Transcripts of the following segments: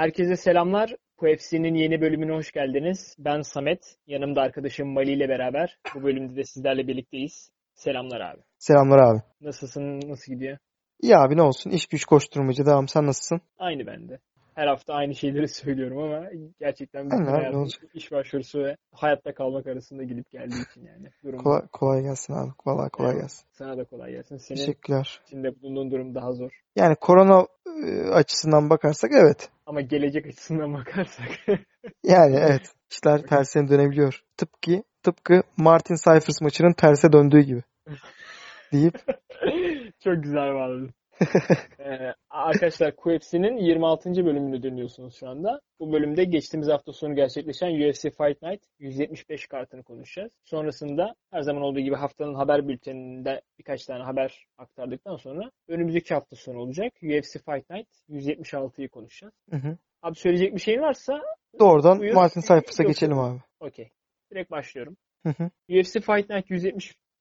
Herkese selamlar. QFC'nin yeni bölümüne hoş geldiniz. Ben Samet. Yanımda arkadaşım Mali ile beraber bu bölümde de sizlerle birlikteyiz. Selamlar abi. Selamlar abi. Nasılsın? Nasıl gidiyor? İyi abi ne olsun. İş güç koşturmacı devam. Sen nasılsın? Aynı bende. Her hafta aynı şeyleri söylüyorum ama gerçekten bütün Aynen hayatım iş başvurusu ve hayatta kalmak arasında gidip geldiği için yani. Durum Kolay, kolay gelsin abi. Vallahi kolay Eyvallah. gelsin. sana da kolay gelsin. Senin Teşekkürler. içinde bulunduğun durum daha zor. Yani korona e, açısından bakarsak evet. Ama gelecek açısından bakarsak Yani evet. İşler tersine dönebiliyor. Tıpkı tıpkı Martin Cyphers maçının terse döndüğü gibi. Deyip Çok güzel bağladın. Ee, arkadaşlar QFC'nin 26. bölümünü dinliyorsunuz şu anda. Bu bölümde geçtiğimiz hafta sonu gerçekleşen UFC Fight Night 175 kartını konuşacağız. Sonrasında her zaman olduğu gibi haftanın haber bülteninde birkaç tane haber aktardıktan sonra önümüzdeki hafta sonu olacak UFC Fight Night 176'yı konuşacağız. Hı hı. Abi söyleyecek bir şeyin varsa doğrudan Buyur. Martin Yok, geçelim abi. okey. Direkt başlıyorum. Hı hı. UFC Fight Night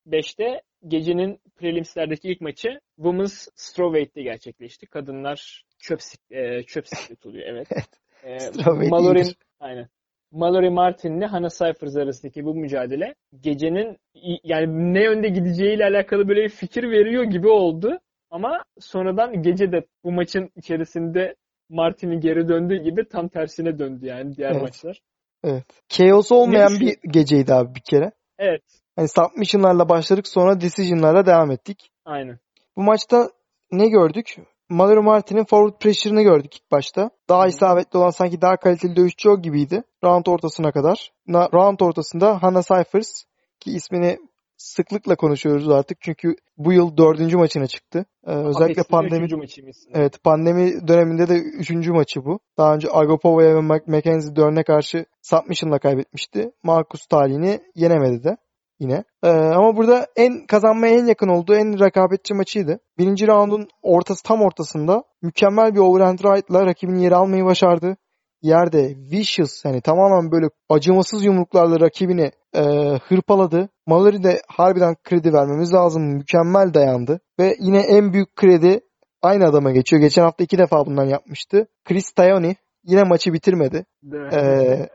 175'te gecenin prelimslerdeki ilk maçı Women's Strawweight'te gerçekleşti. Kadınlar çöp, e, çöp siklet oluyor evet. E, Strawweight Mallory, aynen. Mallory Martin ile Hannah Cyphers arasındaki bu mücadele gecenin yani ne yönde gideceğiyle alakalı böyle bir fikir veriyor gibi oldu. Ama sonradan gece de bu maçın içerisinde Martin'in geri döndüğü gibi tam tersine döndü yani diğer Evet. maçlar. Evet. Chaos olmayan bir geceydi abi bir kere. Evet, Hani submission'larla başladık sonra decision'larla devam ettik. aynen. Bu maçta ne gördük? Mallory Martin'in forward pressure'ını gördük ilk başta. Daha isabetli olan sanki daha kaliteli dövüşçü o gibiydi. Round ortasına kadar. Na- Round ortasında Hannah Cyphers ki ismini sıklıkla konuşuyoruz artık çünkü bu yıl dördüncü maçına çıktı. Ee, özellikle pandemi maçıymış. evet pandemi döneminde de üçüncü maçı bu. Daha önce Agopova'ya ve Mac- Mackenzie Dern'e karşı submission'la kaybetmişti. Marcus Talih'ini yenemedi de yine. Ee, ama burada en kazanmaya en yakın olduğu en rekabetçi maçıydı. Birinci roundun ortası tam ortasında mükemmel bir overhand right'la rakibini yere almayı başardı. Yerde vicious yani tamamen böyle acımasız yumruklarla rakibini e, hırpaladı. Mallory de harbiden kredi vermemiz lazım. Mükemmel dayandı. Ve yine en büyük kredi aynı adama geçiyor. Geçen hafta iki defa bundan yapmıştı. Chris Tayoni yine maçı bitirmedi. Ee,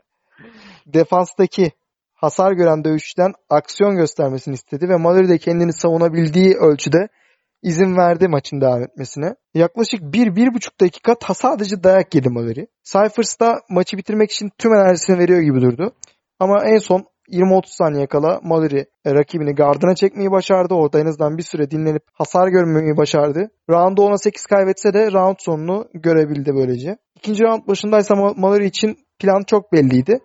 defanstaki hasar gören dövüşçüden aksiyon göstermesini istedi ve Mallory de kendini savunabildiği ölçüde izin verdi maçın devam etmesine. Yaklaşık 1-1,5 dakika ta- dayak yedi Mallory. Cyphers da maçı bitirmek için tüm enerjisini veriyor gibi durdu. Ama en son 20-30 saniye kala Mallory rakibini gardına çekmeyi başardı. Orada en azından bir süre dinlenip hasar görmemeyi başardı. Round'u 10'a 8 kaybetse de round sonunu görebildi böylece. İkinci round başındaysa Ma- Mallory için plan çok belliydi.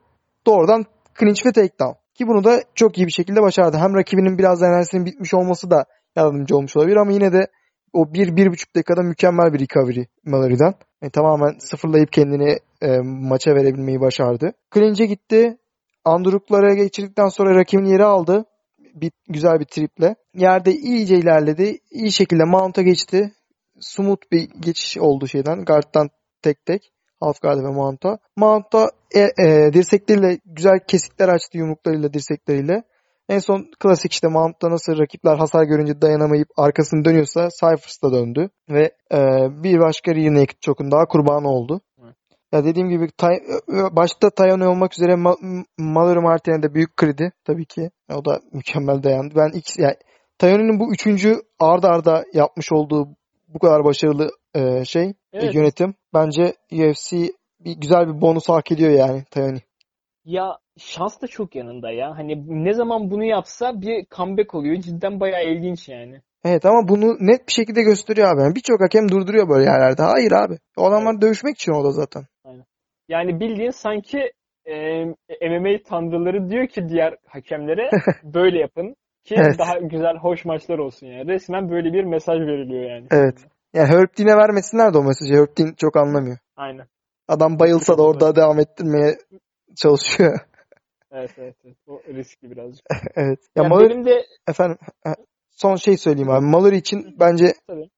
Doğrudan clinch ve takedown. Ki bunu da çok iyi bir şekilde başardı. Hem rakibinin biraz enerjisinin bitmiş olması da yardımcı olmuş olabilir ama yine de o 1-1,5 dakikada mükemmel bir recovery Mallory'den. Yani tamamen sıfırlayıp kendini e, maça verebilmeyi başardı. Clinch'e gitti. Andruklara geçirdikten sonra rakibini yere aldı. Bir, güzel bir triple. Yerde iyice ilerledi. İyi şekilde mount'a geçti. Smooth bir geçiş oldu şeyden. Guard'dan tek tek. Half guard ve mount'a. Mount'ta e, e, dirsekleriyle güzel kesikler açtı yumruklarıyla dirsekleriyle. En son klasik işte Mount'ta nasıl rakipler hasar görünce dayanamayıp arkasını dönüyorsa Cyphers da döndü. Ve e, bir başka rear naked choke'un daha kurbanı oldu. Evet. Ya dediğim gibi Tay- başta Tayone olmak üzere Ma- Mallory Martin'e de büyük kredi tabii ki. O da mükemmel dayandı. Ben ilk yani Tayone'nin bu üçüncü arda arda yapmış olduğu bu kadar başarılı e, şey e, Evet. yönetim bence UFC bir güzel bir bonus hak ediyor yani Tayone. Ya şans da çok yanında ya. Hani ne zaman bunu yapsa bir comeback oluyor. Cidden bayağı ilginç yani. Evet ama bunu net bir şekilde gösteriyor abi. Yani Birçok hakem durduruyor böyle yerlerde. Hayır abi. O adamlar dövüşmek için orada zaten. Yani bildiğin sanki e, MMA tanrıları diyor ki diğer hakemlere böyle yapın ki Evet. daha güzel hoş maçlar olsun yani. Resmen böyle bir mesaj veriliyor yani. Evet. Yani Herb Dean'e vermesinler de o mesajı. Herb Dean çok anlamıyor. Aynen. Adam bayılsa da orada devam ettirmeye çalışıyor. Evet evet. evet. O riskli birazcık. evet. Ya Ya Mallory- benim de efendim son şey söyleyeyim abi. Mallory için bence Tabii.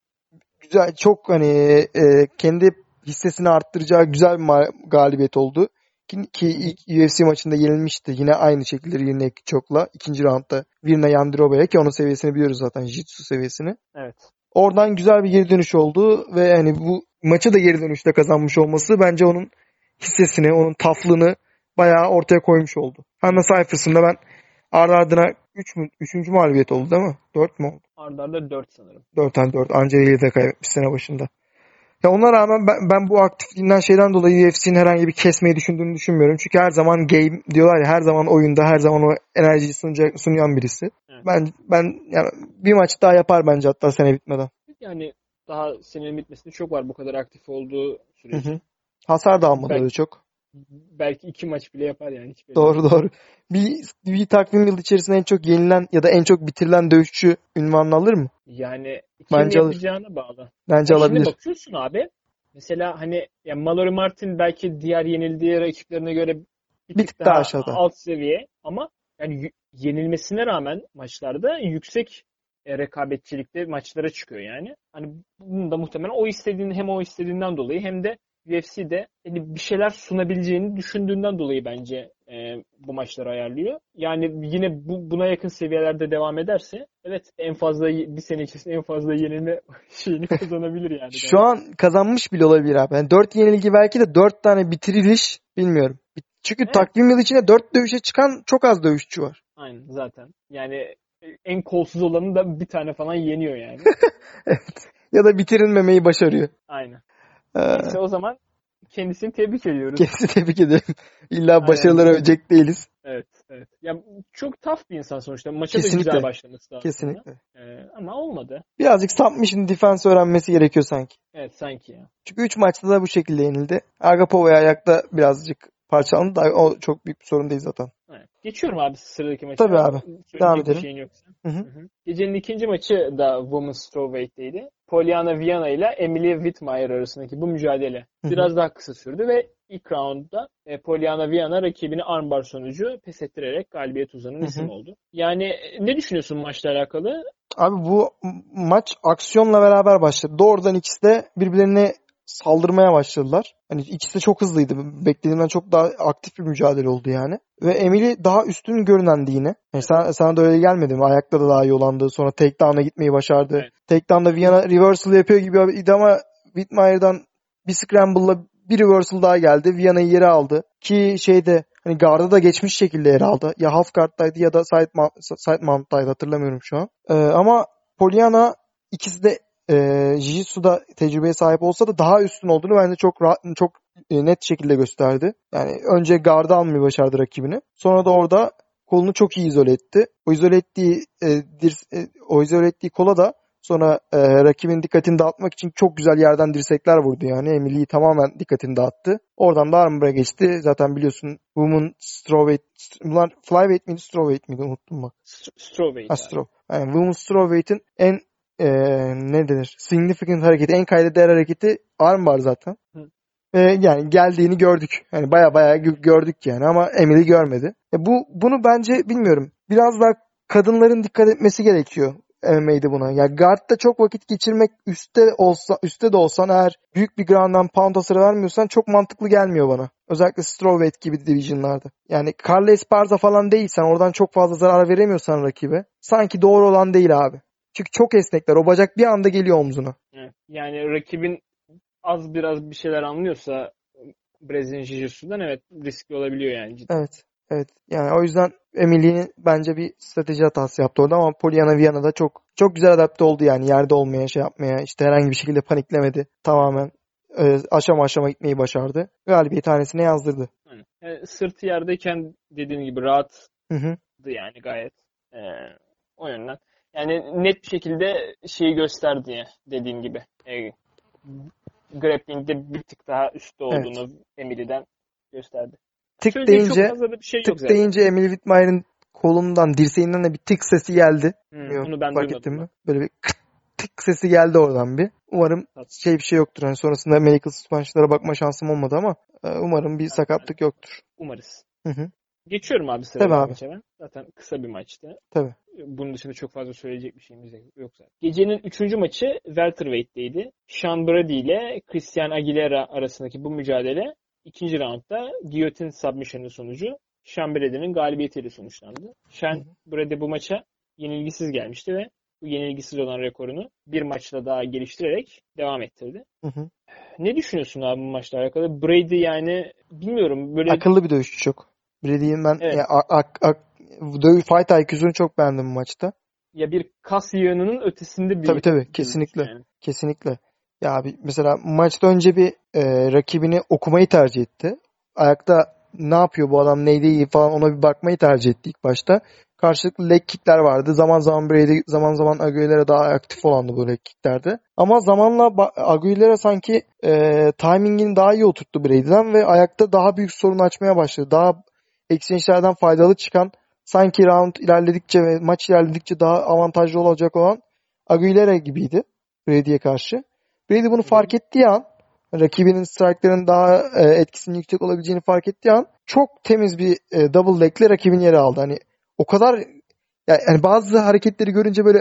güzel çok hani e, kendi hissesini arttıracağı güzel bir galibiyet oldu. Ki, ki ilk UFC maçında yenilmişti. Yine aynı şekilde Rine Chok'la. ikinci roundda Virna Yandrova'ya ki onun seviyesini biliyoruz zaten. Jiu-Jitsu seviyesini. Evet. Oradan güzel bir geri dönüş oldu ve yani bu maçı da geri dönüşte kazanmış olması bence onun hissesini, onun taflığını bayağı ortaya koymuş oldu. Hanna Cyphers'ın ben ardı ardına 3 mü 3. mağlubiyet oldu değil mi? 4 mü oldu? Arda arda 4 sanırım. 4 tane 4. Angela'yı da kaybetmiş sene başında. Ya ona rağmen ben, ben bu aktifliğinden şeyden dolayı UFC'nin herhangi bir kesmeyi düşündüğünü düşünmüyorum. Çünkü her zaman game diyorlar ya her zaman oyunda her zaman o enerjiyi sunacak, sunayan birisi. Evet. Ben ben yani bir maç daha yapar bence hatta sene bitmeden. Yani daha senenin bitmesinde çok var bu kadar aktif olduğu Hı sürece. hı. Hasar da almadı öyle çok. Belki iki maç bile yapar yani. Hiç Doğru doğru. Bir, bir takvim yıl içerisinde en çok yenilen ya da en çok bitirilen dövüşçü ünvanını alır mı? Yani kim Bence alır. yapacağına bağlı. Bence Şimdi alabilir. bakıyorsun abi. Mesela hani ya Mallory Martin belki diğer yenildiği rakiplerine göre bir, Bir tık daha aşağıda. alt seviye ama yani yenilmesine rağmen maçlarda yüksek e, rekabetçilikte maçlara çıkıyor yani. Hani bunun da muhtemelen o istediğini hem o istediğinden dolayı hem de UFC'de hani bir şeyler sunabileceğini düşündüğünden dolayı bence e, bu maçları ayarlıyor. Yani yine bu, buna yakın seviyelerde devam ederse evet en fazla bir sene içerisinde en fazla yenilme şeyini kazanabilir yani. Şu an kazanmış bile olabilir abi. Yani 4 yenilgi belki de 4 tane bitiriliş bilmiyorum. Çünkü Evet. takvim yılı içinde 4 dövüşe çıkan çok az dövüşçü var. Aynen zaten. Yani e, en kolsuz olanı da bir tane falan yeniyor yani. Ya da bitirilmemeyi başarıyor. Aynen. Ee, o zaman kendisini tebrik ediyoruz. kendisi tebrik ederim. İlla Aynen. başarılara övecek değiliz. Evet, evet. Ya çok tough bir insan sonuçta. Maça da Kesinlikle. güzel başlaması lazım. Kesinlikle. Ee, ama olmadı. Birazcık submission defense öğrenmesi gerekiyor sanki. Evet sanki ya. Çünkü 3 maçta da bu şekilde yenildi. Agapova'ya ayakta birazcık parçalandı da o çok büyük bir sorun değil zaten. Evet. Geçiyorum abi sıradaki maça. Tabii abi. Söyleyecek Devam edelim. şeyin yoksa. Hı hı. Hı hı. Gecenin ikinci maçı da Women's Strawweight'teydi. Polyana Viana ile Emily Whitmire arasındaki bu mücadele Hı hı. biraz daha kısa sürdü ve ilk roundda e, Polyana Viana rakibini armbar sonucu pes ettirerek galibiyet uzanan Hı hı. isim oldu. Yani e, ne düşünüyorsun maçla alakalı? Abi bu maç aksiyonla beraber başladı. Doğrudan ikisi de birbirlerine saldırmaya başladılar. Hani ikisi de çok hızlıydı. Beklediğimden çok daha aktif bir mücadele oldu yani. Ve Emily daha üstün görünendi yine. Yani sana, sana da öyle gelmedi mi? Ayakta da daha iyi olandı. Sonra takedown'a gitmeyi başardı. Evet. Takedown'da Viana reversal yapıyor gibi ama Whitmire'dan bir scramble'la bir reversal daha geldi. Viana'yı yere aldı. Ki şeyde hani guard'a da geçmiş şekilde yer aldı. Ya half guard'daydı ya da side, mount, side mount'taydı hatırlamıyorum şu an. Ee, ama Polyana ikisi de e, Jiu-Jitsu'da tecrübeye sahip olsa da daha üstün olduğunu bence çok rahat, çok e, net şekilde gösterdi. Yani önce guard'ı almayı başardı rakibini. Sonra da orada kolunu çok iyi izole etti. O izole ettiği e, dir- e, o izole ettiği kola da sonra e, rakibin dikkatini dağıtmak için çok güzel yerden dirsekler vurdu yani. Emily'yi tamamen dikkatini dağıttı. Oradan da armbar'a geçti. Zaten biliyorsun Women Strawweight bunlar Flyweight miydi Strawweight miydi unuttum bak. St- Strawweight. Ha, straw. Yani Women's Strawweight'in en e, ne denir? Significant hareketi, en kayda değer hareketi armbar zaten. Hı. Ve yani geldiğini gördük. Yani baya baya gö- gördük yani ama Emily görmedi. E bu bunu bence bilmiyorum. Biraz daha kadınların dikkat etmesi gerekiyor MMA'de buna. Ya guard'da çok vakit geçirmek üstte olsa üstte de olsan eğer büyük bir ground and pound hasarı vermiyorsan çok mantıklı gelmiyor bana. Özellikle strawweight gibi division'larda. Yani Carla Esparza falan değilsen oradan çok fazla zarar veremiyorsan rakibe sanki doğru olan değil abi. Çünkü çok esnekler. O bacak bir anda geliyor omzuna. Evet. Yani rakibin az biraz bir şeyler anlıyorsa Brezilya Jiu-Jitsu'dan evet riskli olabiliyor yani cidden. Evet. Evet. Yani o yüzden Emily'nin bence bir strateji hatası yaptı orada ama Polyana Viana da çok çok güzel adapte oldu yani yerde olmaya şey yapmaya işte herhangi bir şekilde paniklemedi. Tamamen e, aşama aşama gitmeyi başardı. Galibiyet hanesine yazdırdı. Yani, yani sırtı yerdeyken dediğin gibi hı. yani gayet. Ee, o yönden. Yani net bir şekilde şeyi gösterdi ya dediğin gibi. Ee, grappling'de bir tık daha üstte olduğunu Emily'den gösterdi. Tık Söyleyecek deyince çok fazla da bir şey yok tık zaten. deyince Emily Whitmire'ın kolundan dirseğinden de bir tık sesi geldi. Hmm, Bilmiyorum, onu ben fark ettin mi? Böyle bir kıt tık sesi geldi oradan bir. Umarım Tabii. şey bir şey yoktur. Hani sonrasında medical suspension'lara bakma şansım olmadı ama e, umarım bir sakatlık yoktur. Umarız. Hı hı. Geçiyorum abi maça ben. Zaten kısa bir maçtı. Tabii. Bunun dışında çok fazla söyleyecek bir şeyimiz yok zaten. Gecenin üçüncü maçı welterweight'teydi. Sean Brady ile Christian Aguilera arasındaki bu mücadele ikinci roundda guillotine submission'ı sonucu Sean Brady'nin galibiyetiyle sonuçlandı. Sean Brady bu maça yenilgisiz gelmişti ve bu yenilgisiz olan rekorunu bir maçla daha geliştirerek devam ettirdi. Hı hı. Ne düşünüyorsun abi bu maçla alakalı? Brady yani bilmiyorum böyle Akıllı bir dövüşçü çok. Brady'nin ben Evet. ya, a- a- a- dövüş fight IQ'sunu çok beğendim bu maçta. ya bir kas yığınının ötesinde bir Tabii tabii kesinlikle. yani. Kesinlikle. Ya abi mesela maçta önce bir e, rakibini okumayı tercih etti. Ayakta ne yapıyor bu adam neyde iyi falan ona bir bakmayı tercih etti ilk başta. Karşılıklı leg kickler vardı. Zaman zaman Brady zaman zaman Aguilera daha aktif olandı bu leg kicklerde. Ama zamanla Aguilera sanki e, timingini daha iyi oturttu Brady'den ve ayakta daha büyük sorun açmaya başladı. Daha exchange'lerden faydalı çıkan sanki round ilerledikçe ve maç ilerledikçe daha avantajlı olacak olan Aguilera gibiydi Brady'ye karşı. Brady bunu fark ettiği an rakibinin strike'ların daha e, etkisinin yüksek olabileceğini fark ettiği an çok temiz bir e, double leg'le rakibin yeri aldı. Hani o kadar yani bazı hareketleri görünce böyle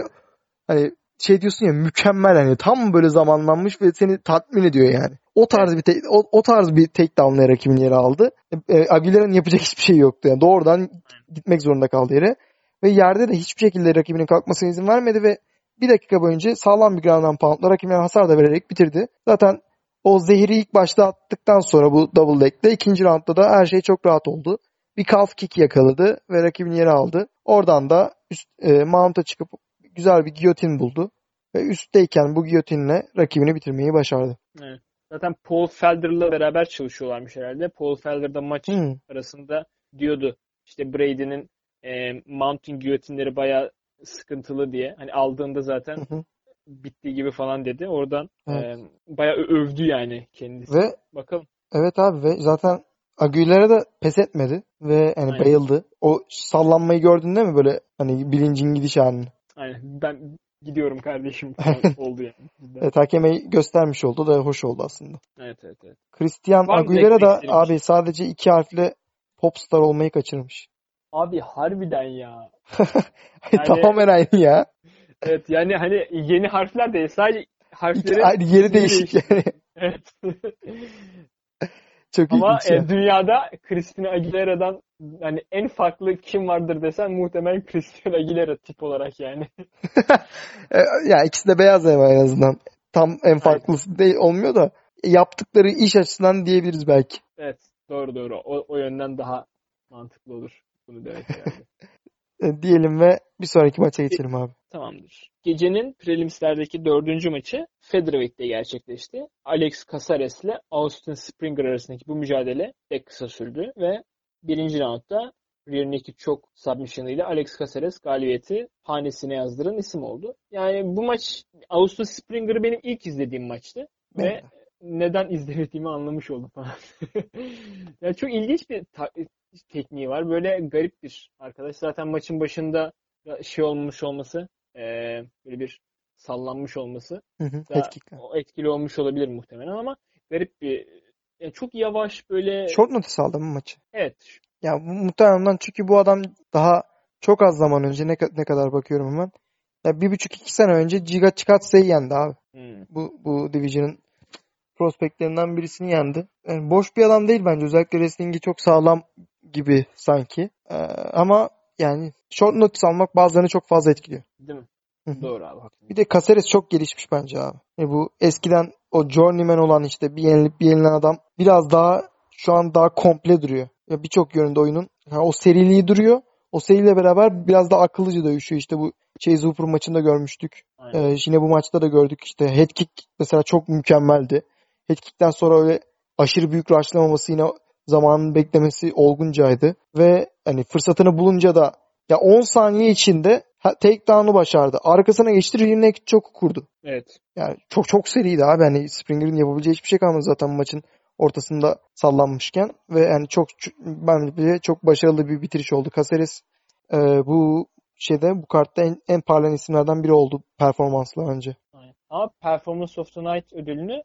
hani şey diyorsun ya mükemmel hani tam böyle zamanlanmış ve seni tatmin ediyor yani. O tarz bir te- o, o tarz bir takedown'la rakibin yeri aldı. E, e, Aguilera'nın yapacak hiçbir şey yoktu yani. Doğrudan gitmek zorunda kaldı yere. Ve yerde de hiçbir şekilde rakibinin kalkmasına izin vermedi ve bir dakika boyunca sağlam bir ground and pound'la rakibine hasar da vererek bitirdi. Zaten o zehri ilk başta attıktan sonra bu double leg'de ikinci roundda da her şey çok rahat oldu. Bir calf kick yakaladı ve rakibini yere aldı. Oradan da üst, e, mount'a çıkıp güzel bir giyotin buldu. Ve üstteyken bu giyotinle rakibini bitirmeyi başardı. Evet. Zaten Paul Felder'la beraber çalışıyorlarmış herhalde. Paul Felder da maç Hmm. arasında diyordu işte Brady'nin e, mounting giyotinleri bayağı sıkıntılı diye. Hani aldığında zaten Hı hı. bittiği gibi falan dedi. Oradan Evet. e, bayağı övdü yani kendisi. Ve Bakalım. evet abi ve zaten Aguilera da pes etmedi ve hani Aynen. bayıldı. O sallanmayı gördün değil mi böyle hani bilincin gidiş halini? Aynen. Ben gidiyorum kardeşim oldu yani. Evet hakeme göstermiş oldu da hoş oldu aslında. Evet evet evet. Christian Aguilera da abi sadece iki harfle popstar olmayı kaçırmış. Abi harbiden ya. Yani- Tamamen aynı ya. Evet yani hani yeni harfler değil. Sadece harfleri Aynı yeri değişik yani. Evet. Çok Ama ilginç ya. e, dünyada Christina Aguilera'dan hani en farklı kim vardır desen muhtemelen Christina Aguilera tip olarak yani. E, ya ikisi de beyaz ama en azından. Tam en farklısı değil olmuyor da yaptıkları iş açısından diyebiliriz belki. Evet doğru doğru. O, o yönden daha mantıklı olur bunu demek herhalde. E, diyelim ve bir sonraki maça geçelim abi. Tamamdır. Gecenin prelimslerdeki dördüncü maçı Featherweight'te gerçekleşti. Alex Casares ile Austin Springer arasındaki bu mücadele pek kısa sürdü ve birinci roundda rear naked choke submission ile Alex Casares galibiyeti hanesine yazdıran isim oldu. Yani bu maç Austin Springer'ı benim ilk izlediğim maçtı ve neden izlemediğimi anlamış oldum falan. yani çok ilginç bir tekniği var. Böyle garip bir arkadaş. Zaten maçın başında şey olmuş olması, eee, böyle bir sallanmış olması Hı hı, etkili olmuş olabilir muhtemelen ama garip bir yani çok yavaş böyle Short notice aldı mı maçı? evet Ya muhtemelen çünkü bu adam daha çok az zaman önce ne, ne kadar bakıyorum hemen. Ya bir buçuk iki sene önce Giga Chikatsa'yı yendi abi. hmm, Bu, bu division'ın prospektlerinden birisini yendi. Yani boş bir adam değil bence. Özellikle wrestling'i çok sağlam gibi sanki. Ee, ama yani short notice almak bazılarını çok fazla etkiliyor. değil mi? Doğru abi. haklısın. Bir de Caceres çok gelişmiş bence abi. E bu eskiden o journeyman olan işte bir yenilip bir yenilen adam biraz daha şu an daha komple duruyor. Ya birçok yönünde oyunun. Ha, o seriliği duruyor. O seriyle beraber biraz daha akıllıca dövüşüyor. İşte bu Chase Hooper maçında görmüştük. Aynen. Ee, yine bu maçta da gördük. İşte head kick mesela çok mükemmeldi. Head kick'ten sonra öyle aşırı büyük rushlamaması yine zamanın beklemesi olguncaydı. Ve hani fırsatını bulunca da ya 10 saniye içinde ha- takedown'u başardı. Arkasına geçti. Naked çok kurdu. Evet. Yani çok çok seriydi abi. Hani Springer'ın yapabileceği hiçbir şey kalmadı zaten maçın ortasında sallanmışken ve yani çok çok- bence çok başarılı bir bitiriş oldu. Caceres e, bu şeyde bu kartta en, en parlayan isimlerden biri oldu performansla. Aynen. Ama Performance of the Night ödülünü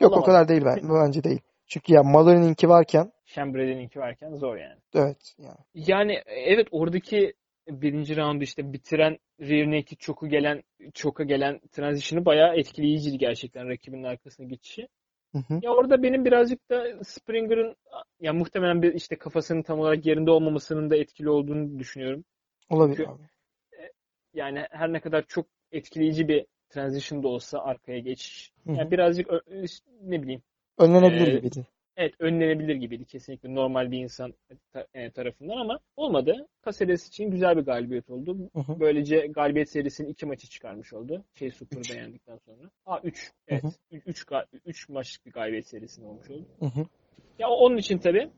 Yok o Alamadı. kadar değil ben, bence değil. Çünkü ya Mallory'ninki varken Şembre'ninki varken zor yani. evet yani. Yani evet oradaki birinci roundu işte bitiren rear naked choke'u gelen choke'a gelen transition'ı bayağı etkileyiciydi gerçekten rakibinin arkasına geçişi. Hı hı. Ya orada benim birazcık da Springer'ın ya muhtemelen bir işte kafasının tam olarak yerinde olmamasının da etkili olduğunu düşünüyorum. Olabilir Çünkü- abi. Yani her ne kadar çok etkileyici bir transition da olsa arkaya geçiş. Hı hı. Yani birazcık ne bileyim Önlenebilir Ee, gibiydi. Evet önlenebilir gibiydi kesinlikle normal bir insan e, tarafından ama olmadı. Caceres için güzel bir galibiyet oldu. Hı hı. Böylece galibiyet serisinin iki maçı çıkarmış oldu. Şey Super'da yendikten sonra. Aa 3. Evet. Hı hı. 3 3 maçlık bir galibiyet serisi olmuş oldu. Hı hı. Ya onun için tabii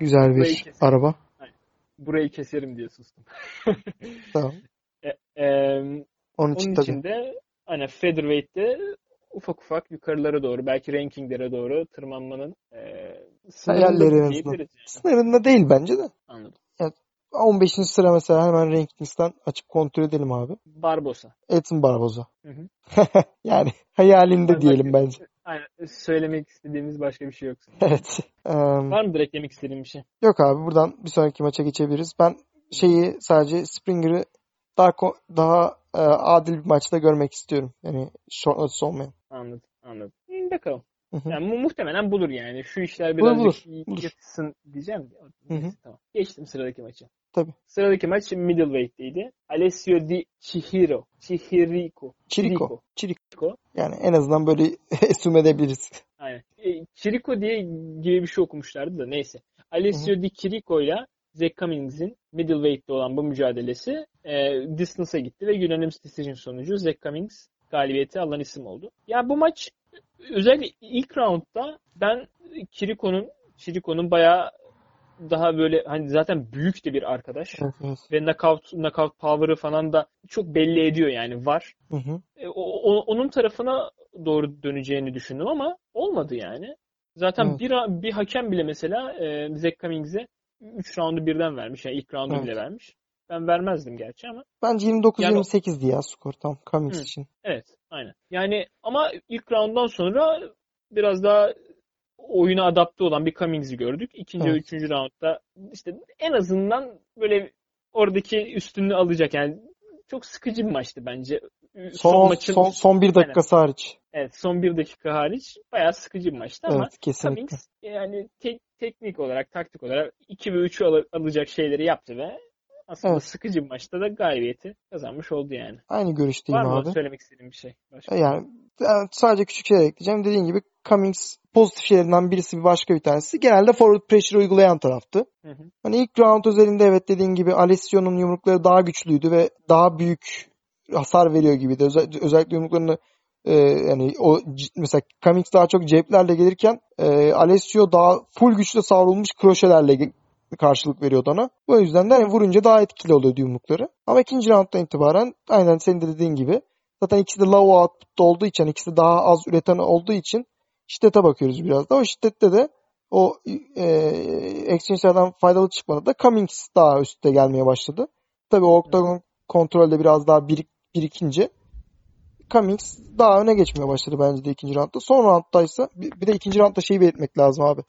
Güzel Burayı bir araba. burayı keserim diye sustum. Tamam. E, em, Onun onun için için de hani featherweight'te ufak ufak yukarılara doğru belki rankinglere doğru tırmanmanın e, sınırında Hayalleri en azından. diyebiliriz yani. Sınırında değil bence de. Anladım. 15. sıra mesela hemen rankings'ten açıp kontrol edelim abi. Barbosa. Edson Barboza. Hı hı. yani hayalinde Başka- diyelim bence. Aynen. Söylemek istediğimiz başka bir şey yok. Evet. Eee, Var mıdır eklemek istediğin bir şey? yok abi buradan bir sonraki maça geçebiliriz. Ben şeyi sadece Springer'ı daha daha e, adil bir maçta görmek istiyorum. Yani short notice olmayan. Anladım. Anladım. Bakalım. Hı hı. Yani mu- muhtemelen bulur yani. Şu işler birazcık bulur, diyeceğim. Neyse, tamam. Geçtim sıradaki maça. Tabii. Sıradaki maç middleweight'teydi. Alessio Di Chihiro. Chihiriko. Chirico. Chirico. Chirico. Yani en azından böyle assume edebiliriz. Aynen. E, Chirico diye gibi bir şey okumuşlardı da neyse. Alessio Di Chirico ile Zach Cummings'in middleweight'te olan bu mücadelesi e, distance'a gitti ve unanimous decision sonucu Zach Cummings galibiyeti alan isim oldu. Ya bu maç özellikle ilk roundda ben Chirico'nun Chirico'nun bayağı daha böyle hani zaten büyük de bir arkadaş ve knockout knockout power'ı falan da çok belli ediyor yani var. Hı hı. E, o- onun tarafına doğru döneceğini düşündüm ama olmadı yani. Zaten bir bir hakem bile mesela e, Zach Cummings'e 3 roundu birden vermiş. Yani ilk roundu Evet. bile vermiş. Ben vermezdim gerçi ama Bence 29-28'di Yani- ya skor tam Cummings Hı. için. evet aynen. Yani ama ilk rounddan sonra biraz daha oyuna adapte olan bir Cummings'i gördük. İkinci ve Evet. üçüncü roundda işte en azından böyle oradaki üstünlüğü alacak. Yani çok sıkıcı bir maçtı bence. Son, on- maçın son, son bir dakikası hariç. Evet son bir dakika hariç bayağı sıkıcı bir maçtı ama Evet kesinlikle. Cummings yani tek, teknik olarak taktik olarak 2 ve 3'ü al- alacak şeyleri yaptı ve aslında Evet. sıkıcı bir maçta da galibiyeti kazanmış oldu yani. Aynı görüşteyim Var mı abi. söylemek istediğin bir şey? Başka? Yani, yani sadece küçük şeyler ekleyeceğim. Dediğim gibi Cummings pozitif şeylerinden birisi bir başka bir tanesi. Genelde forward pressure uygulayan taraftı. Hı hı. Hani ilk round özelinde evet dediğin gibi Alessio'nun yumrukları daha güçlüydü ve daha büyük hasar veriyor gibiydi. Özel- özellikle yumruklarını e, yani o mesela Cummings daha çok ceplerle gelirken e, Alessio daha full güçle savrulmuş kroşelerle karşılık veriyordu ona. Bu yüzden de hani vurunca daha etkili oluyordu yumrukları. Ama ikinci rounddan itibaren aynen senin de dediğin gibi zaten ikisi de low output'ta olduğu için ikisi de daha az üreten olduğu için şiddete bakıyoruz biraz da. O şiddette de o e, exchange'lerden faydalı çıkmadı da Cummings daha üstte gelmeye başladı. Tabii o oktagon kontrolde biraz daha birik, birikince Cummings daha öne geçmeye başladı bence de ikinci roundda. Son roundda ise bir de ikinci roundda şeyi belirtmek lazım abi.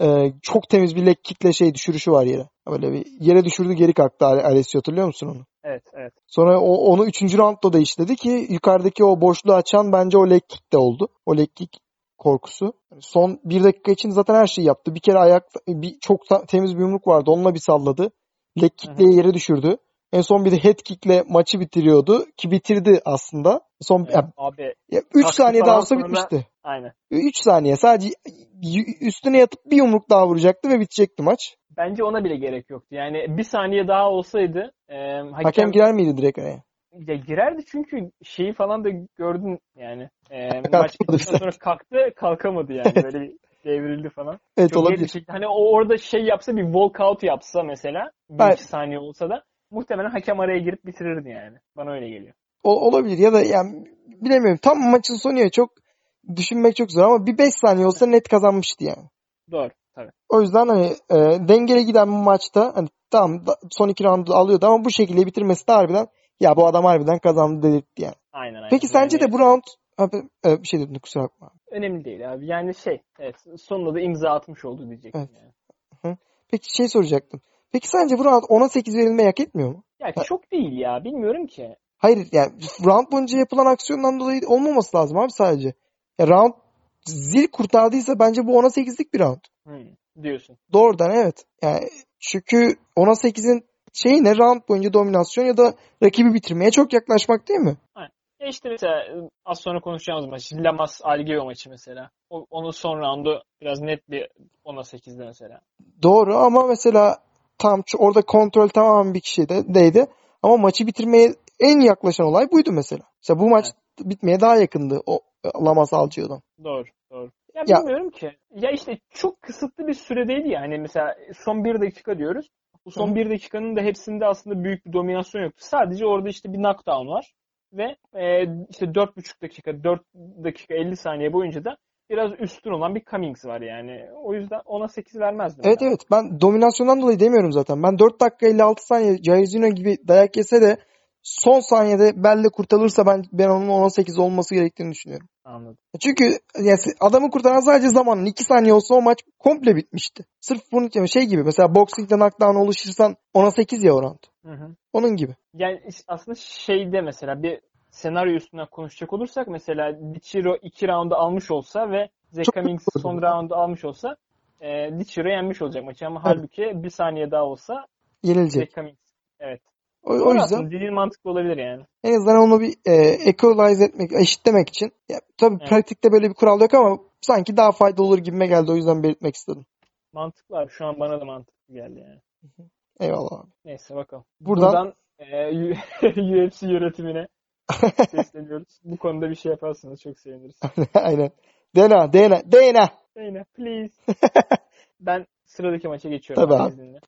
Ee, çok temiz bir leg kickle şey düşürüşü var yere. Böyle bir yere düşürdü geri kalktı Ale- Alessio hatırlıyor musun onu? Evet evet. Sonra o, onu 3. roundda da işledi ki yukarıdaki o boşluğu açan bence o leg kick de oldu. O leg kick korkusu. Yani Son bir dakika için zaten her şeyi yaptı. Bir kere ayak bir çok ta- temiz bir yumruk vardı. Onunla bir salladı. Leg kick'le yere düşürdü. En son bir de head kick'le maçı bitiriyordu ki bitirdi aslında. Son Evet, ya, Abi 3 Kalktı saniye daha olsa bitmişti. Aynen. 3 saniye sadece üstüne yatıp bir yumruk daha vuracaktı ve bitecekti maç. Bence ona bile gerek yoktu. Yani bir saniye daha olsaydı e, hakem, Hakem girer miydi direkt araya? ya girerdi çünkü şeyi falan da gördün yani. E, maç sonra kalktı kalkamadı yani. Böyle bir devrildi falan. Evet Çok olabilir. şekilde- Hani o orada şey yapsa bir walkout yapsa mesela bir iki saniye olsa da muhtemelen hakem araya girip bitirirdi yani. Bana öyle geliyor. O- olabilir ya da yani bilemiyorum. Tam maçın sonu ya çok düşünmek çok zor ama bir 5 saniye olsa net kazanmıştı yani. Doğru tabii. O yüzden hani e, dengeli giden bir maçta hani tamam da- son iki roundu alıyordu ama bu şekilde bitirmesi de harbiden ya bu adam harbiden kazandı dedirtti yani. Aynen aynen. Peki sence de bu round Abi e, bir şey dedim kusura bakma. Önemli değil abi. Yani şey, evet, sonunda da imza atmış oldu diyecektim Evet. yani. Peki şey soracaktım. Peki sence bu round 10'a 8 verilmeyi hak etmiyor mu? Ya Ha. çok değil ya. Bilmiyorum ki. Hayır yani round boyunca yapılan aksiyondan dolayı olmaması lazım abi sadece. Ya round zil kurtardıysa bence bu 10'a 8'lik bir round. Hmm, diyorsun. Doğrudan evet. Yani çünkü 10'a 8'in şeyi ne round boyunca dominasyon ya da rakibi bitirmeye çok yaklaşmak değil mi? Ya işte mesela ıı, az sonra konuşacağımız maç. Lamas Algeo maçı mesela. O, onun son roundu biraz net bir 10'a 8'de mesela. Doğru ama mesela tam orada kontrol tamamen bir kişide değdi. Ama maçı bitirmeye en yaklaşan olay buydu mesela. Mesela bu maç bitmeye daha yakındı o Lamas Alcio'dan. Doğru, doğru. Ya, Ya- bilmiyorum ki. Ya işte çok kısıtlı bir süredeydi ya. Hani mesela son bir dakika diyoruz. Bu son hı. bir dakikanın da hepsinde aslında büyük bir dominasyon yoktu. Sadece orada işte bir knockdown var. Ve e, işte 4,5 dakika, 4 dakika 50 saniye boyunca da biraz üstün olan bir Cummings var yani. O yüzden ona 8 vermezdim. Evet ben. evet ben dominasyondan dolayı demiyorum zaten. Ben 4 dakika 56 saniye Jairzinho gibi dayak yese de son saniyede belle kurtarılırsa ben ben onun 10'a 8 olması gerektiğini düşünüyorum. Anladım. Çünkü yani adamı kurtaran sadece zamanın 2 saniye olsa o maç komple bitmişti. Sırf bunun için şey gibi mesela boxing'de knockdown oluşursan 10'a 8 ya o round. Hı hı. Onun gibi. Yani aslında şeyde mesela bir senaryo üstünden konuşacak olursak mesela Dichiro 2 roundu almış olsa ve Cummings kötü son roundu almış olsa e, Dichiro yenmiş olacak maçı ama Evet. halbuki bir saniye daha olsa Yenilecek. Cummings. Evet. O, o yüzden dediğin mantıklı olabilir yani. en azından onu bir e, equalize etmek, eşitlemek için. Ya, tabii Evet. pratikte böyle bir kural yok ama sanki daha faydalı olur gibime geldi. O yüzden belirtmek istedim. Mantıklı abi. Şu an bana da mantıklı geldi yani. Eyvallah abi. Neyse bakalım. Buradan- Buradan, e, UFC yönetimine sesleniyoruz. Bu konuda bir şey yaparsanız çok seviniriz. Aynen. Dena, Dena, Dena. Zeynep please. ben sıradaki maça geçiyorum. Tabii abi abi.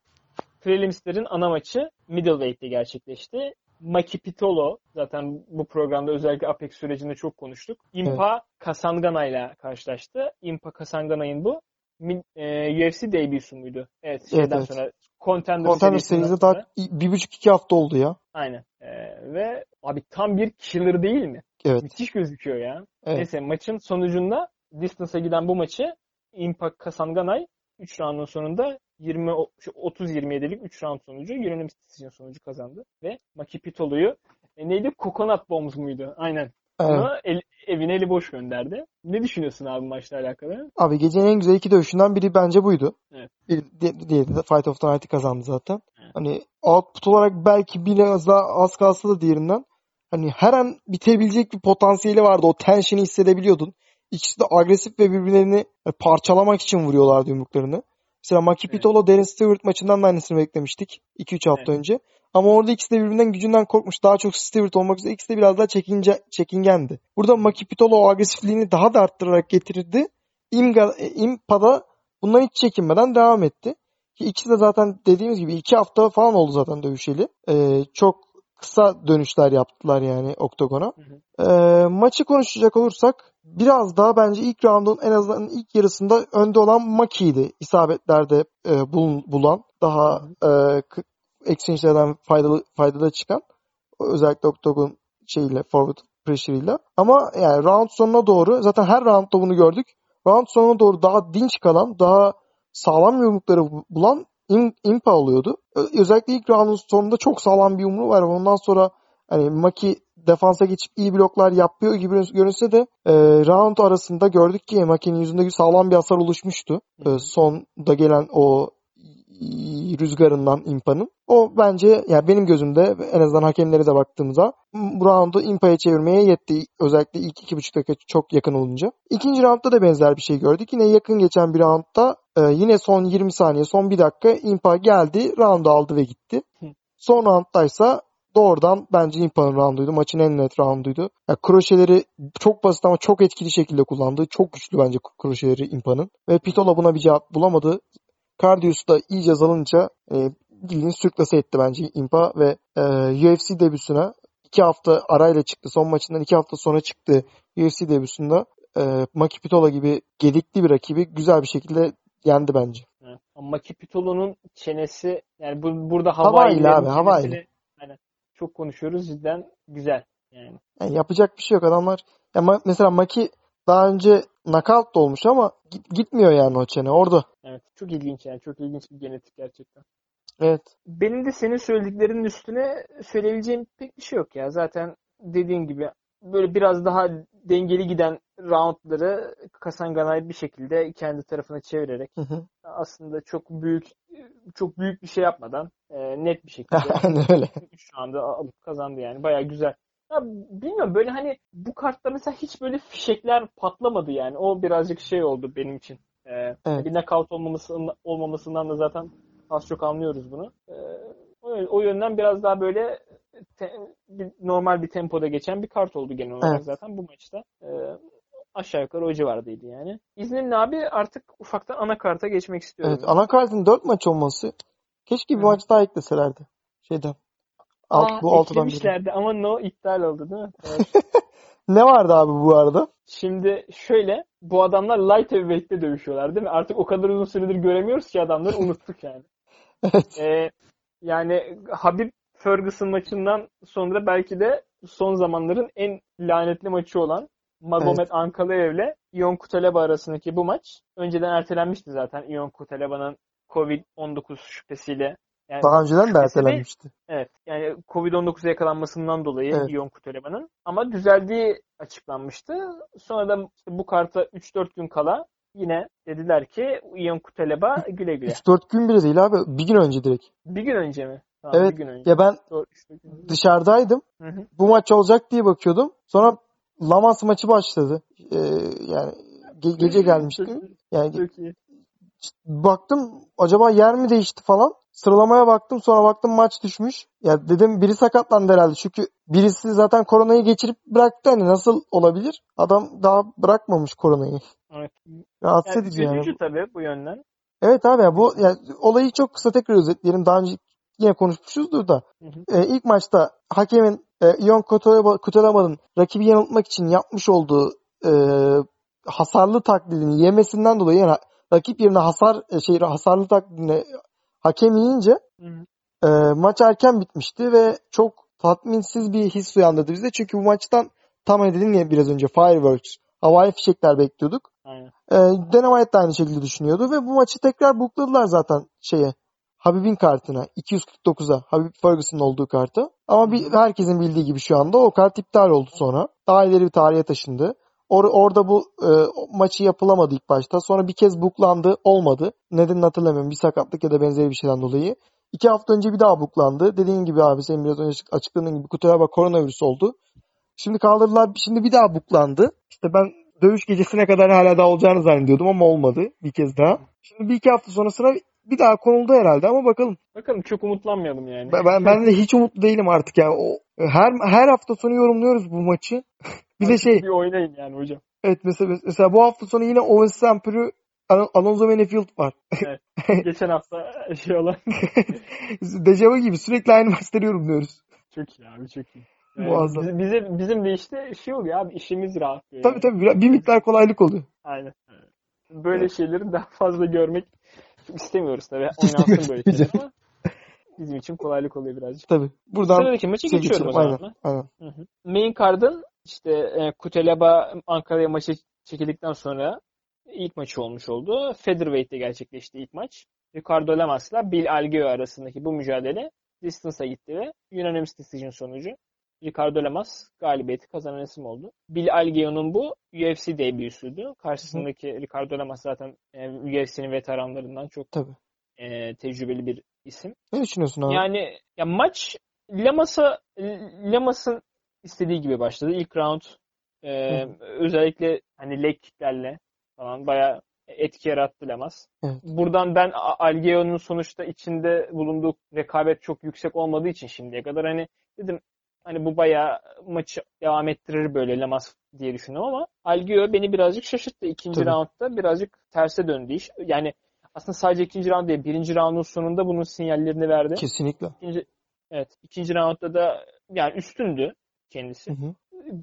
Prelims'lerin ana maçı middleweight'te gerçekleşti. Maki Pitolo zaten bu programda özellikle Apex sürecinde çok konuştuk. Impa Kasangana ile karşılaştı. Impa Kasangana'nın bu e, UFC debüsü müydü? Evet şeyden evet. sonra Contender, Contender serisinde daha bir buçuk iki hafta oldu ya. Aynen. E, ve abi tam bir killer değil mi? Evet. Müthiş gözüküyor ya. Evet. Neyse maçın sonucunda distance'a giden bu maçı Impact Kasanganay 3 roundun sonunda 20 şu 30-27'lik 3 round sonucu unanimous decision sonucu kazandı ve Maki Pitolo'yu e, neydi? Coconut Bombs muydu? Aynen. Evet. Ama el, evine eli boş gönderdi. Ne düşünüyorsun abi maçla alakalı? Abi gecenin en güzel iki dövüşünden biri bence buydu. Evet. Bir, di- diğeri de Fight of the Night'ı kazandı zaten. Evet. Hani output olarak belki biraz daha az kalsa da diğerinden hani her an bitebilecek bir potansiyeli vardı. O tension'ı hissedebiliyordun. İkisi de agresif ve birbirlerini hani parçalamak için vuruyorlardı yumruklarını. Mesela Maki Evet. Darren Stewart maçından da aynısını beklemiştik. 2-3 hafta Evet. önce. Ama orada ikisi de birbirinden gücünden korkmuş. Daha çok Stewart olmak üzere ikisi de biraz daha çekince, çekingendi. Burada Maki Pitolo o agresifliğini daha da arttırarak getirdi. Imga, e, Impa'da bundan hiç çekinmeden devam etti. Ki ikisi de zaten dediğimiz gibi iki hafta falan oldu zaten dövüşeli. Ee, çok kısa dönüşler yaptılar yani oktagona. Ee, maçı konuşacak olursak biraz daha bence ilk roundun en azından ilk yarısında önde olan Maki'ydi. İsabetlerde e, bulun, bulan daha e, exchange'lerden faydalı faydalı çıkan özellikle oktagon şeyiyle forward pressure'ıyla. Ama yani round sonuna doğru zaten her roundda bunu gördük. Round sonuna doğru daha dinç kalan, daha sağlam yumrukları bu- bulan Im- Impa oluyordu. Ö- Özellikle ilk roundun sonunda çok sağlam bir yumruğu var. Ondan sonra hani Maki defansa geçip iyi bloklar yapıyor gibi görünse de e, round arasında gördük ki Maki'nin yüzünde sağlam bir hasar oluşmuştu. E, sonda gelen o rüzgarından Impa'nın. O bence yani benim gözümde en azından hakemlere de baktığımda bu roundu Impa'ya çevirmeye yetti. Özellikle ilk iki buçuk dakika çok yakın olunca. İkinci roundda da benzer bir şey gördük. Yine yakın geçen bir roundda e, yine son 20 saniye son bir dakika Impa geldi roundu aldı ve gitti. Son rounddaysa doğrudan bence Impa'nın rounduydu. Maçın en net rounduydu. Yani kroşeleri çok basit ama çok etkili şekilde kullandı. Çok güçlü bence kroşeleri Impa'nın. Ve Pitola buna bir cevap bulamadı. Cardius da iyice zalınca e, bildiğin sürklase etti bence Impa ve e, UFC debüsüne iki hafta arayla çıktı. Son maçından iki hafta sonra çıktı UFC debüsünde. E, Maki Pitola gibi gedikli bir rakibi güzel bir şekilde yendi bence. Evet. Ama Maki Pitolo'nun çenesi yani bu, burada Hava ile Hawaii'lerin abi, çenesini- Aynen. çok konuşuyoruz cidden güzel. Yani. Yani yapacak bir şey yok. Adamlar ya ma- mesela Maki daha önce knockout da olmuş ama git- gitmiyor yani o çene orada. Evet. Çok ilginç yani. Çok ilginç bir genetik gerçekten. Evet. Benim de senin söylediklerinin üstüne söyleyebileceğim pek bir şey yok ya. Zaten dediğin gibi böyle biraz daha dengeli giden roundları Kasanganay bir şekilde kendi tarafına çevirerek Hı hı. aslında çok büyük çok büyük bir şey yapmadan e, net bir şekilde öyle. şu anda alıp kazandı yani. Bayağı güzel. Ya bilmiyorum böyle hani bu kartta mesela hiç böyle fişekler patlamadı yani. O birazcık şey oldu benim için. Ee, Evet. Bir knockout olmaması, olmamasından da zaten az çok anlıyoruz bunu. Ee, o, o yönden biraz daha böyle te- bir- normal bir tempoda geçen bir kart oldu genel olarak Evet. zaten bu maçta. Ee, aşağı yukarı o civardaydı yani. İzninle abi artık ufaktan ana karta geçmek istiyorum. Evet. Anakartın 4 maç olması keşke bir Hı. maç daha ekleselerdi. Şeyden. Alt, Aa, bu altıdan biri. ama no iptal oldu değil mi? Evet. Ne vardı abi bu arada? Şimdi şöyle bu adamlar light heavyweight'te dövüşüyorlar değil mi? Artık o kadar uzun süredir göremiyoruz ki adamları unuttuk yani. Evet. Ee, yani Habib Ferguson maçından sonra belki de son zamanların en lanetli maçı olan Magomed Ankalaev ile Ion Kutaleba arasındaki bu maç önceden ertelenmişti zaten Ion Kutaleba'nın Covid-19 şüphesiyle. Yani Daha önceden de ertelenmişti. Evet. Yani Covid-19'a yakalanmasından dolayı Evet. Ion Kuteleba'nın. Ama düzeldiği açıklanmıştı. Sonra da işte bu karta 3-4 gün kala yine dediler ki Ion Kuteleba güle güle. 3-4 gün bile değil abi. Bir gün önce direkt. Bir gün önce mi? Tamam, Evet. Gün önce. Ya ben Doğru, gün dışarıdaydım. Hı hı. Bu maç olacak diye bakıyordum. Sonra Lamas maçı başladı. Ee, yani ge- gece gelmiştim. Yani baktım acaba yer mi değişti falan. Sıralamaya baktım sonra baktım maç düşmüş. Ya dedim biri sakatlandı herhalde. Çünkü birisi zaten koronayı geçirip bıraktı. Hani nasıl olabilir? Adam daha bırakmamış koronayı. Evet. Rahatsız Yani edici yani. tabii bu yönden. Evet abi ya bu ya, olayı çok kısa tekrar özetleyelim. Daha önce yine konuşmuşuzdur da. Hı hı. E, ilk maçta hakemin e, Ion Kuteleba'nın rakibi yanıltmak için yapmış olduğu e, hasarlı taklidini yemesinden dolayı yani rakip yerine hasar e, şey hasarlı taklidini hakem yiyince Hı hı. e, maç erken bitmişti ve çok tatminsiz bir his uyandırdı bize. Çünkü bu maçtan tam hani dedim ya biraz önce fireworks, havai fişekler bekliyorduk. Aynen. E, Dana White de aynı şekilde düşünüyordu ve bu maçı tekrar bukladılar zaten şeye Habib'in kartına 249'a Habib Ferguson'ın olduğu kartı. Ama bir, herkesin bildiği gibi şu anda o kart iptal oldu sonra. Daha ileri bir tarihe taşındı. Or- orada bu e, maçı yapılamadı ilk başta. Sonra bir kez buklandı. Olmadı. Nedenini hatırlamıyorum. Bir sakatlık ya da benzeri bir şeyden dolayı. İki hafta önce bir daha buklandı. Dediğin gibi abi senin biraz önce açık- açıkladığın gibi Kutelaba koronavirüs oldu. Şimdi kaldırdılar. Şimdi bir daha buklandı. İşte ben dövüş gecesine kadar hala daha olacağını zannediyordum ama olmadı bir kez daha. Şimdi bir iki hafta sonrasına bir daha konuldu herhalde ama bakalım. Bakalım çok umutlanmayalım yani. Ben, ben, ben de hiç umutlu değilim artık yani. O, her her hafta sonu yorumluyoruz bu maçı. bir de şey Bir oynayın yani hocam. evet mesela, mesela bu hafta sonu yine Owen Sampuru Al- Alonso Benefield var. Geçen hafta şey olan Dejavu gibi sürekli aynı maçları yorumluyoruz. çok iyi abi çok iyi. Muazzam. biz- bize, bizim de işte şey oluyor abi işimiz. Tabii yani. tabii bir, bir miktar kolaylık oluyor. Aynen. Böyle şeyleri daha fazla görmek istemiyoruz tabii. Oynansın böyle şeyler ama bizim için kolaylık oluyor birazcık. Tabii. Buradan Sıradaki maça şey geçiyorum o zaman. Aynen. Aynen. Hı hı. Main card'ın işte e, Kutelaba Ankara'ya maçı çekildikten sonra ilk maçı olmuş oldu. Featherweight'te gerçekleşti ilk maç. Ricardo Lamas'la Bill Algeo arasındaki bu mücadele distance'a gitti ve unanimous decision sonucu Ricardo Lamas galibiyeti kazanan isim oldu. Bill Algeo'nun bu UFC debüsüydü. Karşısındaki Ricardo Lamas zaten e, UFC'nin veteranlarından çok Tabii. e, tecrübeli bir isim. Ne düşünüyorsun abi? Yani ya maç Lamas'a Lamas'ın istediği gibi başladı. İlk round e, Hı. özellikle hani leg kicklerle falan bayağı etki yarattı Lamas. Evet. Buradan ben Algeo'nun sonuçta içinde bulunduğu rekabet çok yüksek olmadığı için şimdiye kadar hani dedim hani bu bayağı maçı devam ettirir böyle Lamas diye düşündüm ama Algeo beni birazcık şaşırttı. İkinci Tabii. roundda birazcık terse döndü iş. Yani aslında sadece ikinci round değil, birinci roundun sonunda bunun sinyallerini verdi. Kesinlikle. İkinci, evet, ikinci roundda da yani üstündü kendisi. Hı hı.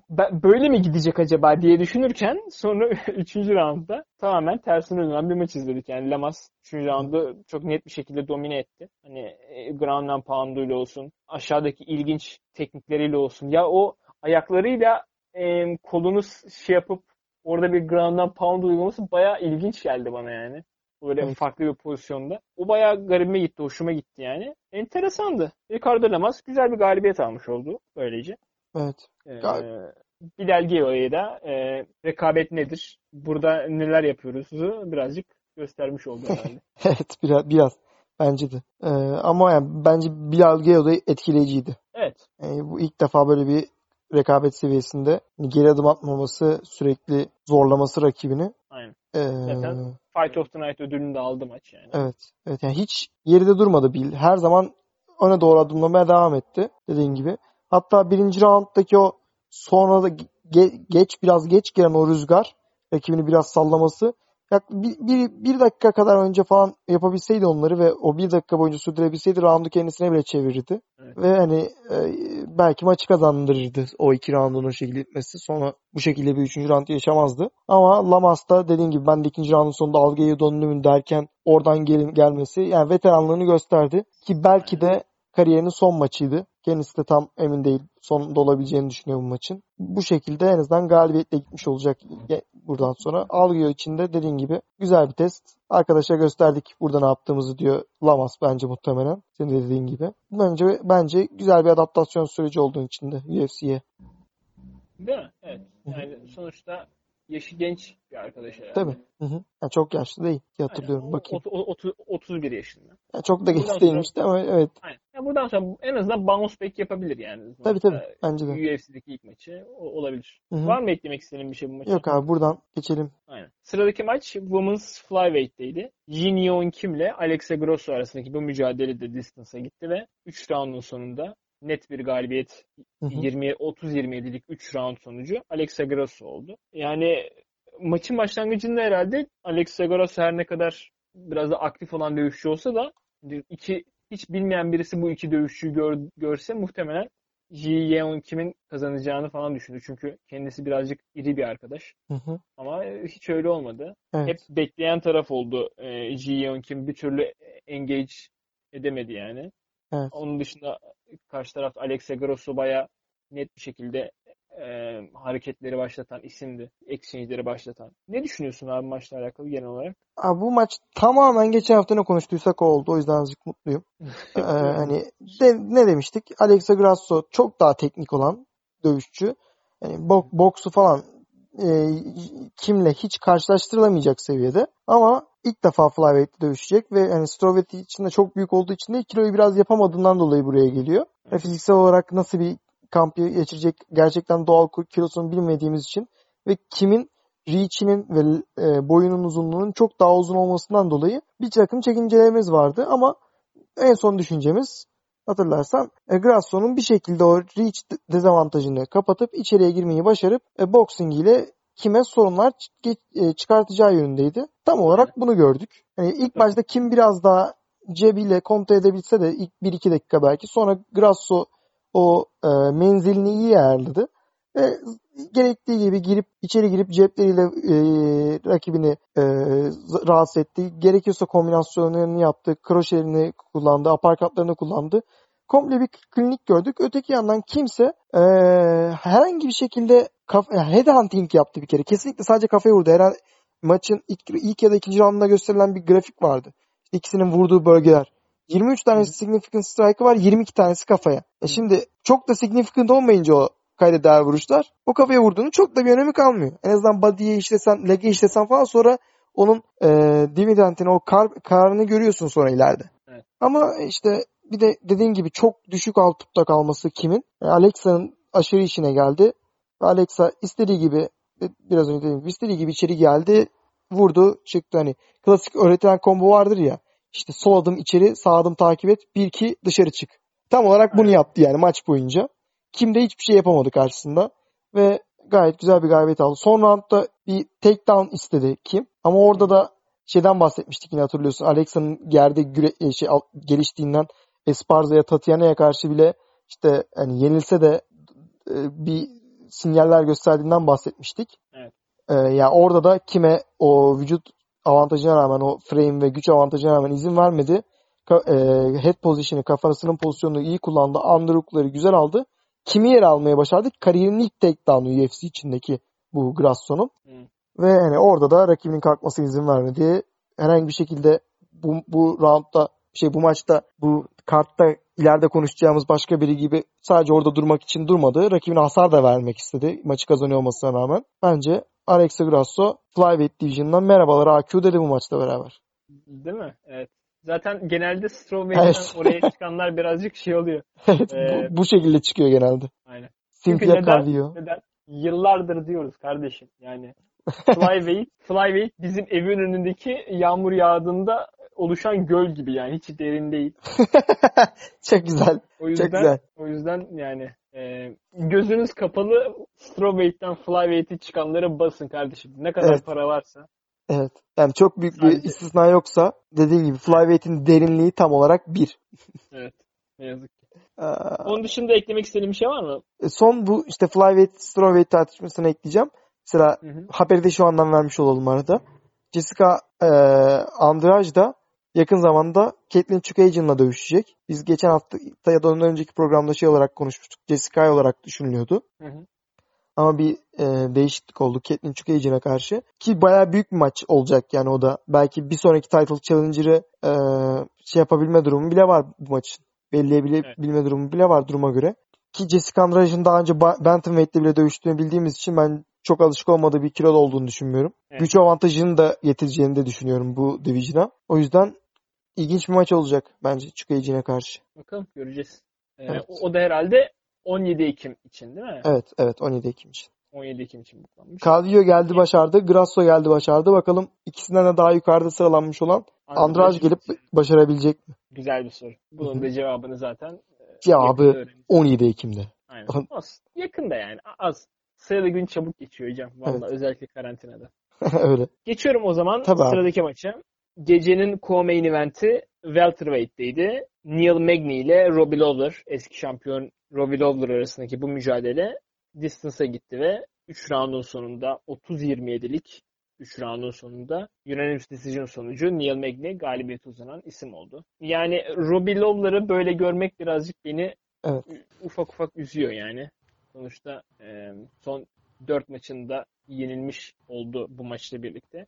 Ben, böyle mi gidecek acaba diye düşünürken sonra üçüncü roundda tamamen tersine dönen bir maç izledik. Yani Lamas üçüncü roundu çok net bir şekilde domine etti. Hani e, ground and pound'uyla olsun, aşağıdaki ilginç teknikleriyle olsun. Ya o ayaklarıyla e, kolunu şey yapıp orada bir ground'dan pound uygulaması bayağı ilginç geldi bana yani. Böyle Evet. farklı bir pozisyonda. O bayağı garibime gitti, hoşuma gitti yani. Enteresandı. Ricardo Lamas güzel bir galibiyet almış oldu böylece. Evet. Ee, Gal- Bilal Gio'ya da e, rekabet nedir? Burada neler yapıyoruz'u birazcık göstermiş oldu herhalde. Evet biraz, biraz bence de. Ee, ama yani bence Bilal Geo da etkileyiciydi. evet. Yani bu ilk defa böyle bir rekabet seviyesinde hani geri adım atmaması, sürekli zorlaması rakibini. Aynen. Ee, Zaten Fight of the Night ödülünü de aldı maç yani. evet. Evet yani hiç yerinde durmadı Bil. Her zaman öne doğru adımlamaya devam etti dediğin gibi. Hatta birinci rounddaki o sonra da ge- geç biraz geç gelen o rüzgar rakibini biraz sallaması yak bir, bir, bir dakika kadar önce falan yapabilseydi onları ve o bir dakika boyunca sürdürebilseydi roundu kendisine bile çevirirdi. Evet. Ve hani e, belki maçı kazandırırdı o iki roundun o şekilde gitmesi. Sonra bu şekilde bir üçüncü round yaşamazdı. Ama Lamas da dediğim gibi ben de ikinci roundun sonunda Alga'yı döndüm derken oradan gelin, gelmesi yani veteranlığını gösterdi. Ki belki de kariyerinin son maçıydı. Kendisi de tam emin değil sonunda olabileceğini düşünüyor bu maçın. Bu şekilde en azından galibiyetle gitmiş olacak buradan sonra. Algio için de dediğin gibi güzel bir test. Arkadaşa gösterdik burada ne yaptığımızı diyor Lamas bence muhtemelen. Senin de dediğin gibi. Bence bence güzel bir adaptasyon süreci olduğu için de UFC'ye. Değil mi? Evet. Yani sonuçta yaşı genç bir arkadaş herhalde. Tabii. Hı hı. Yani çok yaşlı değil Aynen. hatırlıyorum. O- Bakayım. o- o- otu- 31 yaşında. Yani çok da genç Buradan değilmiş ama evet. Aynen. Yani buradan sonra en azından bounce back yapabilir yani. Tabii tabii. Bence de. UFC'deki ilk maçı o- olabilir. Hı hı. Var mı eklemek istediğin bir şey bu maça? Yok abi buradan geçelim. Aynen. Sıradaki maç Women's Flyweight'teydi. Jin Yeon Kim'le Alexa Grosso arasındaki bu mücadele de distance'a gitti ve 3 roundun sonunda net bir galibiyet Hı hı. 20 30-27'lik 3 round sonucu Alexa Grosso oldu. Yani maçın başlangıcında herhalde Alexa Grosso her ne kadar biraz da aktif olan dövüşçü olsa da iki hiç bilmeyen birisi bu iki dövüşçüyü gör, görse muhtemelen Ji Yeon Kim'in kazanacağını falan düşündü. Çünkü kendisi birazcık iri bir arkadaş. Hı hı. Ama hiç öyle olmadı. Evet. Hep bekleyen taraf oldu. E, Ji Yeon Kim bir türlü engage edemedi yani. Evet. Onun dışında karşı taraf Alexa Grosso baya net bir şekilde e, hareketleri başlatan isimdi. Exchange'leri başlatan. Ne düşünüyorsun abi maçla alakalı genel olarak? Abi bu maç tamamen geçen hafta ne konuştuysak oldu. O yüzden azıcık mutluyum. Ee, hani de, ne demiştik? Alexa Grasso çok daha teknik olan dövüşçü. Yani bok, boksu falan e, kimle hiç karşılaştırılamayacak seviyede. Ama ilk defa flyweight'te dövüşecek ve yani Strovet için de çok büyük olduğu için de kiloyu biraz yapamadığından dolayı buraya geliyor. Ve fiziksel olarak nasıl bir kamp geçirecek gerçekten doğal kilosunu bilmediğimiz için ve kimin reach'inin ve e, boyunun uzunluğunun çok daha uzun olmasından dolayı bir takım çekincelerimiz vardı ama en son düşüncemiz hatırlarsan e, Grasso'nun bir şekilde o reach dezavantajını kapatıp içeriye girmeyi başarıp e, boxing ile kime sorunlar e, çıkartacağı yönündeydi. Tam olarak bunu gördük. Yani ilk başta kim biraz daha cebiyle kontrol edebilse de ilk 1-2 dakika belki sonra Grasso o e, menzilini iyi ayarladı. Ve gerektiği gibi girip içeri girip cepleriyle e, rakibini e, rahatsız etti. Gerekiyorsa kombinasyonlarını yaptı. Kroşelerini kullandı. Aparkatlarını kullandı. Komple bir klinik gördük. Öteki yandan kimse e, herhangi bir şekilde kaf- yani headhunting yaptı bir kere. Kesinlikle sadece kafaya vurdu. Herhalde maçın ilk, ilk ya da ikinci roundunda gösterilen bir grafik vardı. İşte ikisinin vurduğu bölgeler. 23 tanesi significant strike'ı var, 22 tanesi kafaya. E şimdi çok da significant olmayınca o kayda değer vuruşlar o kafaya vurduğunu çok da bir önemi kalmıyor. En azından body'ye işlesen, leg'e işlesen falan sonra onun e, dividendini, o kar, karını görüyorsun sonra ileride. Evet. Ama işte bir de dediğin gibi çok düşük output'ta kalması kimin? E, Alexa'nın aşırı işine geldi. Alexa istediği gibi e, biraz önce dediğim gibi istediği gibi içeri geldi. Vurdu çıktı hani klasik öğretilen combo vardır ya işte sol adım içeri sağ adım takip et bir iki dışarı çık. Tam olarak bunu yaptı yani maç boyunca. Kim de hiçbir şey yapamadı karşısında. Ve gayet güzel bir galibiyet aldı. Son roundda bir takedown istedi Kim. Ama orada da şeyden bahsetmiştik yine hatırlıyorsun. Alexa'nın yerde güre, e, şey, geliştiğinden Esparza'ya Tatiana'ya karşı bile işte hani yenilse de e, bir sinyaller gösterdiğinden bahsetmiştik. Evet. E, yani orada da kime o vücut avantajına rağmen o frame ve güç avantajına rağmen izin vermedi. Ka- e, head position'ı kafasının pozisyonunu iyi kullandı. Underhook'ları güzel aldı. kimi yer almaya başardı? Kariyerinin ilk takedown'u UFC içindeki bu Grasson'un. Hı. Ve hani orada da rakibinin kalkmasına izin vermedi. Herhangi bir şekilde bu, bu roundda şey bu maçta bu kartta ileride konuşacağımız başka biri gibi sadece orada durmak için durmadı. Rakibine hasar da vermek istedi. Maçı kazanıyor olmasına rağmen. Bence Alexa Grasso Flyweight Division'dan merhabalar AQ dedi bu maçta beraber. Değil mi? Evet. Zaten genelde Strawweight'ten Evet. oraya çıkanlar birazcık şey oluyor. Evet Ee, bu, bu şekilde çıkıyor genelde. Aynen. Çünkü Cynthia neden? Neden? Yıllardır diyoruz kardeşim. Yani flyweight, flyweight bizim evin önündeki yağmur yağdığında oluşan göl gibi yani hiç derin değil. Çok güzel. O yüzden Çok güzel. o yüzden yani e, gözünüz kapalı strawweight'ten flyweight'e çıkanlara basın kardeşim. Ne kadar Evet. para varsa. Evet. Yani çok büyük bir Sadece- istisna yoksa dediğin gibi Flyweight'in derinliği tam olarak bir. Evet. Ne yazık ki. Ee, Onun dışında eklemek istediğim bir şey var mı? son bu işte Flyweight, Strawweight tartışmasına ekleyeceğim. Mesela Hı hı. haberi de şu andan vermiş olalım arada. Jessica e, Andrade da yakın zamanda Caitlyn Chukagian'la dövüşecek. Biz geçen hafta ya da ondan önceki programda şey olarak konuşmuştuk. Jessica olarak düşünülüyordu. Hı hı. Ama bir e, değişiklik oldu Caitlyn Chukagian'a karşı. Ki bayağı büyük bir maç olacak yani o da. Belki bir sonraki title challenger'ı e, şey yapabilme durumu bile var bu maçın. Belirleyebilme durumu bile var duruma göre. Ki Jessica Andrade'ın daha önce ba- Bantamweight'te bile dövüştüğünü bildiğimiz için ben çok alışık olmadığı bir kilolu olduğunu düşünmüyorum. Evet. Güç avantajını da getireceğini de düşünüyorum bu division'a. O yüzden ilginç bir maç olacak bence Chukagian'a karşı. Bakalım göreceğiz. Ee, Evet. o, o da herhalde 17 Ekim için değil mi? Evet evet 17 Ekim için. 17 Ekim için buklanmış. Calvillo geldi başardı. Grasso geldi başardı. Bakalım ikisinden de daha yukarıda sıralanmış olan Andrade gelip başarabilecek mi? Güzel bir soru. Bunun Hı hı. da cevabını zaten e, Cevabı yakında öğreniriz. 17 Ekim'de. Aynen. Az. Yakında yani. Az. Sayılı gün çabuk geçiyor hocam. Valla Evet. özellikle karantinada. Öyle. Geçiyorum o zaman Tabii abi. sıradaki maça. Gecenin co-main eventi welterweight'teydi. Neil Magny ile Robbie Lawler, eski şampiyon Robbie Lawler arasındaki bu mücadele distance'a gitti ve 3 roundun sonunda 30-27'lik 3 roundun sonunda unanimous decision sonucu Neil Magny galibiyete uzanan isim oldu. Yani Robbie Lawler'ı böyle görmek birazcık beni Evet. ufak ufak üzüyor yani. Sonuçta e, son 4 maçında yenilmiş oldu bu maçla birlikte.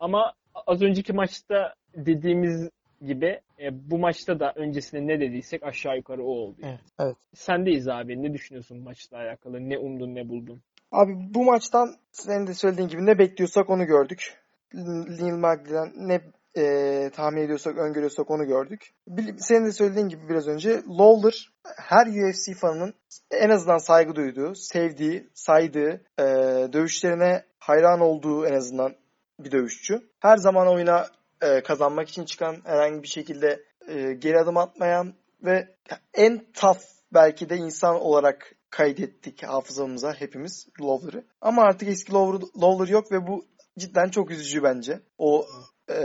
Ama az önceki maçta dediğimiz gibi e, bu maçta da öncesinde ne dediysek aşağı yukarı o oldu. Evet. Evet. Sendeyiz abi. Ne düşünüyorsun maçla alakalı? Ne umdun ne buldun? Abi bu maçtan senin de söylediğin gibi ne bekliyorsak onu gördük. Neil Magny'den ne e, tahmin ediyorsak, öngörüyorsak onu gördük. Senin de söylediğin gibi biraz önce Lawler her UFC fanının en azından saygı duyduğu, sevdiği, saydığı, e, dövüşlerine hayran olduğu en azından bir dövüşçü. Her zaman oyuna e, kazanmak için çıkan, herhangi bir şekilde e, geri adım atmayan ve en tough belki de insan olarak kaydettik hafızamıza hepimiz Lawler'ı. Ama artık eski Lawler, Lawler yok ve bu cidden çok üzücü bence. O e,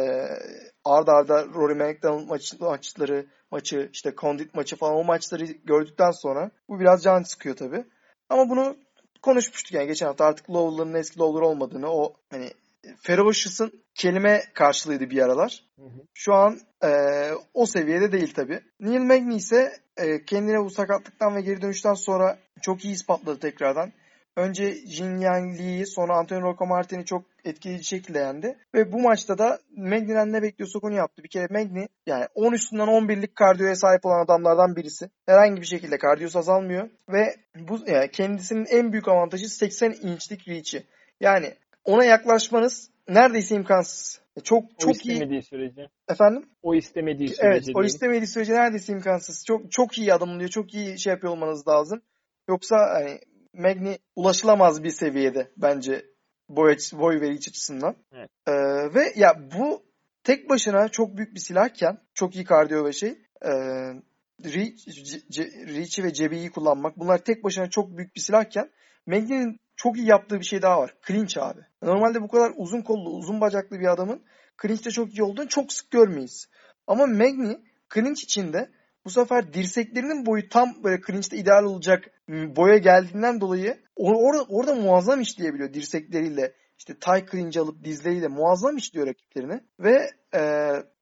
arda arda Rory McDonald maç, maçları, maçı, işte Condit maçı falan o maçları gördükten sonra bu biraz can sıkıyor tabii. Ama bunu konuşmuştuk yani geçen hafta artık Lawler'ın eski Lawler olmadığını o hani Ferocious'ın kelime karşılığıydı bir aralar. Hı hı. Şu an e, o seviyede değil tabi. Neil Magny ise e, kendine bu sakatlıktan ve geri dönüşten sonra çok iyi ispatladı tekrardan. Önce Jin Yang Lee'yi sonra Antonio Rocco Martin'i çok etkileyici şekilde yendi. Ve bu maçta da Magny'den ne bekliyorsak onu yaptı. Bir kere Magny yani 10 üstünden 11'lik kardiyoya sahip olan adamlardan birisi. Herhangi bir şekilde kardiyosu azalmıyor. Ve bu yani kendisinin en büyük avantajı 80 inçlik reach'i. Yani ona yaklaşmanız neredeyse imkansız. Çok O çok iyi istemediği sürece. efendim. O istemediği sürece Evet, o istemediği sürece neredeyse imkansız. Çok çok iyi adımlıyor, çok iyi şey yapıyor olmanız lazım. Yoksa hani Magni ulaşılamaz bir seviyede bence boy, açı- boy ve reach açısından. Evet. Ee, ve ya bu tek başına çok büyük bir silahken, çok iyi kardiyo ve şey, e, reach, reach'i ve cebiyi kullanmak bunlar tek başına çok büyük bir silahken Magni'nin çok iyi yaptığı bir şey daha var. Clinch abi. Normalde bu kadar uzun kollu, uzun bacaklı bir adamın clinch'te çok iyi olduğunu çok sık görmeyiz. Ama Magni clinch içinde bu sefer dirseklerinin boyu tam böyle clinch'te ideal olacak boya geldiğinden dolayı or- orada, orada muazzam işleyebiliyor dirsekleriyle. İşte tie clinch alıp dizleriyle muazzam işliyor rakiplerini. Ve e,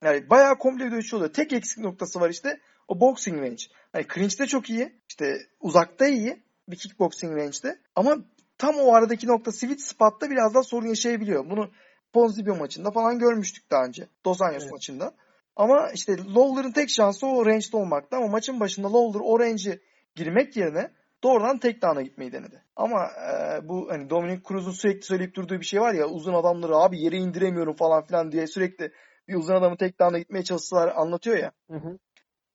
yani bayağı komple bir dövüşçü oluyor. Tek eksik noktası var işte. o boxing range. Hani clinch'te çok iyi. işte uzakta iyi. Bir kickboxing range'de. Ama tam o aradaki nokta sweet spot'ta biraz daha sorun yaşayabiliyor. Bunu Ponzibio maçında falan görmüştük daha önce. Dos Anjos evet. maçında. Ama işte Lawler'ın tek şansı o range'de olmakta ama maçın başında Lawler o range'e girmek yerine doğrudan tek down'a gitmeyi denedi. Ama e, bu hani Dominic Cruz'un sürekli söyleyip durduğu bir şey var ya uzun adamları abi yere indiremiyorum falan filan diye sürekli bir uzun adamı tek down'a gitmeye çalışsalar anlatıyor ya. Hı hı.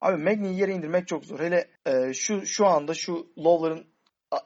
Abi Magny'i yere indirmek çok zor. Hele e, şu şu anda şu Lawler'ın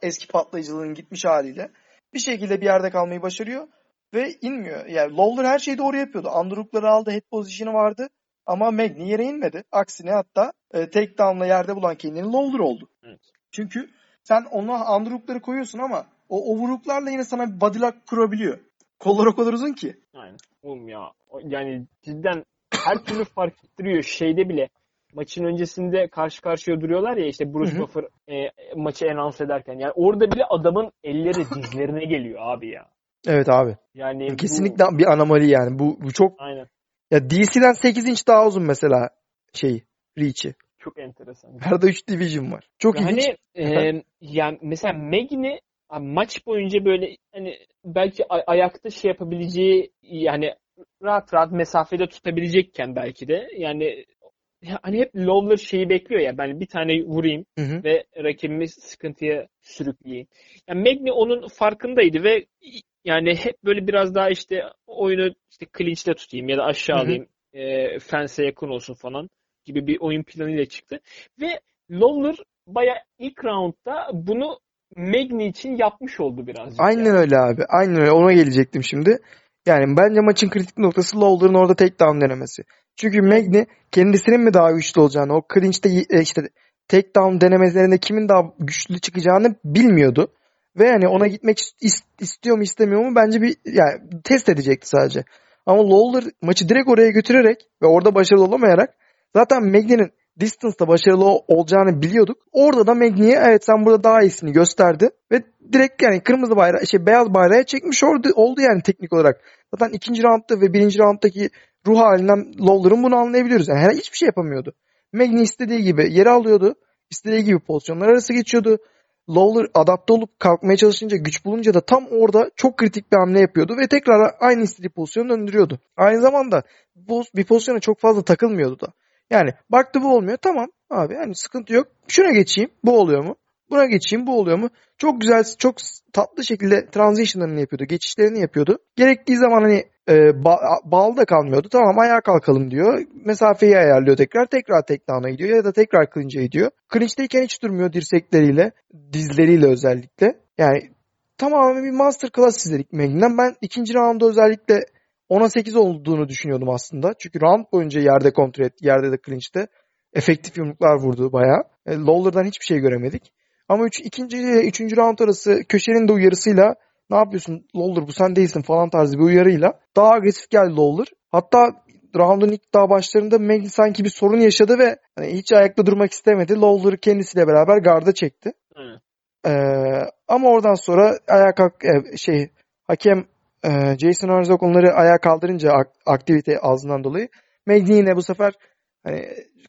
eski patlayıcılığının gitmiş haliyle bir şekilde bir yerde kalmayı başarıyor ve inmiyor. Yani Lawler her şeyi doğru yapıyordu. Underhook'ları aldı, head position'ı vardı. Ama Magny yere inmedi. Aksine hatta e, takedown'la yerde bulan kendini Lawler oldu. Evet. Çünkü sen ona underhook'ları koyuyorsun ama o overhook'larla yine sana bir body lock kurabiliyor. Kollar o kadar uzun ki. Aynen. Oğlum ya yani cidden her türlü fark ettiriyor. Şeyde bile maçın öncesinde karşı karşıya duruyorlar ya işte Bruce Buffer e, maçı enans ederken. Yani orada bile adamın elleri dizlerine geliyor abi ya. Evet abi. Yani kesinlikle bu... bir anomali yani. Bu bu çok Aynen. Ya DC'den 8 inç daha uzun mesela şey reach'i. Çok enteresan. Arada 3 division var. Çok yani, ilginç. E, yani mesela Meg'ni maç boyunca böyle hani belki ayakta şey yapabileceği yani rahat rahat mesafede tutabilecekken belki de yani hani hep Lawler şeyi bekliyor ya ben bir tane vurayım hı hı. ve rakibimi sıkıntıya sürükleyeyim. Yani Magni onun farkındaydı ve yani hep böyle biraz daha işte oyunu işte clinch'te tutayım ya da aşağı hı hı. alayım e, fense yakın olsun falan gibi bir oyun planıyla çıktı. Ve Lawler baya ilk roundda bunu Magni için yapmış oldu birazcık. Aynen yani. öyle abi. Aynen öyle. Ona gelecektim şimdi. Yani bence maçın kritik noktası Lawler'ın orada takedown denemesi. Çünkü Magni kendisinin mi daha güçlü olacağını, o clinch'te e, işte takedown denemelerinde kimin daha güçlü çıkacağını bilmiyordu. Ve yani ona gitmek istiyor mu istemiyor mu bence bir yani test edecekti sadece. Ama Lawler maçı direkt oraya götürerek ve orada başarılı olamayarak zaten Magni'nin distance'da başarılı olacağını biliyorduk. Orada da Magni'ye evet sen burada daha iyisini gösterdi ve direkt yani kırmızı bayrağı şey beyaz bayrağı çekmiş oldu, oldu yani teknik olarak. Zaten ikinci roundda ve birinci rounddaki ruh halinden Lawler'ın bunu anlayabiliyoruz. Yani her hiçbir şey yapamıyordu. Magni istediği gibi yere alıyordu. istediği gibi pozisyonlar arası geçiyordu. Lawler adapte olup kalkmaya çalışınca güç bulunca da tam orada çok kritik bir hamle yapıyordu ve tekrar aynı istediği pozisyonu döndürüyordu. Aynı zamanda bir pozisyona çok fazla takılmıyordu da. Yani baktı bu olmuyor. Tamam abi yani sıkıntı yok. Şuna geçeyim. Bu oluyor mu? Buna geçeyim. Bu oluyor mu? Çok güzel, çok tatlı şekilde transition'larını yapıyordu. Geçişlerini yapıyordu. Gerektiği zaman hani e, ba- bağlı kalmıyordu. Tamam ayağa kalkalım diyor. Mesafeyi ayarlıyor tekrar. Tekrar takedown'a gidiyor ya da tekrar clinch'e gidiyor. Clinch'teyken hiç durmuyor dirsekleriyle, dizleriyle özellikle. Yani tamamen bir master class izledik Meglin'den. Ben ikinci roundda özellikle 10'a 8 olduğunu düşünüyordum aslında. Çünkü round boyunca yerde kontrol etti. Yerde de clinch'te. Efektif yumruklar vurdu bayağı. E, Lawler'dan hiçbir şey göremedik. Ama üç, ikinci ile üçüncü round arası köşenin de uyarısıyla ne yapıyorsun Lawler bu sen değilsin falan tarzı bir uyarıyla daha agresif geldi Lawler. Hatta roundun ilk daha başlarında Maggie sanki bir sorun yaşadı ve hani hiç ayakta durmak istemedi. Lawler'ı kendisiyle beraber garda çekti. Ee, ama oradan sonra ayağa kalk e, şey hakem e, Jason Herzog onları ayağa kaldırınca ak- aktivite ağzından dolayı Maggie yine bu sefer hani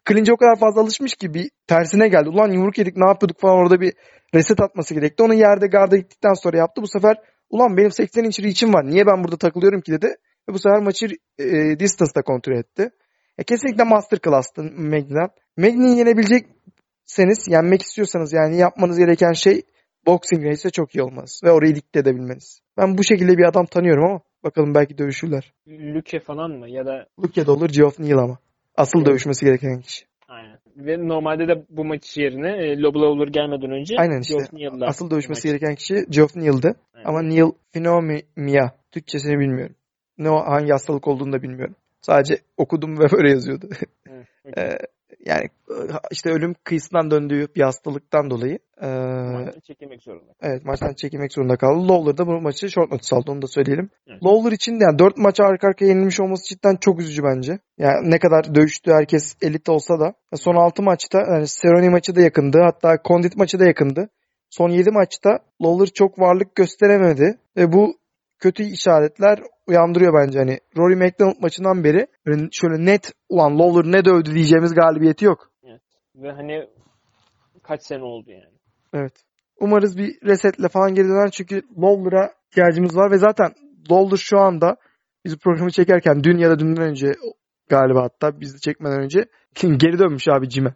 Clinch'e o kadar fazla alışmış ki bir tersine geldi. Ulan yumruk yedik ne yapıyorduk falan orada bir reset atması gerekti. Onu yerde garda gittikten sonra yaptı. Bu sefer ulan benim 80 inç reach'im var. Niye ben burada takılıyorum ki dedi. Ve bu sefer maçı e, distance'da kontrol etti. E, kesinlikle masterclass'tı Magny'den. Magny'yi yenebilecekseniz, yenmek istiyorsanız yani yapmanız gereken şey boxing race'e çok iyi olmaz. Ve orayı dikte edebilmeniz. Ben bu şekilde bir adam tanıyorum ama bakalım belki dövüşürler. Luke falan mı? Ya da Luke de olur, Geoff Neal ama. Asıl evet. dövüşmesi gereken kişi. Aynen. Ve normalde de bu maç yerine e, Lob Lawler gelmeden önce Aynen işte. Asıl dövüşmesi gereken kişi Geoff Neal'dı. Aynen. Ama Neal Phenomia Türkçesini bilmiyorum. Ne o, hangi hastalık olduğunu da bilmiyorum. Sadece okudum ve böyle yazıyordu. Evet, okay. Yani işte ölüm kıyısından döndüğü bir hastalıktan dolayı e, maçtan çekilmek zorunda. Evet maçtan çekilmek zorunda kaldı. Lawler da bu maçı short notice aldı onu da söyleyelim. Evet. Lawler için de yani 4 maç arka arkaya yenilmiş olması cidden çok üzücü bence. Yani ne kadar dövüştü herkes elit olsa da son 6 maçta yani Cerrone maçı da yakındı. Hatta Condit maçı da yakındı. Son 7 maçta Lawler çok varlık gösteremedi. Ve bu kötü işaretler uyandırıyor bence hani. Rory McDonald maçından beri şöyle net ulan Lawler ne dövdü diyeceğimiz galibiyeti yok. Ve hani kaç sene oldu yani. Evet. Umarız bir resetle falan geri döner çünkü Lawler'a ihtiyacımız var ve zaten Lawler şu anda biz programı çekerken dün ya da dünden önce galiba hatta biz de çekmeden önce geri dönmüş abi cime.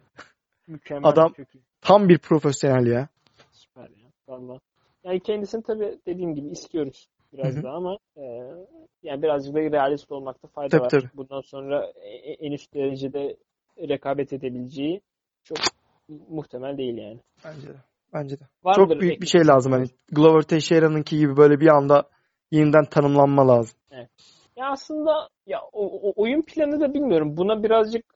Mükemmel. Adam- iyi. Tam bir profesyonel ya. Süper ya. Valla. Yani kendisini tabii dediğim gibi istiyoruz biraz daha ama e, yani birazcık da realist olmakta fayda Tabii, var. tabii. Bundan sonra e- en üst derecede rekabet edebileceği çok muhtemel değil yani. Bence de. Bence de. Var Çok büyük bir şey lazım hani. istediğiniz? Glover Teixeira'nınki gibi böyle bir anda yeniden tanımlanma lazım. Ya aslında ya o, o- oyun planı da bilmiyorum. Buna birazcık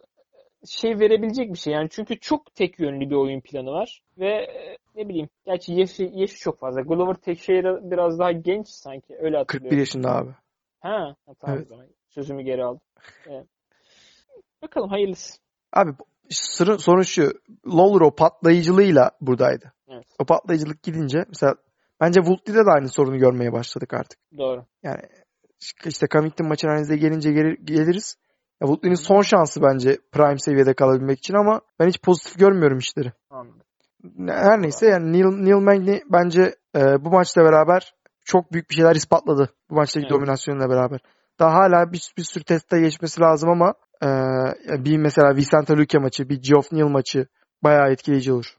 şey verebilecek bir şey. Yani çünkü çok tek yönlü bir oyun planı var ve e, ne bileyim gerçi yaşı, yaşı çok fazla. Glover Teixeira biraz daha genç sanki. Öyle 41 hatırlıyorum. yaşında abi. Ha, tamam Evet. zaman. Sözümü geri aldım. Evet. Bakalım hayırlısı. Abi sırrı, sorun şu. Lawler o patlayıcılığıyla buradaydı. Evet. O patlayıcılık gidince mesela bence Woodley'de de aynı sorunu görmeye başladık artık. Doğru. Yani işte Covington maçın analize gelince geri, geliriz. Ya Woodley'nin son şansı bence prime seviyede kalabilmek için ama ben hiç pozitif görmüyorum işleri. Anladım. Her neyse yani Neil, Neil Magny bence e, bu maçla beraber çok büyük bir şeyler ispatladı. Bu maçtaki Evet. dominasyonuyla beraber. Daha hala bir, bir sürü testte geçmesi lazım ama e, bir mesela Vicente Luque maçı, bir Geoff Neal maçı bayağı etkileyici olur.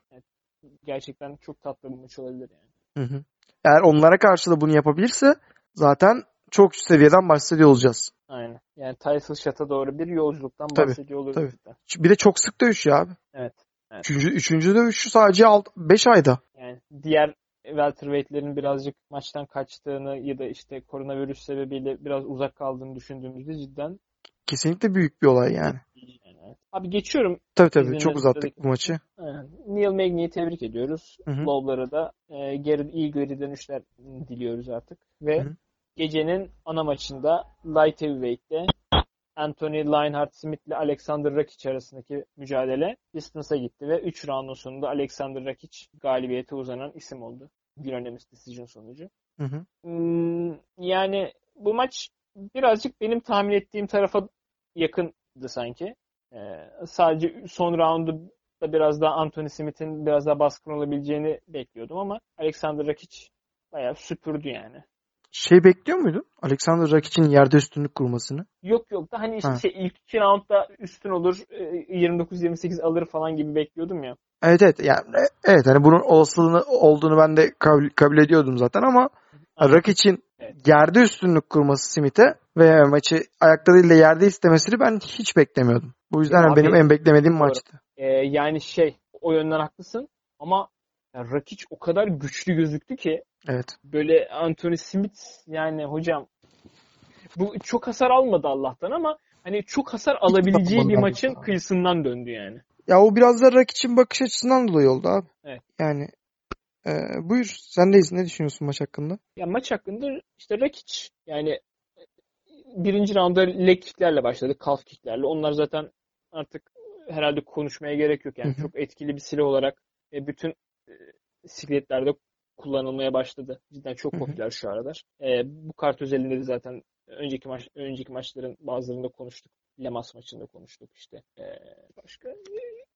Gerçekten çok tatlı bir maç olabilir yani. Hı hı. Eğer onlara karşı da bunu yapabilirse zaten çok üst seviyeden bahsediyor olacağız. Aynen. Yani title shot'a doğru bir yolculuktan Tabii, bahsediyor oluruz. tabii. cidden. Bir de çok sık dövüşüyor abi. Evet. Evet. Üçüncü, üçüncü dövüşü sadece 5 ayda. Yani diğer welterweight'lerin birazcık maçtan kaçtığını ya da işte koronavirüs sebebiyle biraz uzak kaldığını düşündüğümüzde cidden Kesinlikle büyük bir olay yani. yani. Abi geçiyorum. Tabii tabii çok uzattık sıradaki bu maçı. Aynen. Neil Magny'yi tebrik ediyoruz. Lawler'a da e, geri, iyi geri dönüşler diliyoruz artık. Ve Hı hı. Gecenin ana maçında Light Heavyweight'te Anthony Lionheart Smith ile Alexander Rakic arasındaki mücadele distance'a gitti ve 3 roundun sonunda Alexander Rakic galibiyete uzanan isim oldu. Unanimous decision sonucu. Hı hı. Hmm, yani bu maç birazcık benim tahmin ettiğim tarafa yakındı sanki. Ee, sadece son roundu da biraz daha Anthony Smith'in biraz daha baskın olabileceğini bekliyordum ama Alexander Rakic bayağı süpürdü yani. Şey bekliyor muydun? Alexander Rakic'in yerde üstünlük kurmasını. Yok yok da hani işte Ha. şey, ilk iki roundda üstün olur e, 29-28 alır falan gibi bekliyordum ya. Evet evet yani e- evet hani bunun olasılığını olduğunu ben de kabul, kabul ediyordum zaten ama. Rakic'in Evet. yerde üstünlük kurması Smith'e ve maçı ayakta değil de yerde istemesini ben hiç beklemiyordum. Bu yüzden Ya abi, benim en beklemediğim doğru. maçtı. Ee, yani şey o yönden haklısın ama ya Rakic o kadar güçlü gözüktü ki Evet. böyle Anthony Smith yani hocam bu çok hasar almadı Allah'tan ama hani çok hasar alabileceği bir maçın kıyısından döndü yani. Ya o biraz da Rakic'in bakış açısından dolayı oldu abi. Evet. Yani e, buyur sendeyiz. Ne düşünüyorsun maç hakkında? Ya maç hakkında işte Rakic yani birinci rounda leg kicklerle başladı. Calf kicklerle. Onlar zaten artık herhalde konuşmaya gerek yok. Yani Hı hı. çok etkili bir silah olarak e, bütün e, sikletlerde kullanılmaya başladı. Cidden çok popüler şu aralar. E, bu kart özelinde de zaten önceki maç önceki maçların bazılarında konuştuk. Lemas maçında konuştuk işte. E, başka e,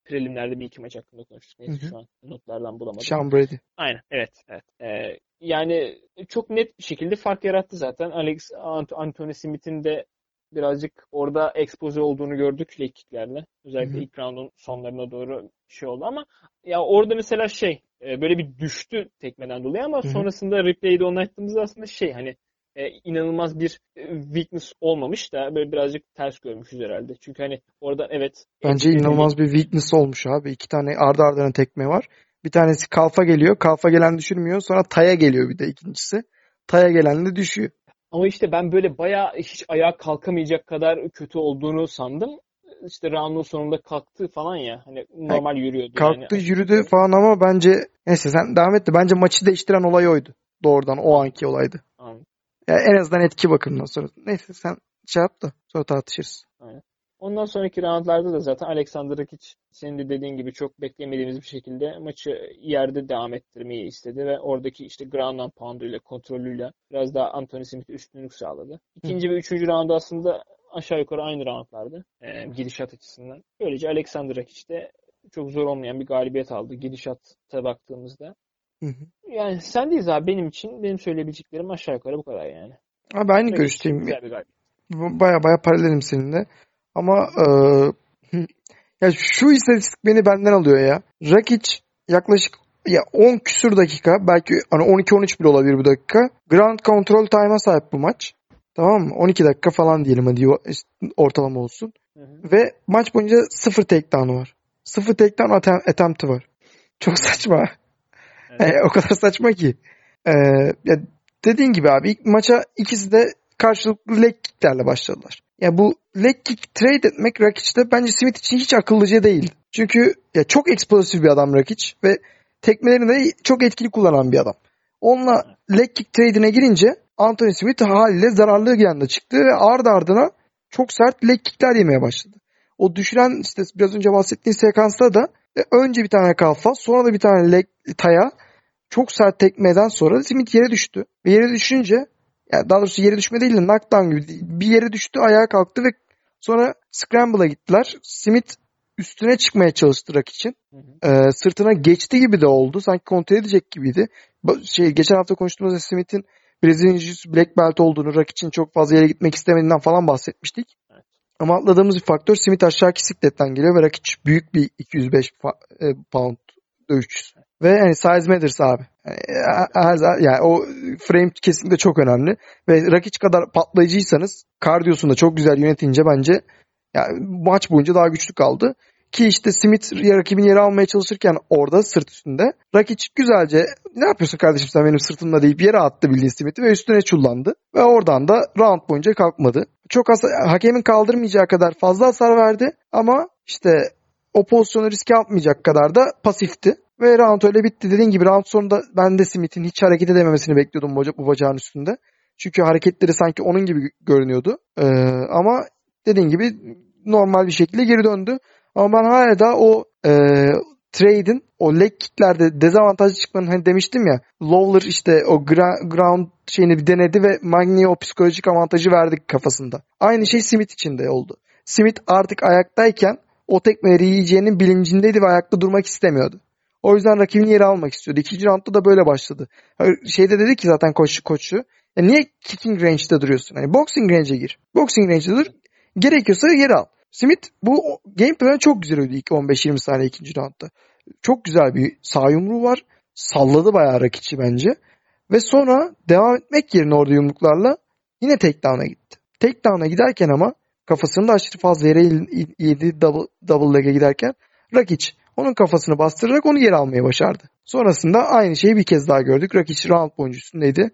prelimlerde bir iki maç hakkında konuştuk. Neyse şu an notlardan bulamadım. Sean Brady. Aynen. Evet. evet. Ee, yani çok net bir şekilde fark yarattı zaten. Alex Ant- Anthony Smith'in de birazcık orada expose olduğunu gördük leg kicklerle. Özellikle Hı hı. ilk roundun sonlarına doğru şey oldu ama ya orada mesela şey e, böyle bir düştü tekmeden dolayı ama Hı hı. sonrasında replay'de onayladığımızda aslında şey hani e, inanılmaz bir e, weakness olmamış da böyle birazcık ters görmüşüz herhalde. Çünkü hani orada evet Bence etkili- inanılmaz bir weakness olmuş abi. İki tane ardı ardına tekme var. Bir tanesi kalfa geliyor. Kalfa gelen düşürmüyor. Sonra taya geliyor bir de ikincisi. Taya gelen de düşüyor. Ama işte ben böyle bayağı hiç ayağa kalkamayacak kadar kötü olduğunu sandım. İşte round'un sonunda kalktı falan ya. Hani normal yürüyordu Kalktı yani. yürüdü falan ama bence neyse sen devam et de bence maçı değiştiren olay oydu. Doğrudan o anki olaydı. Anladım. Yani en azından etki bakımından sonra. Neyse sen şey yap da sonra tartışırız. Ondan sonraki roundlarda da zaten Alexander Rakic senin de dediğin gibi çok beklemediğimiz bir şekilde maçı yerde devam ettirmeyi istedi ve oradaki işte ground and pound'uyla, kontrolüyle biraz daha Anthony Smith üstünlük sağladı. İkinci ve üçüncü round aslında aşağı yukarı aynı roundlardı. E, gidişat açısından. Böylece Alexander Rakic de çok zor olmayan bir galibiyet aldı gidişata baktığımızda. Hı hı. Yani sendeyiz abi benim için benim söyleyebileceklerim aşağı yukarı bu kadar yani. Abi aynı Rakic görüşteyim. galibiyet. Baya baya paralelim seninle. Ama e, ya şu istatistik beni benden alıyor ya. Rakic yaklaşık ya 10 küsür dakika belki hani 12-13 bile olabilir bu dakika. Ground control time'a sahip bu maç. Tamam mı? 12 dakika falan diyelim hadi ortalama olsun. Hı hı. Ve maç boyunca sıfır takedown'u var. Sıfır takedown atem- attempt'i var. Çok saçma. Evet. E, o kadar saçma ki. E, ya dediğin gibi abi ilk maça ikisi de karşılıklı leg kicklerle başladılar. Ya bu leg kick trade etmek Rakic'te bence Smith için hiç akıllıca değil. Çünkü ya çok eksplosif bir adam Rakic ve tekmelerini de çok etkili kullanan bir adam. Onunla leg kick trade'ine girince Anthony Smith haliyle zararlı anda çıktı ve ardı ardına çok sert leg kickler yemeye başladı. O düşüren işte biraz önce bahsettiğim sekansta da e, önce bir tane kalfa sonra da bir tane leg taya çok sert tekmeden sonra Smith yere düştü. Ve yere düşünce yani daha doğrusu yere düşme değil de knockdown gibi bir yere düştü ayağa kalktı ve sonra scramble'a gittiler. Smith üstüne çıkmaya çalıştı rak için. Hı hı. Ee, sırtına geçti gibi de oldu. Sanki kontrol edecek gibiydi. Şey, geçen hafta konuştuğumuzda Smith'in Brezilya Jiu-Jitsu Black Belt olduğunu, rak için çok fazla yere gitmek istemediğinden falan bahsetmiştik. Evet. Ama atladığımız bir faktör Smith aşağıki sikletten geliyor ve Rakic büyük bir 205 fa- e, pound dövüşçüsü. Ve yani size matters abi. Yani, zaman- yani o frame kesinlikle çok önemli. Ve Rakic kadar patlayıcıysanız kardiyosunu da çok güzel yönetince bence yani maç boyunca daha güçlü kaldı. Ki işte Smith ya rakibin yeri almaya çalışırken orada sırt üstünde. Rakic güzelce ne yapıyorsun kardeşim sen benim sırtımda deyip yere attı bildiğin Smith'i ve üstüne çullandı. Ve oradan da round boyunca kalkmadı. Çok has hakemin kaldırmayacağı kadar fazla hasar verdi ama işte o pozisyonu riske atmayacak kadar da pasifti. Ve round öyle bitti. Dediğin gibi round sonunda ben de Smith'in hiç hareket edememesini bekliyordum bu bacağın üstünde. Çünkü hareketleri sanki onun gibi görünüyordu. Ee, ama dediğin gibi normal bir şekilde geri döndü. Ama ben hala da o e, trade'in o leg kicklerde dezavantajlı çıkmanın hani demiştim ya Lawler işte o gra- ground şeyini bir denedi ve Magni'ye o psikolojik avantajı verdik kafasında. Aynı şey Smith için de oldu. Smith artık ayaktayken o tekmeleri yiyeceğinin bilincindeydi ve ayakta durmak istemiyordu. O yüzden rakibini yere almak istiyordu. İkinci roundda da böyle başladı. Şeyde dedi ki zaten koç, koçu. Niye kicking range'de duruyorsun? Hani boxing range'e gir. Boxing range'de dur. Gerekiyorsa yere al. Smith bu game planı çok güzel oydu ilk 15-20 saniye ikinci roundda. Çok güzel bir sağ yumruğu var. Salladı bayağı rakici bence. Ve sonra devam etmek yerine orada yumruklarla yine takedown'a gitti. Takedown'a giderken ama kafasını da aşırı fazla yere yedi double, double leg'e giderken Rakic onun kafasını bastırarak onu geri almayı başardı. Sonrasında aynı şeyi bir kez daha gördük. Rakic round boyunca üstündeydi.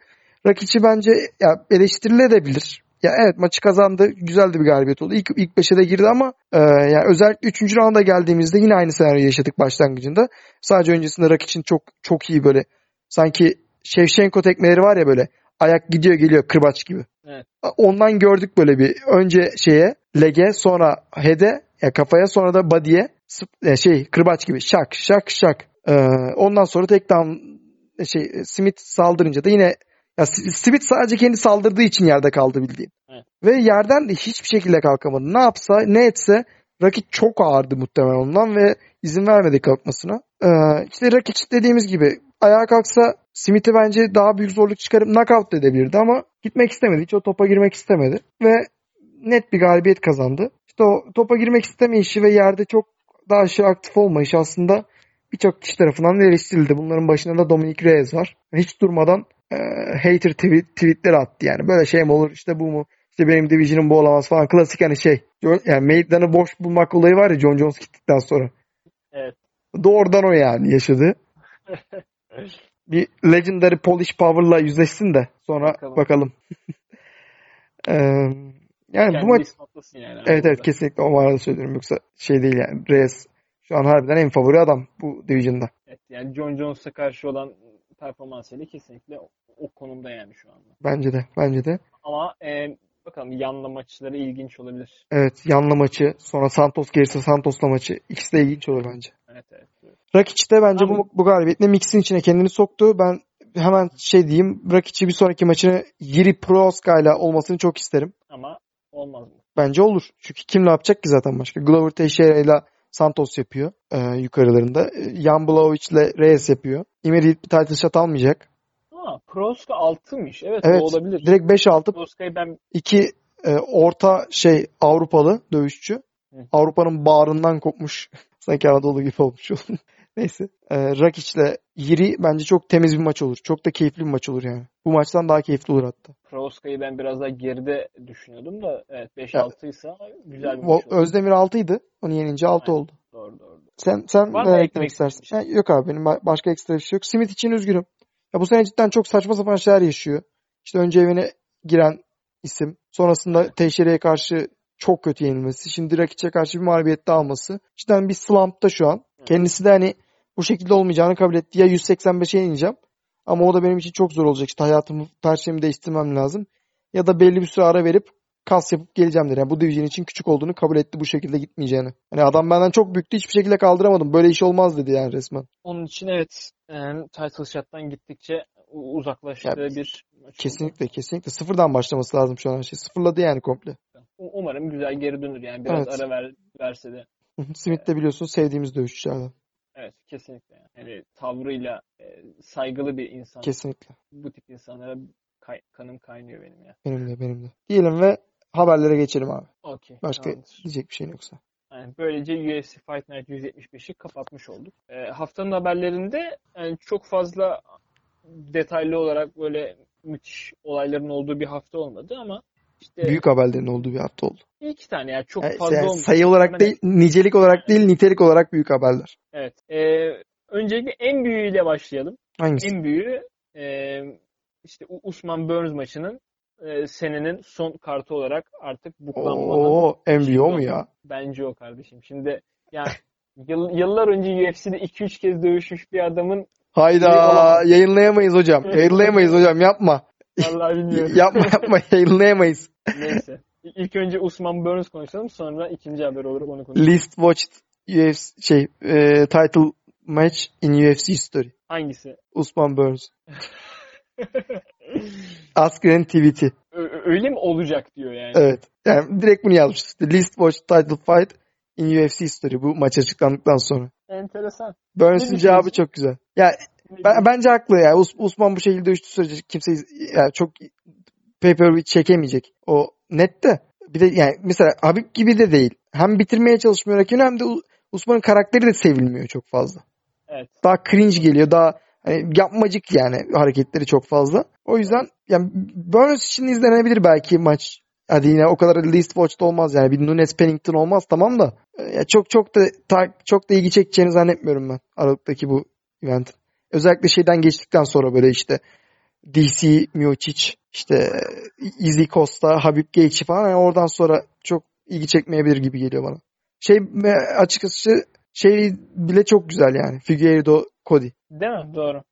Rakic'i bence ya eleştirilebilir. Ya evet maçı kazandı. Güzel de bir galibiyet oldu. İlk, ilk beşe de girdi ama e, yani özellikle 3. rounda geldiğimizde yine aynı senaryoyu yaşadık başlangıcında. Sadece öncesinde Rakic'in çok çok iyi böyle sanki Shevchenko tekmeleri var ya böyle ayak gidiyor geliyor kırbaç gibi. Evet. Ondan gördük böyle bir önce şeye lege sonra head'e ya kafaya sonra da body'ye sıp- e, şey kırbaç gibi şak şak şak. Ee, ondan sonra takedown e, şey Smith saldırınca da yine ya S- Smith sadece kendi saldırdığı için yerde kaldı bildiğin. Evet. Ve yerden de hiçbir şekilde kalkamadı. Ne yapsa ne etse rakip çok ağırdı muhtemelen ondan ve izin vermedi kalkmasına. Ee, işte rakip dediğimiz gibi ayağa kalksa Smith'i bence daha büyük zorluk çıkarıp knockout edebilirdi ama gitmek istemedi. Hiç o topa girmek istemedi. Ve net bir galibiyet kazandı. İşte o topa girmek istemeyişi ve yerde çok daha aşağı aktif olmayışı aslında birçok kişi tarafından eleştirildi. Bunların başında da Dominic Reyes var. Hiç durmadan e, hater tweet, tweetler attı yani. Böyle şey mi olur işte bu mu? İşte benim division'ım bu olamaz falan. Klasik hani şey. Yani meydanı boş bulmak olayı var ya John Jones gittikten sonra. Evet. Doğrudan o yani yaşadı. Bir Legendary Polish Power'la yüzleşsin de sonra Bakalım. bakalım. Ee, yani bu Kendini maç ispatlasın yani. evet evet kesinlikle o manada söylüyorum yoksa şey değil yani Reyes şu an harbiden en favori adam bu division'da. Evet, yani John Jones'a karşı olan performansıyla kesinlikle o, o konumda yani şu anda. Bence de bence de. Ama e, bakalım yanla maçları ilginç olabilir. Evet yanlı maçı sonra Santos gelirse Santos'la maçı ikisi de ilginç olur bence. Evet evet. evet. Rakic de bence Ama- bu, bu galibiyetle mixin içine kendini soktu. Ben hemen şey diyeyim Rakic'i bir sonraki maçını Yiri Proska ile olmasını çok isterim. Ama olmaz mı? Bence olur. Çünkü kim ne yapacak ki zaten başka? Glover Teixeira ile Santos yapıyor e, yukarılarında. E, Jan Blaovic ile Reyes yapıyor. Immediate bir title shot almayacak. Ha, Proska 6'mış. Evet, Evet. o olabilir. Direkt 5-6 Proska'yı ben iki e, orta şey Avrupalı dövüşçü. Avrupa'nın bağrından kopmuş. Sanki Anadolu gibi olmuş. Neyse. E, Rakic'le Yiri bence çok temiz bir maç olur. Çok da keyifli bir maç olur yani. Bu maçtan daha keyifli olur hatta. Proska'yı ben biraz daha geride düşünüyordum da evet Ya, 5-6 ise güzel bir maç olur. Özdemir 6'ydı. Onu yenince 6 Aynen. oldu. Doğru doğru. Sen sen Var neler eklemek istersin? şey? Yok abi benim ba- başka ekstra bir şey yok. Smith için üzgünüm. Ya bu sene cidden çok saçma sapan şeyler yaşıyor. İşte önce evine giren isim. Sonrasında Teixeira'ya karşı çok kötü yenilmesi. Şimdi Rakic'e karşı bir mağlubiyet daha alması. Cidden bir slumpta şu an. Hı. Kendisi de hani bu şekilde olmayacağını kabul etti. Ya 185'e ineceğim. Ama o da benim için çok zor olacak. İşte hayatımı, perçemi değiştirmem lazım. Ya da belli bir süre ara verip kas yapıp geleceğim dedi. Yani bu division için küçük olduğunu kabul etti bu şekilde gitmeyeceğini. Hani adam benden çok büyüktü hiçbir şekilde kaldıramadım. Böyle iş olmaz dedi yani resmen. Onun için evet yani title shot'tan gittikçe uzaklaştığı Ya, bir kesinlikle kesinlikle sıfırdan başlaması lazım şu an her şey. Sıfırladı yani komple. Umarım güzel geri dönür yani biraz Evet. ara ver, verse de. Smith de biliyorsun sevdiğimiz dövüşçülerden. Evet kesinlikle. Yani Yani tavrıyla e, saygılı bir insan. Kesinlikle. Bu tip insanlara kay- kanım kaynıyor benim ya. Benim de benim de. Diyelim ve haberlere geçelim abi. Okey. Başka tamamdır. diyecek bir şeyin yoksa. Yani böylece UFC Fight Night 175'i kapatmış olduk. E, haftanın haberlerinde yani çok fazla detaylı olarak böyle müthiş olayların olduğu bir hafta olmadı ama işte Büyük haberlerin olduğu bir hafta oldu. iki tane yani çok Yani fazla yani olmadı. sayı olarak Hemen- değil, nicelik olarak değil, nitelik olarak büyük haberler. Evet. E, öncelikle en büyüğüyle başlayalım. Hangisi? En büyüğü e, işte Usman Burns maçının e, senenin son kartı olarak artık buklanmanın Oo, en büyüğü o mu ya? bence o kardeşim. Şimdi ya yıl- yıllar önce UFC'de 2-3 kez dövüşmüş bir adamın Hayda yayınlayamayız hocam. Yayınlayamayız hocam yapma. Vallahi bilmiyorum. yapma yapma yayınlayamayız. Neyse. İlk önce Usman Burns konuşalım sonra ikinci haber olur onu konuşalım. Least watched UFC şey e, title match in UFC history. Hangisi? Usman Burns. Askren tweet'i. Ö- öyle mi olacak diyor yani. Evet. Yani direkt bunu yazmış. The least watched title fight in UFC history. Bu maç açıklandıktan sonra. Enteresan. Burns'ın cevabı çok güzel. Ya ben, bence haklı ya. Us- Usman bu şekilde düştü sürece kimse yani çok pay-per-view çekemeyecek. O net de. Bir de yani mesela Habib gibi de değil. Hem bitirmeye çalışmıyor rakibini hem de Usman'ın karakteri de sevilmiyor çok fazla. Evet. Daha cringe geliyor. Daha hani yapmacık yani hareketleri çok fazla. O yüzden yani Burns için izlenebilir belki maç. Hadi yine o kadar least watched olmaz yani. Bir Nunes Pennington olmaz tamam da. Ya çok çok da çok da ilgi çekeceğini zannetmiyorum ben Aralık'taki bu eventin. Özellikle şeyden geçtikten sonra böyle işte DC Miocic, işte Izzy Costa, Habib Gaethje falan yani oradan sonra çok ilgi çekmeyebilir gibi geliyor bana. Şey açıkçası şey bile çok güzel yani. Figueiredo Cody. Değil mi? Doğru.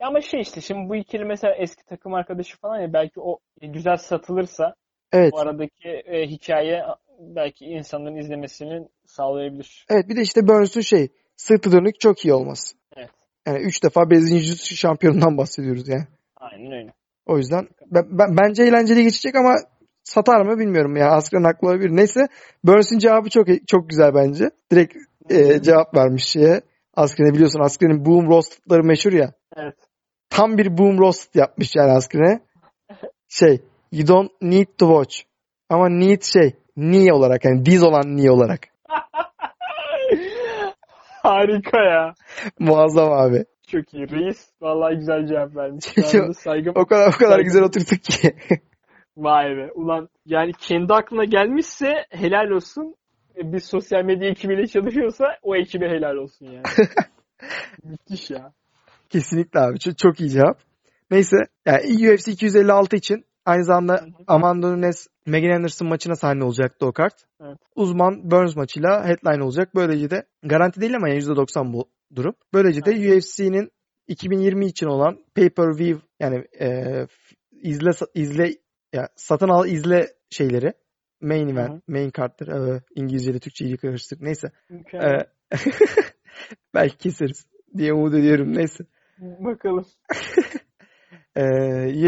Ya ama şey işte şimdi bu ikili mesela eski takım arkadaşı falan ya belki o güzel satılırsa Evet. bu aradaki e, hikaye belki insanların izlemesini sağlayabilir. Evet bir de işte Burns'un şey sırtı dönük çok iyi olması. Evet. Yani 3 defa Brezilya şampiyonundan bahsediyoruz yani. Aynen öyle. O yüzden ben, ben- bence eğlenceli geçecek ama satar mı bilmiyorum ya. Asgren haklı olabilir. Neyse Burns'un cevabı çok çok güzel bence. Direkt e, cevap vermiş şeye. Askren'e biliyorsun Askren'in boom roastları meşhur ya. Evet. Tam bir boom roast yapmış yani Askren'e. Şey you don't need to watch. Ama need şey niye olarak yani diz olan niye olarak. Harika ya. Muazzam abi. Çok iyi. Reis vallahi güzel cevap vermiş. Saygım. O kadar o kadar Saygı- güzel oturttuk ki. Vay be. Ulan yani kendi aklına gelmişse helal olsun. Bir sosyal medya ekibiyle çalışıyorsa o ekibe helal olsun yani. Müthiş ya. Kesinlikle abi. Çok, çok iyi cevap. Neyse. Yani UFC 256 için aynı zamanda Amanda Nunes Megan Anderson maçına sahne olacaktı o kart. Evet. Uzman Burns maçıyla headline olacak. Böylece de garanti değil ama yani %90 bu durum. Böylece de UFC'nin 2020 için olan pay-per-view yani e, izle izle ya satın al izle şeyleri main event, Hı hı. main kartları. E, İngilizce'de Türkçeyi karıştırdık. Neyse. E, belki keseriz diye umut ediyorum. Neyse. Bakalım. e,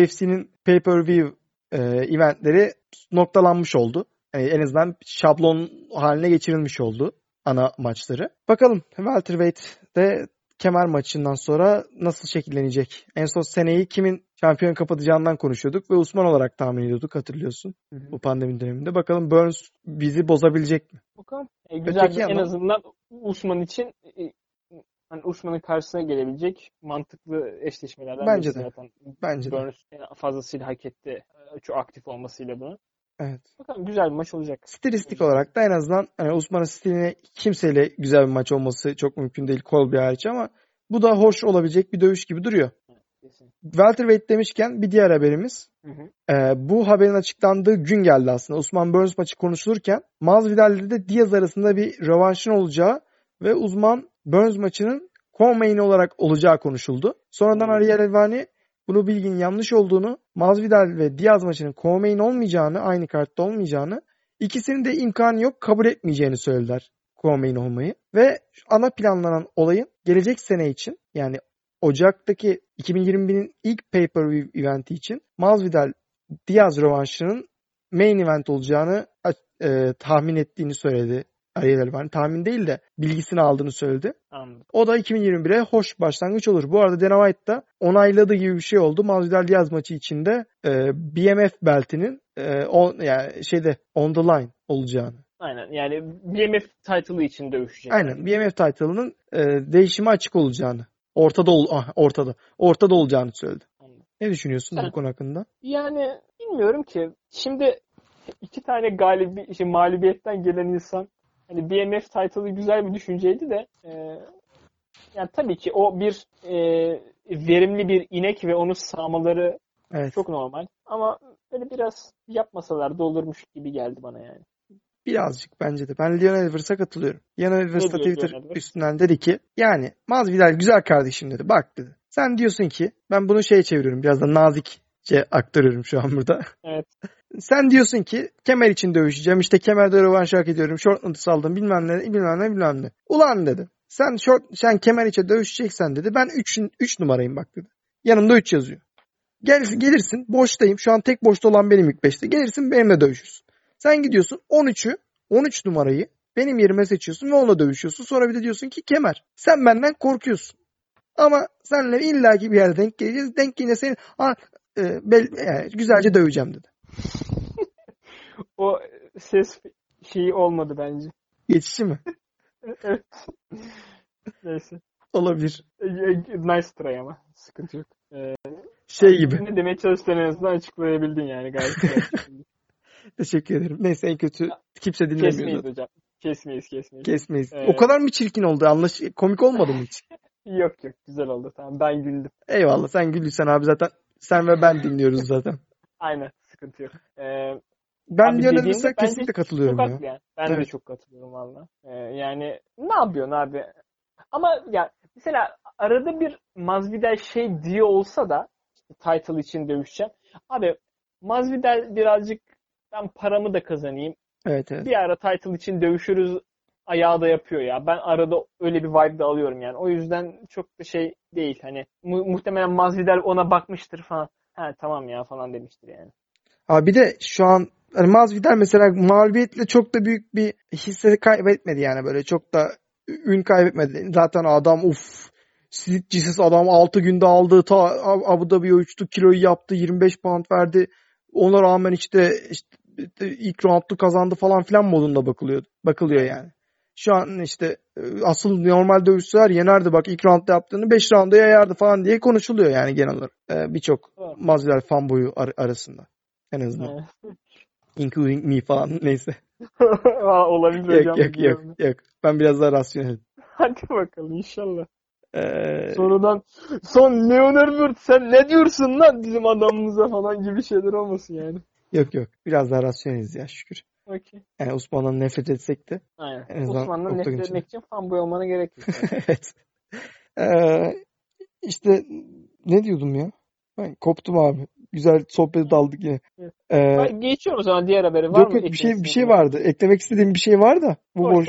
UFC'nin pay-per-view e, eventleri noktalanmış oldu. Yani en azından şablon haline geçirilmiş oldu. ana maçları. Bakalım welterweight'te kemer maçından sonra nasıl şekillenecek? En son seneyi kimin şampiyon kapatacağından konuşuyorduk ve Usman olarak tahmin ediyorduk hatırlıyorsun Hı hı. bu pandemi döneminde. Bakalım Burns bizi bozabilecek mi? Bakalım. E, güzel Öteki en yandan- azından Usman için e, hani Usman'ın karşısına gelebilecek mantıklı eşleşmelerden Bence birisi de. zaten. Bence de. Burns fazlasıyla hak etti. e, Çok aktif olmasıyla bunu. Evet. Bakalım güzel bir maç olacak. Stilistik olarak da en azından hani Usman'ın stiline kimseyle güzel bir maç olması çok mümkün değil Colby hariç ama bu da hoş olabilecek bir dövüş gibi duruyor. Kesin. Welterweight demişken bir diğer haberimiz. Hı hı. Ee, bu haberin açıklandığı gün geldi aslında. Usman Burns maçı konuşulurken Masvidal ile de Diaz arasında bir rövanşın olacağı ve uzman Burns maçının co-main olarak olacağı konuşuldu. Sonradan Hmm. Ariel Elvani bunu bilginin yanlış olduğunu, Masvidal ve Diaz maçının co-main olmayacağını, aynı kartta olmayacağını, ikisinin de imkanı yok kabul etmeyeceğini söylediler co-main olmayı. Ve ana planlanan olayın gelecek sene için yani Ocak'taki 2021'in ilk pay-per-view eventi için Masvidal Diaz rövanşının main event olacağını e, tahmin ettiğini söyledi. Ariel Elvani tahmin değil de bilgisini aldığını söyledi. Anladım. O da 2021'e hoş başlangıç olur. Bu arada Dana White da onayladığı gibi bir şey oldu. Masvidal Diaz maçı içinde e, BMF beltinin e, on, yani şeyde on the line olacağını. Aynen. Yani BMF title'ı için dövüşecek. Aynen BMF title'ının e, değişime açık olacağını. Ortada ol, ah, ortada. Ortada olacağını söyledi. Anladım. Ne düşünüyorsun Sen- bu konu hakkında? Yani bilmiyorum ki. Şimdi iki tane galibi, işte mağlubiyetten gelen insan hani BMF title'ı güzel bir düşünceydi de e, yani tabii ki o bir e, verimli bir inek ve onu sağmaları Evet. çok normal. Ama böyle biraz yapmasalar da olurmuş gibi geldi bana yani. Birazcık bence de. Ben Leon Edwards'a katılıyorum. Leon Edwards da Twitter üstünden dedi ki yani Masvidal güzel kardeşim dedi. Bak dedi. Sen diyorsun ki ben bunu şeye çeviriyorum. Biraz da nazikçe aktarıyorum şu an burada. Evet. Sen diyorsun ki kemer için dövüşeceğim. İşte kemerde rövanş hak ediyorum. Short notice aldım bilmem ne bilmem ne bilmem ne. Ulan dedi. Sen short, sen kemer içe dövüşeceksen dedi. Ben 3 3 numarayım bak dedi. Yanımda 3 yazıyor. Gel, gelirsin boştayım. Şu an tek boşta olan benim ilk 5'te. Gelirsin benimle dövüşürsün. Sen gidiyorsun 13'ü 13 numarayı benim yerime seçiyorsun ve onunla dövüşüyorsun. Sonra bir de diyorsun ki kemer. Sen benden korkuyorsun. Ama senle illaki bir yerde denk geleceğiz. Denk gelince seni e, bel- yani güzelce döveceğim dedi. O ses şeyi olmadı bence. Geçişi mi? evet. Neyse. Olabilir. E, e, Nice try ama. Sıkıntı yok. E, Şey gibi. Ne demeye çalıştığını en azından açıklayabildin yani gayet güzel. Teşekkür ederim. Neyse en kötü kimse dinlemiyor Kesmeyiz zaten. hocam. Kesmeyiz kesmeyiz. Kesmeyiz. Ee, O kadar mı çirkin oldu? Anlaş komik olmadı mı hiç? Yok yok güzel oldu tamam ben güldüm. Eyvallah sen güldüysen abi zaten sen ve ben dinliyoruz zaten. Aynen sıkıntı yok. Ee, Ben bence kesinlikle katılıyorum çok ya. yani. Ben de Evet. çok katılıyorum valla. Ee, yani ne yapıyorsun abi? Ama ya mesela arada bir Masvidal şey diyor olsa da title için dövüşeceğim. Abi Masvidal birazcık ben paramı da kazanayım. Evet evet. Bir ara title için dövüşürüz ayağı da yapıyor ya. Ben arada öyle bir vibe de alıyorum yani. O yüzden çok da şey değil. Hani mu- muhtemelen Masvidal ona bakmıştır falan. Ha tamam ya falan demiştir yani. Abi bir de şu an hani Masvidal mesela mağlubiyetle çok da büyük bir hisse kaybetmedi yani böyle çok da ün kaybetmedi. Zaten adam uf sizitsiz adam 6 günde aldı ta Abu Dhabi'ye uçtu kiloyu yaptı 25 pound verdi. Ona rağmen işte, işte ilk round'u kazandı falan filan modunda bakılıyor. Bakılıyor yani. Şu an işte e, asıl normal dövüşçüler yenerdi bak ilk roundda yaptığını 5 rounda yayardı falan diye konuşuluyor yani genel olarak. E, Birçok. Masvidal fanboyu ar- arasında. En azından. Including me falan neyse. Aa, Olabilir hocam. Yok yok yok bilmiyorum. yok. Ben biraz daha rasyonel. Hadi bakalım inşallah. Ee, Sonradan son Leon Edwards sen ne diyorsun lan bizim adamımıza falan gibi şeyler olmasın yani. yok yok. Biraz daha rasyoneliz ya şükür. Okey. Yani Osman'dan nefret etsek de. Aynen. En Osman'dan nefret içinde. etmek için fanboy olmana gerek yok. evet. Ee, işte ne diyordum ya? Ben koptum abi. Güzel sohbete daldık. Evet. Ee, Ha, Geçiyorum o zaman diğer habere. Var yok mı yok bir şey bir şey vardı. Eklemek istediğim bir şey var da. Bu Boş boş.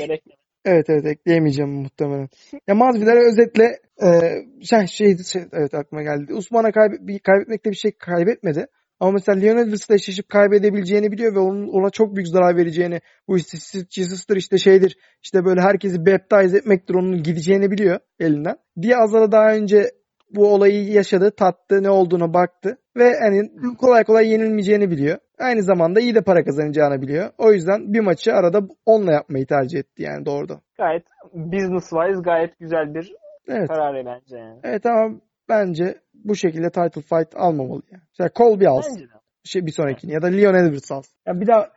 Evet evet ekleyemeyeceğim muhtemelen. Ya Masvidal'e özetle e, şey, şey, şey evet aklıma geldi. Usman'a kaybe, bir, kaybetmekte bir şey kaybetmedi. Ama mesela Leon Edwards'la eşleşip kaybedebileceğini biliyor ve onun, ona çok büyük zarar vereceğini bu istisizdir işte şeydir işte böyle herkesi baptize etmektir onun gideceğini biliyor elinden. Diaz'la daha önce bu olayı yaşadı, tattı, ne olduğunu baktı ve hani kolay kolay yenilmeyeceğini biliyor. Aynı zamanda iyi de para kazanacağını biliyor. O yüzden bir maçı arada onunla yapmayı tercih etti yani doğrudan. Gayet business wise gayet güzel bir Evet. karar bence yani. Evet ama bence bu şekilde title fight almamalı yani. Mesela Colby alsın. Şey, bir sonrakini ya da Leon Edwards alsın. Ya bir daha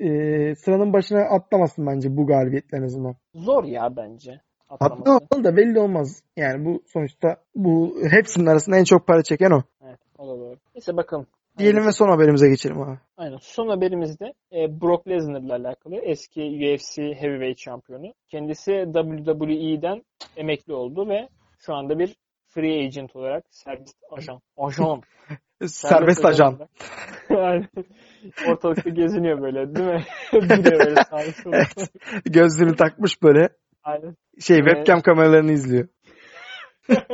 e, sıranın başına atlamasın bence bu galibiyetle en azından. Zor ya bence. Atlaması. Atlamalı da belli olmaz. Yani bu sonuçta bu hepsinin arasında en çok para çeken o. Evet, o da doğru. Neyse bakalım. Diyelim ve son haberimize geçelim abi. Aynen. Son haberimizde e, Brock Lesnar ile alakalı. Eski UFC Heavyweight şampiyonu. Kendisi WWE'den emekli oldu ve şu anda bir free agent olarak serbest ajan. Ajan. Serbest ajan. Ortalıkta geziniyor böyle değil mi? Duruyor böyle. Evet. Gözlüğünü takmış böyle Aynen. şey Evet. webcam kameralarını izliyor.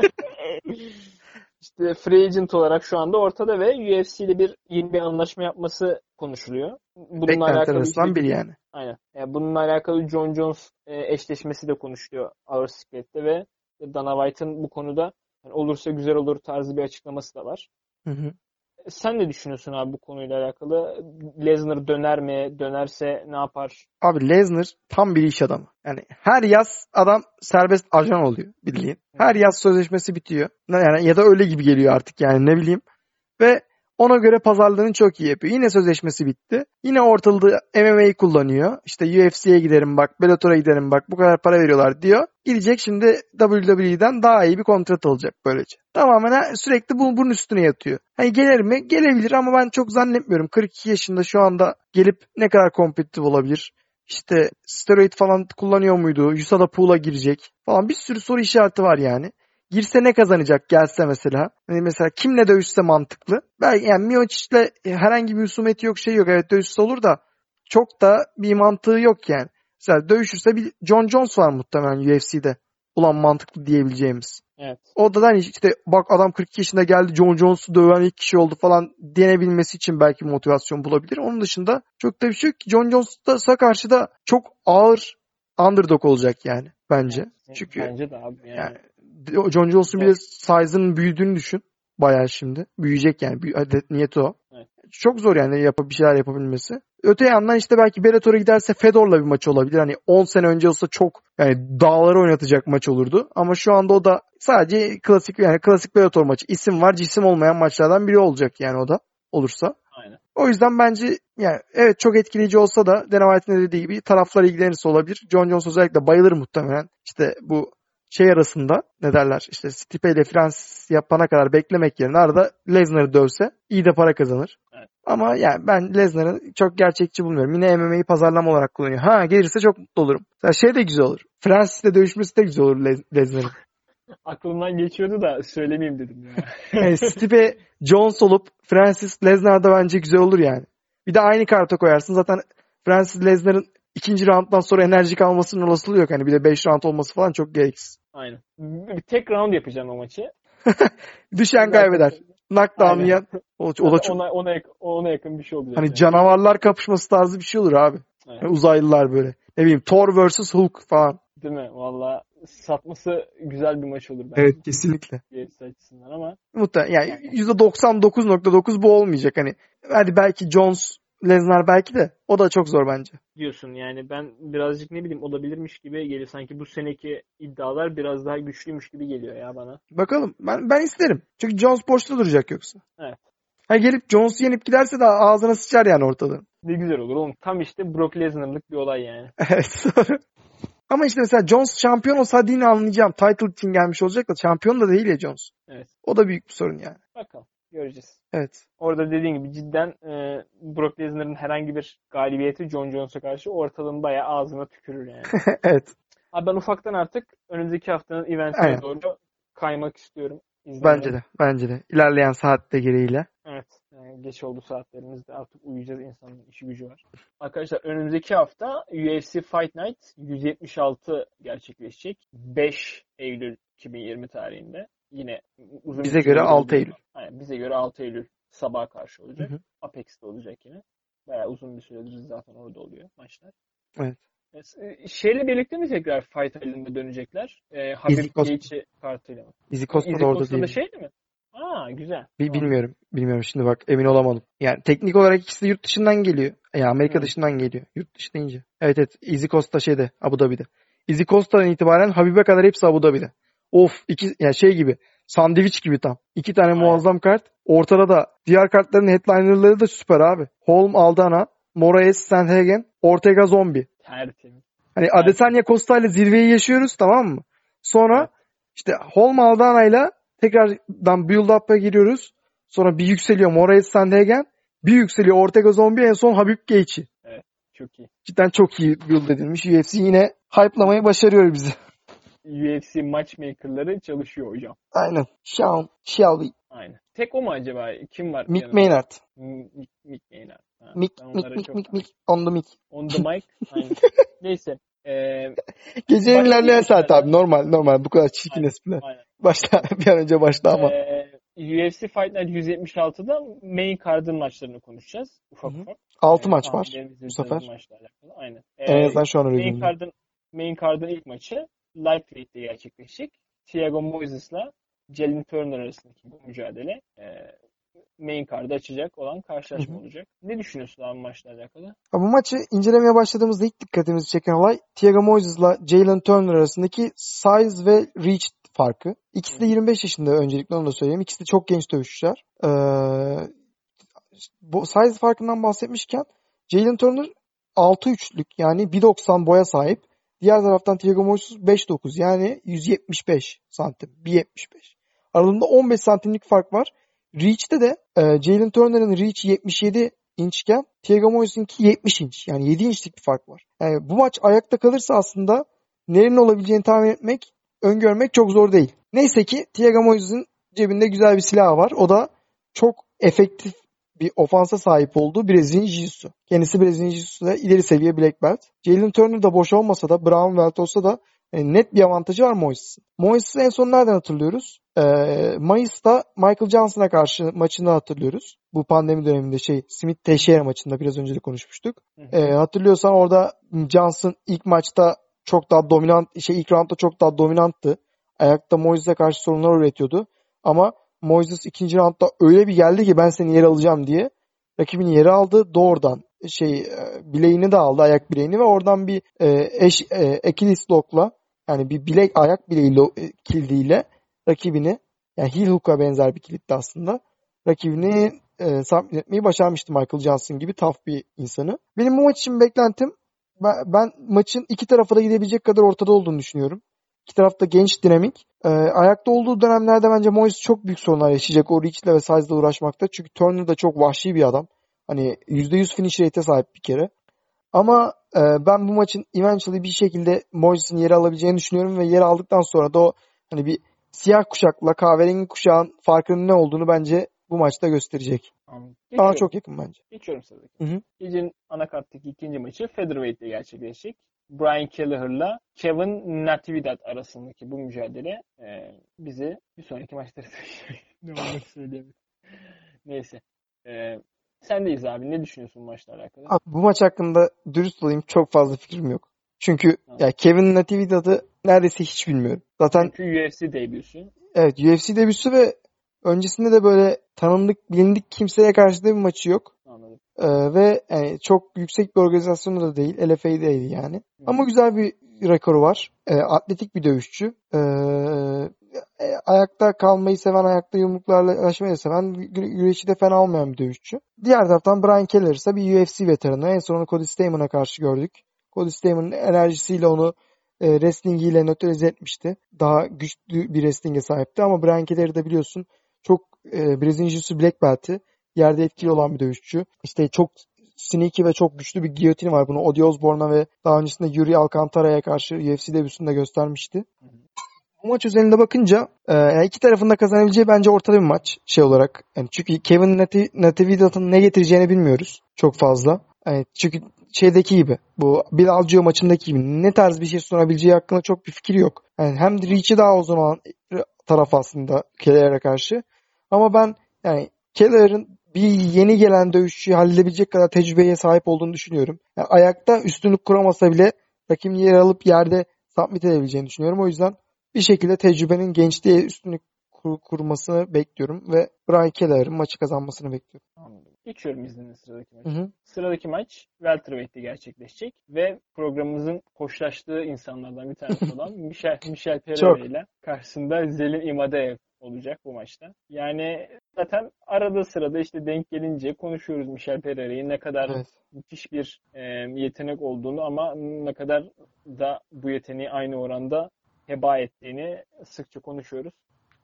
işte free agent olarak şu anda ortada ve UFC ile bir yeni bir anlaşma yapması konuşuluyor. Bununla Beklentiler alakalı işte- biri yani. Aynen. Yani bununla alakalı John Jones e, eşleşmesi de konuşuluyor Our Secret'te ve Dana White'ın bu konuda yani olursa güzel olur tarzı bir açıklaması da var. Hı hı. Sen ne düşünüyorsun abi bu konuyla alakalı? Lesnar döner mi? Dönerse ne yapar? Abi Lesnar tam bir iş adamı. Yani her yaz adam serbest ajan oluyor bildiğin. Her yaz sözleşmesi bitiyor. Yani ya da öyle gibi geliyor artık yani ne bileyim. Ve ona göre pazarlığını çok iyi yapıyor. Yine sözleşmesi bitti. Yine ortalığı MMA'yi kullanıyor. İşte UFC'ye giderim bak, Bellator'a giderim bak bu kadar para veriyorlar diyor. Gidecek şimdi WWE'den daha iyi bir kontrat alacak böylece. Tamamen sürekli bu, bunun üstüne yatıyor. Hani gelir mi? Gelebilir ama ben çok zannetmiyorum. 42 yaşında şu anda gelip ne kadar kompetitif olabilir? İşte steroid falan kullanıyor muydu? USADA pool'a girecek falan bir sürü soru işareti var yani. Girse ne kazanacak gelse mesela? Hani mesela kimle dövüşse mantıklı. Belki yani Miocic'le herhangi bir husumeti yok şey yok. Evet dövüşse olur da çok da bir mantığı yok yani. Mesela dövüşürse bir John Jones var muhtemelen UFC'de. Ulan mantıklı diyebileceğimiz. Evet. O da hani işte bak adam 42 yaşında geldi John Jones'u döven ilk kişi oldu falan denebilmesi için belki motivasyon bulabilir. Onun dışında çok da bir şey yok ki. John Jones'a karşı da çok ağır underdog olacak yani bence. Çünkü Bence de abi yani. yani John Jones'un bir de size'ının büyüdüğünü düşün. Bayağı şimdi. Büyüyecek yani. Niyeti o. Evet. Çok zor yani yap bir şeyler yapabilmesi. Öte yandan işte belki Bellator'a giderse Fedor'la bir maç olabilir. Hani 10 sene önce olsa çok yani dağları oynatacak maç olurdu. Ama şu anda o da sadece klasik yani klasik Bellator maçı. İsim var cisim olmayan maçlardan biri olacak yani o da olursa. Aynen. O yüzden bence yani evet çok etkileyici olsa da Dana White'ın dediği gibi taraflar ilgilenirse olabilir. John Jones özellikle bayılır muhtemelen. İşte bu şey arasında ne derler işte Stipe ile Francis yapana kadar beklemek yerine arada Lesnar'ı dövse iyi de para kazanır. Evet. Ama yani ben Lesnar'ı çok gerçekçi bulmuyorum. Yine MMA'yi pazarlama olarak kullanıyor. Ha gelirse çok mutlu olurum. Mesela şey de güzel olur. Francis'le dövüşmesi de güzel olur Les- Lesnar'ın. Aklımdan geçiyordu da söylemeyeyim dedim ya. Yani Stipe Jones olup Francis Lesnar da bence güzel olur yani. Bir de aynı karta koyarsın. Zaten Francis Lesnar'ın ikinci rounddan sonra enerjik almasının olasılığı yok. Hani bir de 5 round olması falan çok gereksiz. Aynen. Bir tek round yapacağım o maçı. Düşen kaybeder. Knockdown yiyen. O, o da çok ona, ona, ona yakın bir şey olacak. hani yani. canavarlar kapışması tarzı bir şey olur abi. Evet. Yani uzaylılar böyle. Ne bileyim Thor vs Hulk falan. Değil mi? Valla satması güzel bir maç olur bence. kesinlikle. UFC açısından ama Muhtemelen yani %99.9 bu olmayacak hani. Hadi belki Jones, Lesnar belki de o da çok zor bence. diyorsun yani ben birazcık ne bileyim olabilirmiş gibi geliyor. Sanki bu seneki iddialar biraz daha güçlüymüş gibi geliyor ya bana. Bakalım. Ben ben isterim. Çünkü Jones boşta duracak yoksa. Evet. Ha gelip Jones'u yenip giderse de ağzına sıçar yani ortalığın. Ne güzel olur oğlum. Tam işte Brock Lesnar'lık bir olay yani. Evet doğru. Ama işte mesela Jones şampiyon olsa yine anlayacağım. Title için gelmiş olacak da şampiyon da değil ya Jones. Evet. O da büyük bir sorun yani. Bakalım. Göreceğiz. Evet. Orada dediğin gibi cidden e, Brock Lesnar'ın herhangi bir galibiyeti John Jones'a karşı ortalığın bayağı ağzına tükürür yani. evet. Abi ben ufaktan artık önümüzdeki haftanın eventine doğru kaymak istiyorum. İzlemeye. Bence de. Bence de. İlerleyen saatte gereğiyle. Evet. Yani geç oldu saatlerimizde artık uyuyacağız insanın işi gücü var. Arkadaşlar önümüzdeki hafta UFC Fight Night 176 gerçekleşecek. 5 Eylül 2020 tarihinde. Yine uzun Bize göre süre 6 oldu. Eylül. Aynen, bize göre 6 Eylül Sabah karşı olacak. Hı hı. Apex'te olacak yine. Bayağı uzun bir süredir zaten orada oluyor maçlar. Evet. E, Şeyle birlikte mi tekrar Fight Island'a dönecekler? E, Habib. Gaethje kartıyla mı? Izzy Costa da orada değil. şeydi mi? Aa güzel. Bi- Tamam. bilmiyorum. Bilmiyorum şimdi bak emin olamadım. Yani teknik olarak ikisi de yurt dışından geliyor. Yani Amerika Hı. dışından geliyor. Yurt dışı deyince. Evet evet. Izzy Costa şeyde Abu Dhabi'de. Izzy Costa'dan itibaren Habib'e kadar hepsi Abu Dhabi'de. Of iki yani şey gibi sandviç gibi tam. İki tane Aynen. muazzam kart. Ortada da diğer kartların headlinerları da süper abi. Holm Aldana, Moraes Sandhagen, Ortega Zombie. Tertemiz. Hani Evet. Adesanya Costa ile zirveyi yaşıyoruz tamam mı? Sonra Evet. işte Holm Aldana ile tekrardan build up'a giriyoruz. Sonra bir yükseliyor Moraes Sandhagen. Bir yükseliyor Ortega Zombie en son Habib Gaethje. Çok iyi. Cidden çok iyi build edilmiş. UFC yine hype'lamayı başarıyor bizi. UFC matchmaker'ları çalışıyor hocam. Aynen. Sean Shelby. Aynen. Tek o mu acaba? Kim var? Mick yanında? Maynard. Mick, Mick Maynard. Ha, Mick, Mick, Mick, Mick, Mick. On the Mick. On the mic. Aynen. Neyse. Ee, Gecenin ilerleyen saat abi. Normal normal. Bu kadar çirkin espriler. Başla. bir an önce başla ama. Ee, UFC Fight Night 176'da main card'ın maçlarını konuşacağız. Ufak ufak. 6 Ee, maç var bu sefer. Maçla alakalı. Aynen. En Ee, azından şu an öyle main card'ın main card'ın ilk maçı lightweight'te gerçekleşecek. Thiago Moises'la Jalen Turner arasındaki bu mücadele e, main card'ı açacak olan karşılaşma olacak. Ne düşünüyorsun abi maçla alakalı? Ha, Bu maçı incelemeye başladığımızda ilk dikkatimizi çeken olay Thiago Moises'la Jalen Turner arasındaki size ve reach farkı. İkisi de 25 yaşında öncelikle onu da söyleyeyim. İkisi de çok genç dövüşçüler. Ee, bu size farkından bahsetmişken Jalen Turner 6-3'lük yani 1.90 boya sahip. Diğer taraftan Thiago Moises 5.9 yani 175 santim. 1.75. Aralarında 15 santimlik fark var. Reach'te de e, Jalen Turner'ın reach 77 inçken Thiago Moises'inki 70 inç. Yani 7 inçlik bir fark var. Yani bu maç ayakta kalırsa aslında nerenin olabileceğini tahmin etmek, öngörmek çok zor değil. Neyse ki Thiago Moises'in cebinde güzel bir silahı var. O da çok efektif bir ofansa sahip olduğu Brezilya Jiu-Jitsu. Kendisi Brezilya Jiu-Jitsu'da ileri seviye black belt. Jalen Turner da boş olmasa da brown belt olsa da yani net bir avantajı var Moises'in. Moises'i en son nereden hatırlıyoruz? Ee, Mayıs'ta Michael Johnson'a karşı maçını hatırlıyoruz. Bu pandemi döneminde şey Smith Teixeira maçında biraz önce de konuşmuştuk. Ee, hatırlıyorsan orada Johnson ilk maçta çok daha dominant, şey ilk roundda çok daha dominanttı. Ayakta Moises'e karşı sorunlar üretiyordu. Ama Moises ikinci roundda öyle bir geldi ki ben seni yere alacağım diye rakibini yere aldı. Doğrudan şey e, bileğini de aldı ayak bileğini ve oradan bir e, eş e, Achilles lock'la yani bir bilek ayak bileği lo- e, kildiyle rakibini yani heel hook'a benzer bir kilitti aslında. Rakibini e, submit etmeyi başarmıştı Michael Johnson gibi tough bir insanı. Benim bu maç için beklentim ben, ben maçın iki tarafa da gidebilecek kadar ortada olduğunu düşünüyorum. İki taraf da genç, dinamik. Ee, ayakta olduğu dönemlerde bence Moises çok büyük sorunlar yaşayacak o reach'le ve size'la uğraşmakta. Çünkü Turner da çok vahşi bir adam. Hani %100 finish rate'e sahip bir kere. Ama e, ben bu maçın eventually bir şekilde Moises'in yeri alabileceğini düşünüyorum ve yer aldıktan sonra da o hani bir siyah kuşakla kahverengi kuşağın farkının ne olduğunu bence bu maçta gösterecek. Bana Geçiyorum. çok yakın bence. Geçiyorum sıradaki. Gecenin anakarttaki ikinci maçı Featherweight'te gerçekleşecek. Brian Kelleher'la Kevin Natividad arasındaki bu mücadele e, bizi bir sonraki taşıyacak. ne olur söyleyeyim. Neyse. E, sendeyiz abi. Ne düşünüyorsun bu maçla alakalı? Abi bu maç hakkında dürüst olayım çok fazla fikrim yok. Çünkü Tamam. ya Kevin Natividad'ı neredeyse hiç bilmiyorum. Zaten Çünkü UFC debüsü. evet UFC debüsü ve öncesinde de böyle tanındık bilindik kimseye karşı da bir maçı yok. Ee, ve yani çok yüksek bir organizasyonu da değil. LFA'deydi yani. Ama güzel bir rekoru var. Ee, atletik bir dövüşçü. Ee, e, ayakta kalmayı seven, ayakta yumruklarla uğraşmayı seven, gü- güreşi de fena olmayan bir dövüşçü. Diğer taraftan Brian Keller ise bir UFC veteranı. En son onu Cody Staman'a karşı gördük. Cody Staman'ın enerjisiyle onu e, wrestlingiyle nötralize etmişti. Daha güçlü bir wrestling'e sahipti ama Brian Keller'i de biliyorsun çok e, Brezilya Jiu-Jitsu Black Belt'i yerde etkili olan bir dövüşçü. İşte çok sneaky ve çok güçlü bir giyotini var. Bunu Odi Osbourne'a ve daha öncesinde Yuri Alcantara'ya karşı UFC debüsünde göstermişti. Bu maç özelinde bakınca e, iki tarafın da kazanabileceği bence ortada bir maç şey olarak. Yani çünkü Kevin Nati- Natividad'ın ne getireceğini bilmiyoruz çok fazla. Yani çünkü şeydeki gibi bu Bill Algeo maçındaki gibi ne tarz bir şey sunabileceği hakkında çok bir fikir yok. Yani hem reach'i daha uzun olan taraf aslında Keller'e karşı. Ama ben yani Keller'ın bir yeni gelen dövüşçüyü halledebilecek kadar tecrübeye sahip olduğunu düşünüyorum. Yani ayakta üstünlük kuramasa bile rakibin yer alıp yerde submit edebileceğini düşünüyorum. O yüzden bir şekilde tecrübenin gençliğe üstünlük kur- kurmasını bekliyorum ve Brian Kelleher'ın maçı kazanmasını bekliyorum. Anladım. Geçiyorum izninle sıradaki Hı maça. hı. Sıradaki maç welterweight'te gerçekleşecek ve programımızın hoşlaştığı insanlardan bir tanesi olan Michel, Michel Pereira ile karşısında Zelin Imadeev olacak bu maçta. Yani zaten arada sırada işte denk gelince konuşuyoruz Michel Pereira'yı ne kadar Evet. müthiş bir e, yetenek olduğunu ama ne kadar da bu yeteneği aynı oranda heba ettiğini sıkça konuşuyoruz.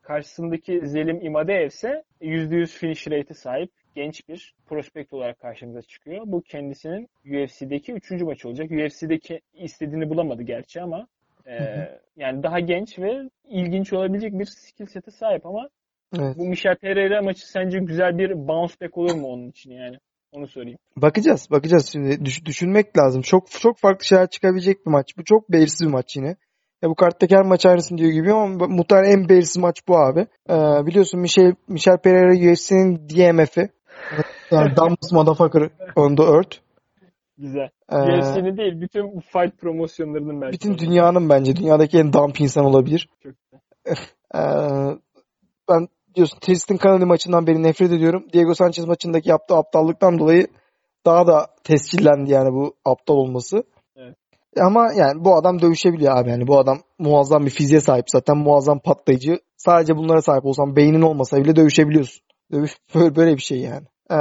Karşısındaki Zelim İmadeev ise %100 finish rate'e sahip genç bir prospekt olarak karşımıza çıkıyor. Bu kendisinin UFC'deki üçüncü maçı olacak. UFC'deki istediğini bulamadı gerçi ama e, hı. yani daha genç ve ilginç olabilecek bir skill set'e sahip ama Evet. bu Michel Pereira maçı sence güzel bir bounce back olur mu onun için yani? Onu sorayım. Bakacağız, bakacağız şimdi. Düş- düşünmek lazım. Çok çok farklı şeyler çıkabilecek bir maç. Bu çok belirsiz bir maç yine. Ya bu karttaki her maç aynısını diyor gibi ama muhtemelen en belirsiz maç bu abi. Ee, biliyorsun Michel, Michel Pereira UFC'nin DMF'i. Yani dumbest motherfucker on the earth. Güzel. Ee, UFC'nin değil bütün fight promosyonlarının belki. bütün dünyanın bence dünyadaki en dump insan olabilir. Çok. Ee, ben diyorsun Tristan Kennedy maçından beri nefret ediyorum. Diego Sanchez maçındaki yaptığı aptallıktan dolayı daha da tescillendi yani bu aptal olması. Evet. Ama yani bu adam dövüşebiliyor abi yani bu adam muazzam bir fiziğe sahip zaten muazzam patlayıcı. Sadece bunlara sahip olsan beynin olmasa bile dövüşebiliyorsun. Dövüş böyle, böyle bir şey yani. Ee,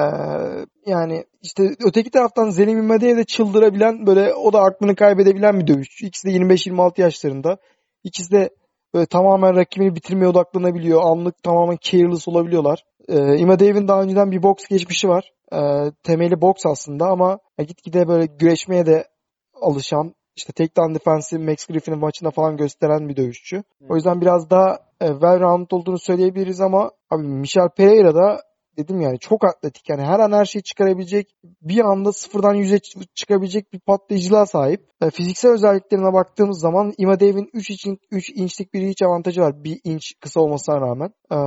yani işte öteki taraftan Zelim İmade'ye de çıldırabilen böyle o da aklını kaybedebilen bir dövüşçü. İkisi de 25-26 yaşlarında. İkisi de böyle tamamen rakibini bitirmeye odaklanabiliyor. Anlık tamamen careless olabiliyorlar. Ee, Imadev'in daha önceden bir boks geçmişi var. Ee, temeli boks aslında ama gitgide böyle güreşmeye de alışan işte takedown defense'i Max Griffin'in maçında falan gösteren bir dövüşçü. O yüzden biraz daha e, well round olduğunu söyleyebiliriz ama abi Michel Pereira da dedim yani çok atletik yani her an her şeyi çıkarabilecek bir anda sıfırdan yüze çıkabilecek bir patlayıcılığa sahip. E, fiziksel özelliklerine baktığımız zaman Imadev'in 3 için 3 inçlik bir reach avantajı var. 1 inç kısa olmasına rağmen. E,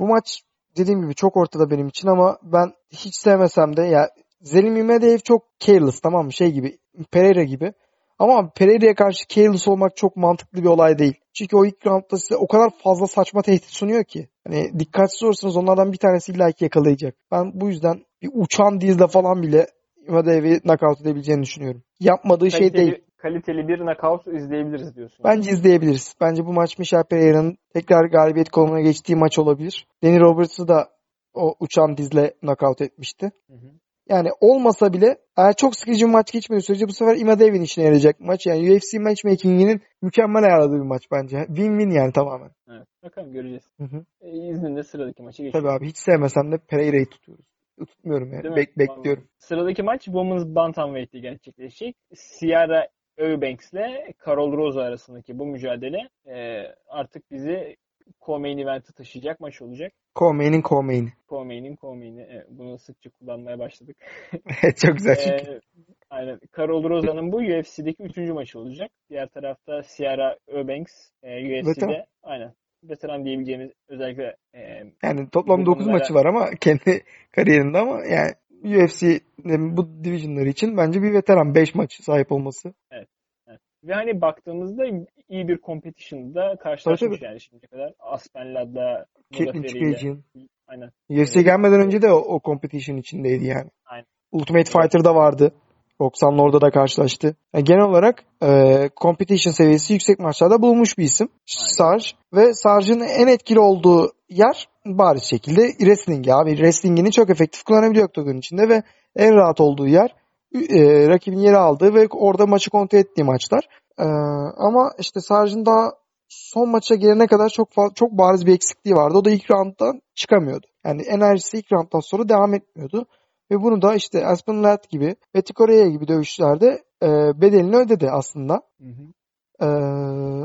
bu maç dediğim gibi çok ortada benim için ama ben hiç sevmesem de ya Zelim Imadev çok careless tamam mı? Şey gibi Pereira gibi. Ama Pereira'ya karşı careless olmak çok mantıklı bir olay değil. Çünkü o ilk roundda size o kadar fazla saçma tehdit sunuyor ki. Hani dikkatsiz olursanız onlardan bir tanesi illaki yakalayacak. Ben bu yüzden bir uçan dizle falan bile Imadev'i knockout edebileceğini düşünüyorum. Yapmadığı şey Kaliteli, değil. kaliteli bir knockout izleyebiliriz diyorsun. Bence izleyebiliriz. Bence bu maç Michel Pereira'nın tekrar galibiyet konumuna geçtiği maç olabilir. Danny Roberts'ı da o uçan dizle knockout etmişti. Hı hı. Yani olmasa bile eğer çok sıkıcı bir maç geçmediği sürece bu sefer Imadev'in işine yarayacak maç. Yani UFC matchmaking'inin mükemmel ayarladığı bir maç bence. Win-win yani tamamen. Evet. Bakalım göreceğiz. Hı hı. E, izninle sıradaki maçı geçelim. Tabii abi hiç sevmesem de Pereira'yı tutuyoruz. Tutmuyorum yani. Değil mi? Bek- bekliyorum. Sıradaki maç Women's Bantamweight'te gerçekleşecek. Sierra Eubanks ile Carol Rosa arasındaki bu mücadele e, artık bizi co-main event'e taşıyacak maç olacak. Co-main'in co-main'i. Co-main'in co-main'i. Evet, bunu sıkça kullanmaya başladık. Çok güzel çünkü. Ee, aynen. Carol Rosa'nın bu UFC'deki üçüncü maçı olacak. Diğer tarafta Sierra Eubanks e, UFC'de Veteran. aynen veteran diyebileceğimiz özellikle e, Yani toplam bu 9 bunlara- maçı var ama kendi kariyerinde ama yani UFC bu divisionları için bence bir veteran 5 maç sahip olması. Ve hani baktığımızda iyi bir competition'da karşılaşmış Tabii, yani şimdiye kadar. Aspenlad'la. Chikadjian. Aynen. UFC'ye gelmeden önce de o, o competition içindeydi yani. Aynen. Ultimate Fighter'da vardı. 90'lı orada da karşılaştı. Yani genel olarak e, competition seviyesi yüksek maçlarda bulunmuş bir isim. Sarge. Ve Sarge'ın en etkili olduğu yer bariz şekilde wrestling abi. Wrestling'ini çok efektif kullanabiliyor oktagon içinde ve en rahat olduğu yer e, rakibin yeri aldığı ve orada maçı kontrol ettiği maçlar. E, ama işte Sarge'ın daha son maça gelene kadar çok çok bariz bir eksikliği vardı. O da ilk rounddan çıkamıyordu. Yani enerjisi ilk rounddan sonra devam etmiyordu. Ve bunu da işte Aspen Ladd gibi, Betty Correia gibi dövüşçülerde e, bedelini ödedi aslında. Hı hı. Ee,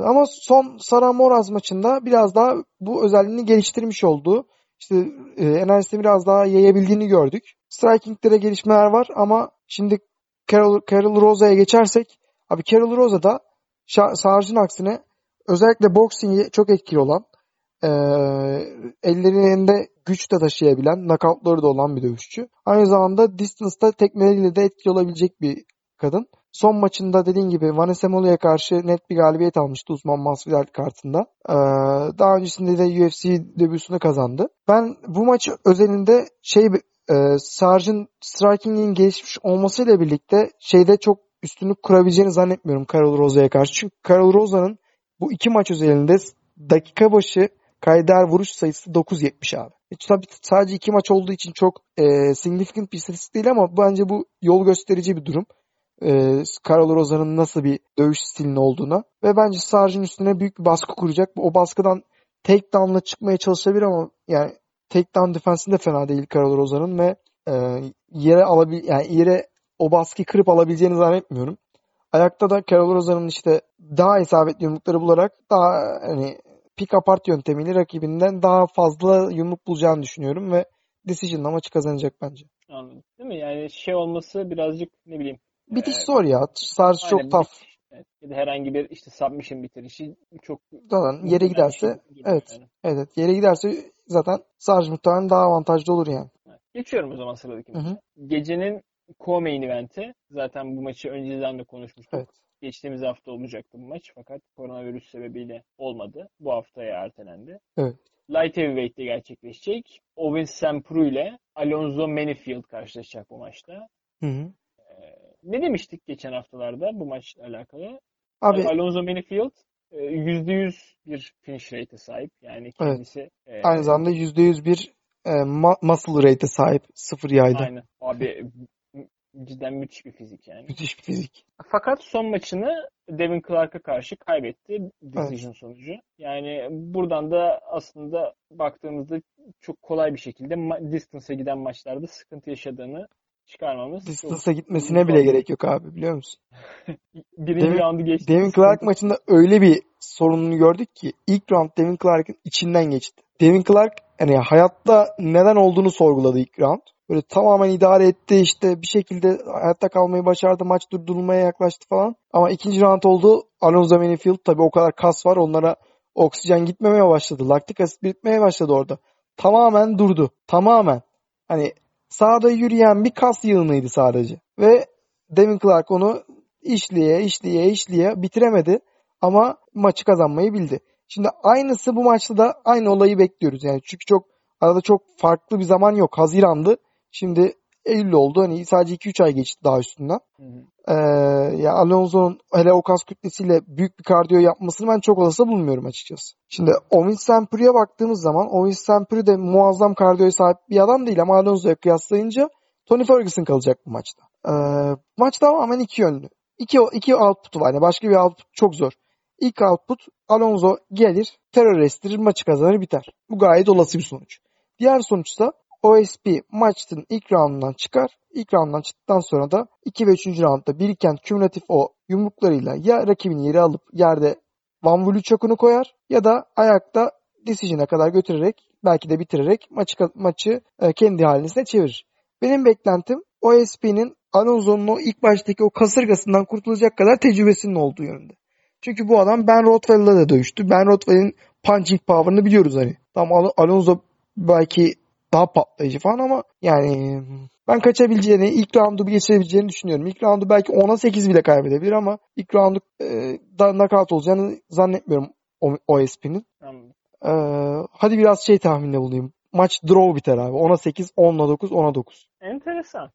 ama son Sara Moraz maçında biraz daha bu özelliğini geliştirmiş oldu. İşte e, enerjisini biraz daha yayabildiğini gördük. Striking'de de gelişmeler var ama şimdi Carol, Carol Rosa'ya geçersek abi Carol Rosa da Sarge'ın aksine özellikle boxing'i çok etkili olan e, ellerinde güç de taşıyabilen, knockoutları da olan bir dövüşçü. Aynı zamanda distance'da tekmeleriyle de etkili olabilecek bir kadın. Son maçında dediğin gibi Vanessa Molu'ya karşı net bir galibiyet almıştı Uzman Masvidal kartında. Ee, daha öncesinde de UFC debüsünü kazandı. Ben bu maç özelinde şey e, Sarge'ın striking'in gelişmiş olmasıyla birlikte şeyde çok üstünlük kurabileceğini zannetmiyorum Carol Rosa'ya karşı. Çünkü Carol Rosa'nın bu iki maç özelinde dakika başı kayder vuruş sayısı 9.70 abi. E, tabii sadece iki maç olduğu için çok e, significant bir istatistik değil ama bence bu yol gösterici bir durum. E, Carol Rosa'nın nasıl bir dövüş stilinin olduğuna. Ve bence Sarge'ın üstüne büyük bir baskı kuracak. O baskıdan takedown'la çıkmaya çalışabilir ama yani takedown defensinde fena değil Carol Rosa'nın ve e, yere alabil yani yere o baskıyı kırıp alabileceğini zannetmiyorum. Ayakta da Carol Rosa'nın işte daha isabetli yumrukları bularak daha hani pick apart yöntemiyle rakibinden daha fazla yumruk bulacağını düşünüyorum ve decision'la maçı kazanacak bence. Anladım. Değil mi? Yani şey olması birazcık ne bileyim. Bitiş e, zor ya. Sarz çok tough. Da herhangi bir işte submission bitirişi çok zaten yere giderse evet, yani. evet yere giderse zaten Sarge muhtemelen daha avantajlı olur yani. Geçiyorum o zaman sıradaki maça. Gecenin co-main eventi. Zaten bu maçı önceden de konuşmuştuk. Evet. Geçtiğimiz hafta olacaktı bu maç fakat koronavirüs sebebiyle olmadı. Bu haftaya ertelendi. Evet. Light Heavyweight'te gerçekleşecek. Owen Sampru ile Alonzo Menifield karşılaşacak bu maçta. Hı hı. Ne demiştik geçen haftalarda bu maçla alakalı? Abi, yani Alonzo Menifield %100 e, bir finish rate'e sahip. Yani kendisi evet. e, aynı zamanda %100 bir e, muscle rate'e sahip sıfır yayda. Aynen. Abi cidden müthiş bir fizik yani. Müthiş bir fizik. Fakat son maçını Devin Clark'a karşı kaybetti decision evet. sonucu. Yani buradan da aslında baktığımızda çok kolay bir şekilde distance'a giden maçlarda sıkıntı yaşadığını çıkarmamız. Distance'a gitmesine bile gerek yok abi biliyor musun? Birinci Devin, roundu geçti. Devin Clark maçında öyle bir sorununu gördük ki ilk round Devin Clark'ın içinden geçti. Devin Clark yani hayatta neden olduğunu sorguladı ilk round. Böyle tamamen idare etti işte bir şekilde hayatta kalmayı başardı. Maç durdurulmaya yaklaştı falan. Ama ikinci round oldu. Alonso Menifield tabii o kadar kas var. Onlara oksijen gitmemeye başladı. Laktik asit bitmeye başladı orada. Tamamen durdu. Tamamen. Hani sahada yürüyen bir kas yığınıydı sadece. Ve Devin Clark onu işliye işliye işliye bitiremedi. Ama maçı kazanmayı bildi. Şimdi aynısı bu maçta da aynı olayı bekliyoruz. Yani çünkü çok arada çok farklı bir zaman yok. Hazirandı. Şimdi Eylül oldu. Hani sadece 2-3 ay geçti daha üstünden. Hı hı. Ee, ya Alonso'nun hele o kas kütlesiyle büyük bir kardiyo yapmasını ben çok olası bulmuyorum açıkçası. Şimdi Owen Sampuri'ye baktığımız zaman Owen Sampuri de muazzam kardiyoya sahip bir adam değil ama Alonso'ya kıyaslayınca Tony Ferguson kalacak bu maçta. Ee, maç tamamen iki yönlü. İki, iki output var. Yani başka bir output çok zor. İlk output Alonso gelir, terör estirir, maçı kazanır biter. Bu gayet olası bir sonuç. Diğer sonuçta OSP maçın ilk roundundan çıkar. İlk rounddan çıktıktan sonra da 2 ve 3. roundda biriken kümülatif o yumruklarıyla ya rakibini yere alıp yerde Van çokunu koyar ya da ayakta decision'a kadar götürerek belki de bitirerek maçı, maçı e, kendi haline çevirir. Benim beklentim OSP'nin Alonso'nun o ilk baştaki o kasırgasından kurtulacak kadar tecrübesinin olduğu yönünde. Çünkü bu adam Ben Rothwell'la da dövüştü. Ben Rothwell'in punching power'ını biliyoruz hani. Tam Alonso belki daha patlayıcı falan ama yani ben kaçabileceğini, ilk roundu bir geçebileceğini düşünüyorum. İlk roundu belki 10'a 8 bile kaybedebilir ama ilk roundu e, da knockout olacağını zannetmiyorum OSP'nin. Ee, hadi biraz şey tahminde bulayım. Maç draw biter abi. 10'a 8, 10'a 9, 10'a 9. Enteresan.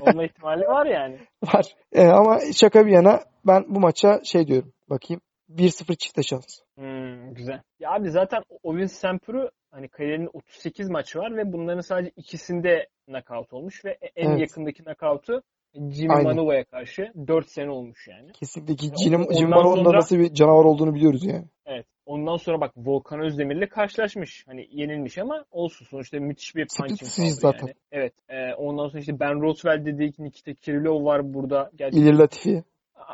Olma ihtimali var yani. var. Ee, ama şaka bir yana ben bu maça şey diyorum. Bakayım. 1-0 çifte şans. Hmm, güzel. Ya abi zaten Ovin Sempur'u hani kariyerinin 38 maçı var ve bunların sadece ikisinde knockout olmuş ve en evet. yakındaki knockout'u Jimmy Manuwa'ya karşı 4 sene olmuş yani. Kesinlikle Jimmy Manuwa'nın sonra... nasıl bir canavar olduğunu biliyoruz yani. Evet. Ondan sonra bak Volkan Özdemir'le karşılaşmış. Hani yenilmiş ama olsun sonuçta müthiş bir punching zaten. Yani. Evet. E, ondan sonra işte Ben Roosevelt dedik, Nikita Kirillov var burada. Gerçekten. İlir Latifi.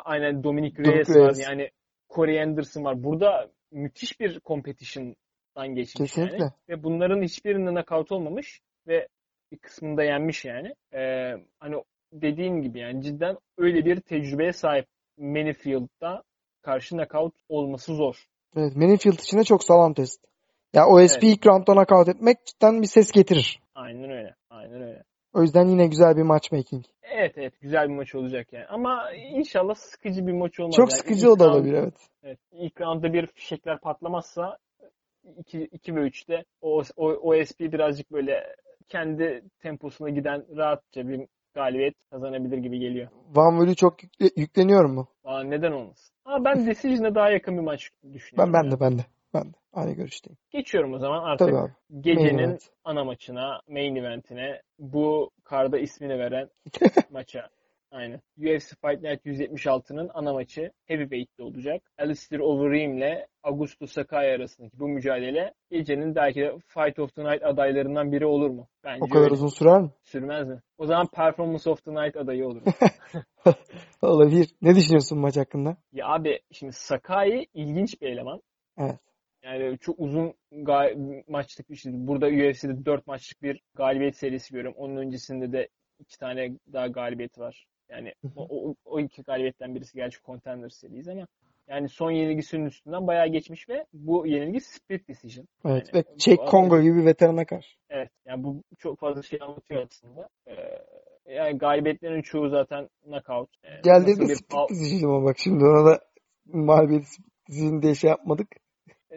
Aynen Dominic Reyes, Dominic Reyes var. Yani Corey Anderson var. Burada müthiş bir competition'dan geçmiş Kesinlikle. yani. Ve bunların hiçbirinde knockout olmamış ve bir kısmında yenmiş yani. Ee, hani dediğin gibi yani cidden öyle bir tecrübeye sahip Manifield'da karşı knockout olması zor. Evet Manifield için de çok sağlam test. Ya OSP Evet. ilk roundda knockout etmek cidden bir ses getirir. Aynen öyle. Aynen öyle. O yüzden yine güzel bir matchmaking. Evet evet güzel bir maç olacak yani. Ama inşallah sıkıcı bir maç olmaz. Çok Yani sıkıcı o da olabilir evet. Evet, ilk roundda bir fişekler patlamazsa 2, 2 ve 3'te o, o, OSP birazcık böyle kendi temposuna giden rahatça bir galibiyet kazanabilir gibi geliyor. Van Vliet çok yükle- yükleniyor mu? Aa, neden olmasın? Ama ben Decision'a daha yakın bir maç Ben düşünüyorum. ben ya. de ben de. Ben de. Aynı görüşteyim. Geçiyorum o zaman artık Tabii abi. gecenin Main event. ana maçına, main eventine, bu karda ismini veren maça. Aynen. UFC Fight Night 176'nın ana maçı Heavyweight'te olacak. Alistair Overeem ile Augusto Sakai arasındaki bu mücadele gecenin belki de Fight of the Night adaylarından biri olur mu? Bence O kadar öyle. uzun sürer mi? Sürmez mi? O zaman Performance of the Night adayı olur. Olabilir. Ne düşünüyorsun maç hakkında? ya abi şimdi Sakai ilginç bir eleman. Evet. Yani çok uzun maçlık bir şey. Burada UFC'de 4 maçlık bir galibiyet serisi görüyorum. Onun öncesinde de iki tane daha galibiyet var. Yani o, o, iki galibiyetten birisi gerçi Contender serisi ama yani son yenilgisinin üstünden bayağı geçmiş ve bu yenilgi split decision. Evet. Yani Ve Çek Kongo gibi bir veterana karşı. Evet. Yani bu çok fazla şey anlatıyor aslında. Ee, yani galibiyetlerin çoğu zaten knockout. Ee, Geldi nasıl de bir split decision ama bak şimdi ona da mağlubiyeti split decision diye şey yapmadık.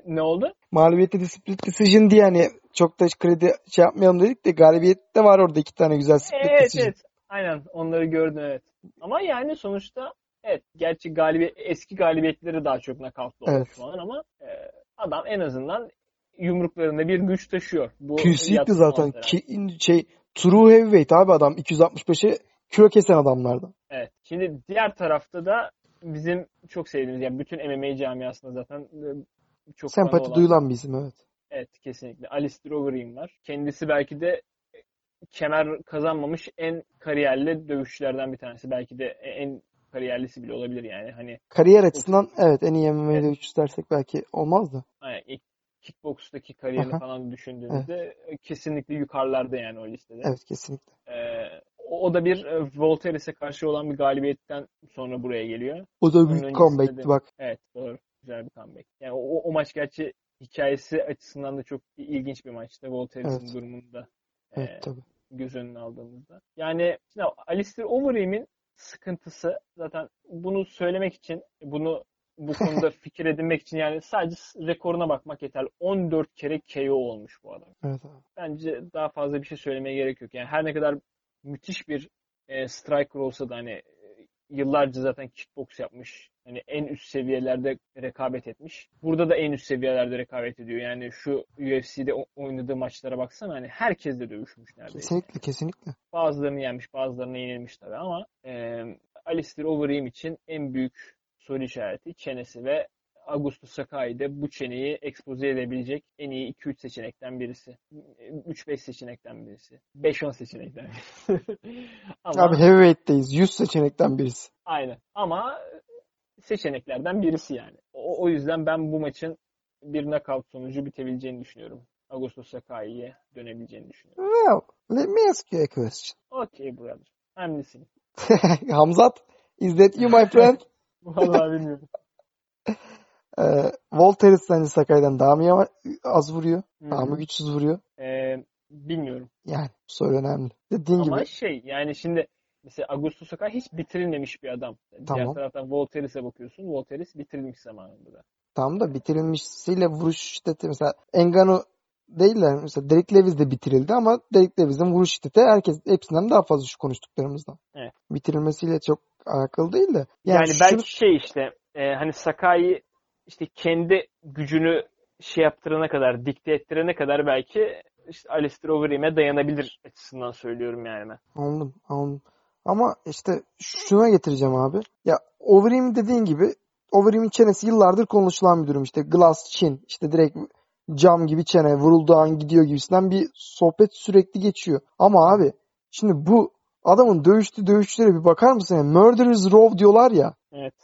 Ne oldu? Mağlubiyeti de split decision diye hani çok da kredi şey yapmayalım dedik de galibiyette var orada iki tane güzel split Evet decision. evet. Aynen onları gördüm evet. Ama yani sonuçta evet gerçi galibiyet eski galibiyetleri daha çok knockout'lı olmuş Evet. falan ama e, adam en azından yumruklarında bir güç taşıyor. Bu yatsı zaten ki, şey true heavyweight abi adam 265'e kilo kesen adamlardan. Evet. Şimdi diğer tarafta da bizim çok sevdiğimiz yani bütün MMA camiasında zaten e, çok Sempati duyulan bir isim evet. Evet kesinlikle. Alistair Overeem var. Kendisi belki de kemer kazanmamış en kariyerli dövüşçülerden bir tanesi. Belki de en kariyerlisi bile olabilir yani. Hani Kariyer açısından evet en iyi MMA dövüşçüsü dersek belki olmaz da. ilk kickbox'taki kariyerini Aha. falan düşündüğünüzde kesinlikle yukarılarda yani o listede. Evet kesinlikle. Ee, o da bir e, Voltaire'e karşı olan bir galibiyetten sonra buraya geliyor. O da büyük comeback'ti bak. Evet doğru. Güzel bir comeback. Yani o, o maç gerçi hikayesi açısından da çok ilginç bir maçtı. Voltaire'in Evet. durumunda. Evet Ee, tabii. göz önüne aldığımızda. Yani şimdi Alistair Overeem'in sıkıntısı zaten bunu söylemek için bunu bu konuda fikir edinmek için yani sadece rekoruna bakmak yeterli. 14 kere KO olmuş bu adam. Evet. Bence daha fazla bir şey söylemeye gerek yok. Yani her ne kadar müthiş bir e, striker olsa da hani e, yıllarca zaten kickbox yapmış. Hani en üst seviyelerde rekabet etmiş. Burada da en üst seviyelerde rekabet ediyor. Yani şu UFC'de oynadığı maçlara baksana hani herkesle dövüşmüş neredeyse. Kesinlikle kesinlikle. Bazılarını yenmiş, bazılarını yenilmiş tabii ama e, Alistair Overeem için en büyük soru işareti çenesi ve Augusto Sakai de bu çeneyi ekspoze edebilecek en iyi 2-3 seçenekten birisi. 3-5 seçenekten birisi. 5-10 seçenekten birisi. ama Abi heavyweight'teyiz. 100 seçenekten birisi. aynen. Ama seçeneklerden birisi yani. O, o yüzden ben bu maçın bir knockout sonucu bitebileceğini düşünüyorum. Augusto Sakai'ye dönebileceğini düşünüyorum. Well, let me ask you a question. Okay brother. I'm listening. Hamzat, is that you my friend? Vallahi bilmiyorum. Ee, Voltaire sence Sakai'den daha mı yava- az vuruyor? Hı Daha mı güçsüz vuruyor? Ee, bilmiyorum. Yani soru önemli. Dediğin Ama gibi şey yani şimdi mesela Augusto Sakai hiç bitirilmemiş bir adam. Diğer Tamam. taraftan Voltaire'e bakıyorsun. Voltaire bitirilmiş zamanında da. tam da bitirilmişsiyle vuruş şiddeti mesela Engano değil de mesela Derek Lewis de bitirildi ama Derek Lewis'in vuruş şiddeti herkes hepsinden daha fazla şu konuştuklarımızdan. Evet. Bitirilmesiyle çok alakalı değil de. Yani, Yani, belki şunu- şey işte e, hani Sakai işte kendi gücünü şey yaptırana kadar, dikte ettirene kadar belki işte Alistair Overeem'e dayanabilir açısından söylüyorum yani ben. Anladım, anladım. Ama işte şuna getireceğim abi. Ya Overeem dediğin gibi Overeem'in çenesi yıllardır konuşulan bir durum. İşte glass chin, işte direkt cam gibi çene, vurulduğu an gidiyor gibisinden bir sohbet sürekli geçiyor. Ama abi şimdi bu adamın dövüştüğü dövüşçülere bir bakar mısın? Yani Murderers Row diyorlar ya. Evet.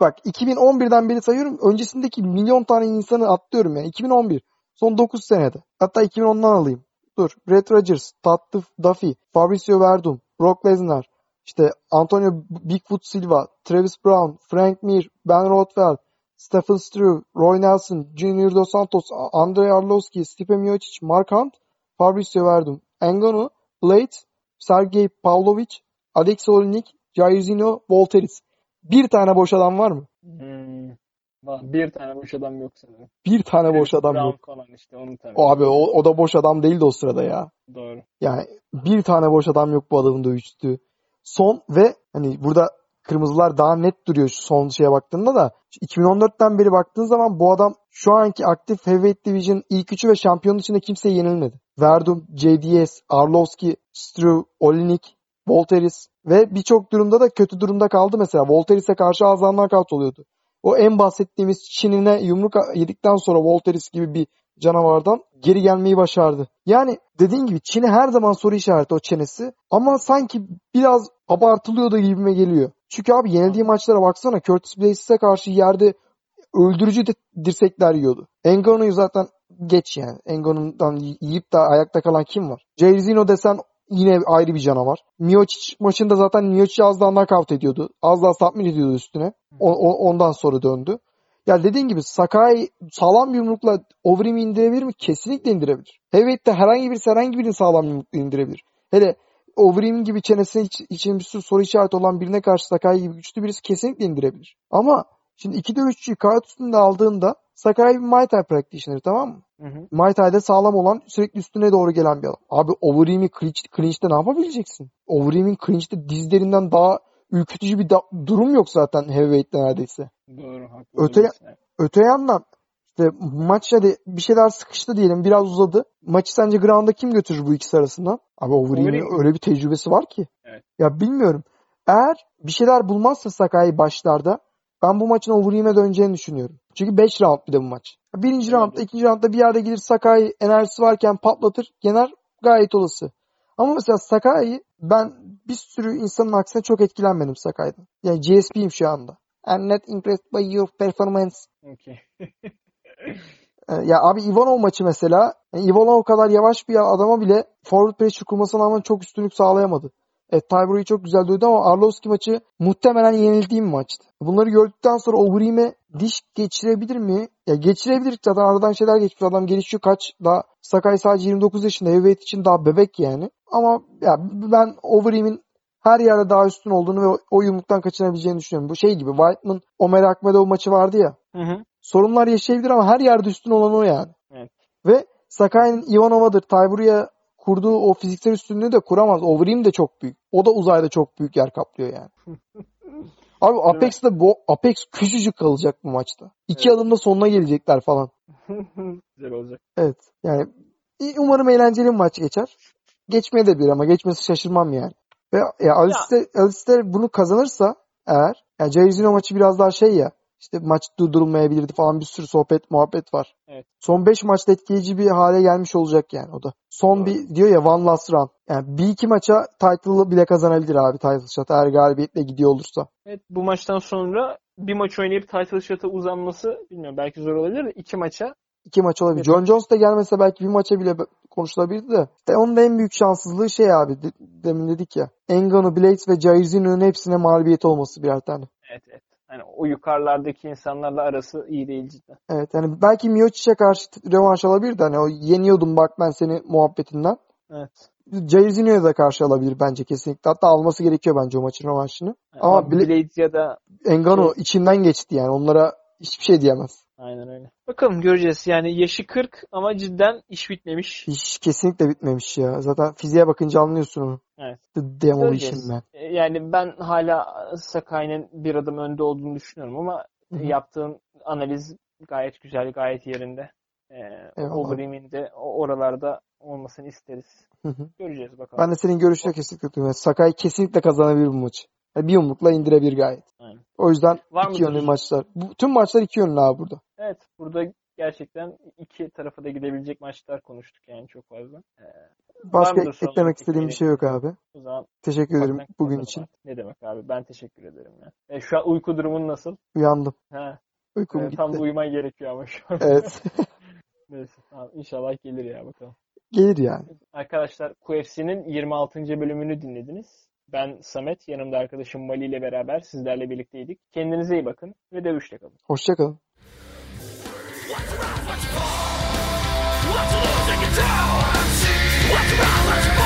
Bak 2011'den beri sayıyorum. Öncesindeki milyon tane insanı atlıyorum yani. 2011. Son 9 senede. Hatta 2010'dan alayım. Dur. Brett Rogers, Todd Duffy, Fabricio Verdum, Brock Lesnar, işte Antonio Bigfoot Silva, Travis Brown, Frank Mir, Ben Rothwell, Stephen Struve, Roy Nelson, Junior Dos Santos, Andrei Arlovski, Stipe Miocic, Mark Hunt, Fabricio Verdum, Engano, Blade, Sergey Pavlovich, Alex Olinik, Jairzinho, Volteris. Bir tane boş adam var mı? Hmm. Var. Bir tane boş adam yok sanırım. Bir tane boş adam Brown yok. Conan işte onu tabii. O abi o, o da boş adam değildi o sırada ya. Doğru. Yani bir tane boş adam yok bu adamın dövüştüğü. Son ve hani burada kırmızılar daha net duruyor şu son şeye baktığında da 2014'ten beri baktığın zaman bu adam şu anki aktif Heavyweight Division ilk üçü ve şampiyonun içinde kimseye yenilmedi. Verdum, JDS, Arlovski, Struve, Olinik, Volteris ve birçok durumda da kötü durumda kaldı mesela. Volteris'e karşı ağızdan knockout oluyordu. O en bahsettiğimiz Çin'ine yumruk yedikten sonra Volteris gibi bir canavardan geri gelmeyi başardı. Yani dediğin gibi Çin'e her zaman soru işareti o çenesi ama sanki biraz abartılıyor da gibime geliyor. Çünkü abi yenildiği maçlara baksana Curtis Blazes'e karşı yerde öldürücü dirsekler yiyordu. Engano'yu zaten geç yani. Engano'dan yiyip de ayakta kalan kim var? Jairzinho desen yine ayrı bir canavar. Miocic maçında zaten Miocic az daha knockout ediyordu. Az daha submit ediyordu üstüne. O, o- ondan sonra döndü. Ya dediğin gibi Sakai sağlam bir yumrukla Overeem'i indirebilir mi? Kesinlikle indirebilir. Heavyweight'te herhangi birisi herhangi birini sağlam yumrukla indirebilir. Hele Overeem gibi çenesine iç- için bir sürü soru işareti olan birine karşı Sakai gibi güçlü birisi kesinlikle indirebilir. Ama şimdi iki dövüşçüyü kağıt üstünde aldığında Sakai bir Muay Thai practitioner tamam mı? Hı hı. Muay Thai'de sağlam olan sürekli üstüne doğru gelen bir adam. Abi Overeem'i clinch, clinch'te ne yapabileceksin? Overeem'in clinch'te dizlerinden daha ürkütücü bir da- durum yok zaten heavyweight'te neredeyse. Doğru. Haklı Öte-. Öte yandan işte maç hadi bir şeyler sıkıştı diyelim biraz uzadı. Maçı sence ground'a kim götürür bu ikisi arasından? Abi Overeem'in Overeem. öyle bir tecrübesi var ki. Evet. Ya bilmiyorum. Eğer bir şeyler bulmazsa Sakai başlarda ben bu maçın Overeem'e döneceğini düşünüyorum. Çünkü 5 round bir de bu maç. Birinci Olabilir. roundda, ikinci roundda bir yerde gelir Sakai enerjisi varken patlatır. Yener gayet olası. Ama mesela Sakai'yi ben bir sürü insanın aksine çok etkilenmedim Sakai'den. Yani GSP'yim şu anda. I'm not impressed by your performance. Okey. Ee, Ya abi Ivanov maçı mesela yani Ivanov kadar yavaş bir adama bile forward pressure kurmasına rağmen çok üstünlük sağlayamadı. Evet Tyburo'yu çok güzel dövdü ama Arlovski maçı muhtemelen yenildiğim maçtı. Bunları gördükten sonra Overeem'e diş geçirebilir mi? Ya geçirebilir zaten aradan şeyler geçmiş. Adam gelişiyor kaç daha Sakai sadece 29 yaşında heavyweight için daha bebek yani. Ama ya ben Overeem'in her yerde daha üstün olduğunu ve o, yumruktan kaçınabileceğini düşünüyorum. Bu şey gibi Whiteman Omer Akmedov maçı vardı ya Hı hı. sorunlar yaşayabilir ama her yerde üstün olan o yani. Evet. Ve Sakai'nin Ivanova'dır. Tayburu'ya kurduğu o fiziksel üstünlüğü de kuramaz. Overeem de çok büyük. O da uzayda çok büyük yer kaplıyor yani. Abi Apex'te bu Apex küçücük kalacak bu maçta. İki Evet. adımda sonuna gelecekler falan. Güzel olacak. Evet. Yani umarım eğlenceli bir maç geçer. Geçmeye de bir ama geçmesi şaşırmam yani. Ve ya Alistair, Alistair bunu kazanırsa eğer yani Jairzinho maçı biraz daha şey ya işte maç durdurulmayabilirdi falan bir sürü sohbet muhabbet var. Evet. Son 5 maçta etkileyici bir hale gelmiş olacak yani o da. Son Doğru. bir diyor ya one last run. Yani bir iki maça title'ı bile kazanabilir abi title shot eğer galibiyetle gidiyor olursa. Evet bu maçtan sonra bir maç oynayıp title shot'a uzanması bilmiyorum belki zor olabilir de iki maça İki maç olabilir. Evet. John Jones da gelmese belki bir maça bile konuşulabilirdi de. İşte onun da en büyük şanssızlığı şey abi. de- demin dedik ya. Engano, Blades ve Jairzinho'nun hepsine mağlubiyet olması birer tane. evet evet. Hani o yukarılardaki insanlarla arası iyi değil cidden. Evet yani belki Miocic'e karşı rövanş alabilirdi. Hani o yeniyordum bak ben seni muhabbetinden. Evet. Jairzinho'ya da karşı alabilir bence kesinlikle. Hatta alması gerekiyor bence o maçın rövanşını. Ama Ama Bla- Blade ya da Engano içinden geçti yani. Onlara hiçbir şey diyemez. aynen öyle. Bakalım göreceğiz. Yani yaşı 40 ama cidden iş bitmemiş. Hiç kesinlikle bitmemiş ya. Zaten fiziğe bakınca anlıyorsun onu. Evet. The Demolition. Man. Yani ben hala Sakai'nin bir adım önde olduğunu düşünüyorum ama Hı hı. yaptığın analiz gayet güzel, gayet yerinde. Ee. Overeem'in de oralarda olmasını isteriz. Hı hı. Göreceğiz bakalım. Ben de senin görüşüne kesinlikle katılıyorum. Sakai kesinlikle kazanabilir bu maçı. Yani bir yumrukla indirebilir gayet. Aynen. O yüzden Var iki yönlü maçlar. Bu, tüm maçlar iki yönlü abi burada. Evet, burada gerçekten iki tarafa da gidebilecek maçlar konuştuk yani çok fazla. Ee, Başka eklemek istediğim bir şey yok abi. o zaman Teşekkür ederim bugün için. artık. Ne demek abi? Ben teşekkür ederim ya. E, şu an uyku durumun nasıl? Uyandım. Ha, Uykum e, tam gitti. uyuman gerekiyor ama şu an. Evet. Neyse, tamam, inşallah gelir ya bakalım. Gelir yani. Arkadaşlar QFC'nin 26. bölümünü dinlediniz. Ben Samet, yanımda arkadaşım Mali ile beraber sizlerle birlikteydik. Kendinize iyi bakın ve dövüşle kalın. Hoşçakalın. What's around, what's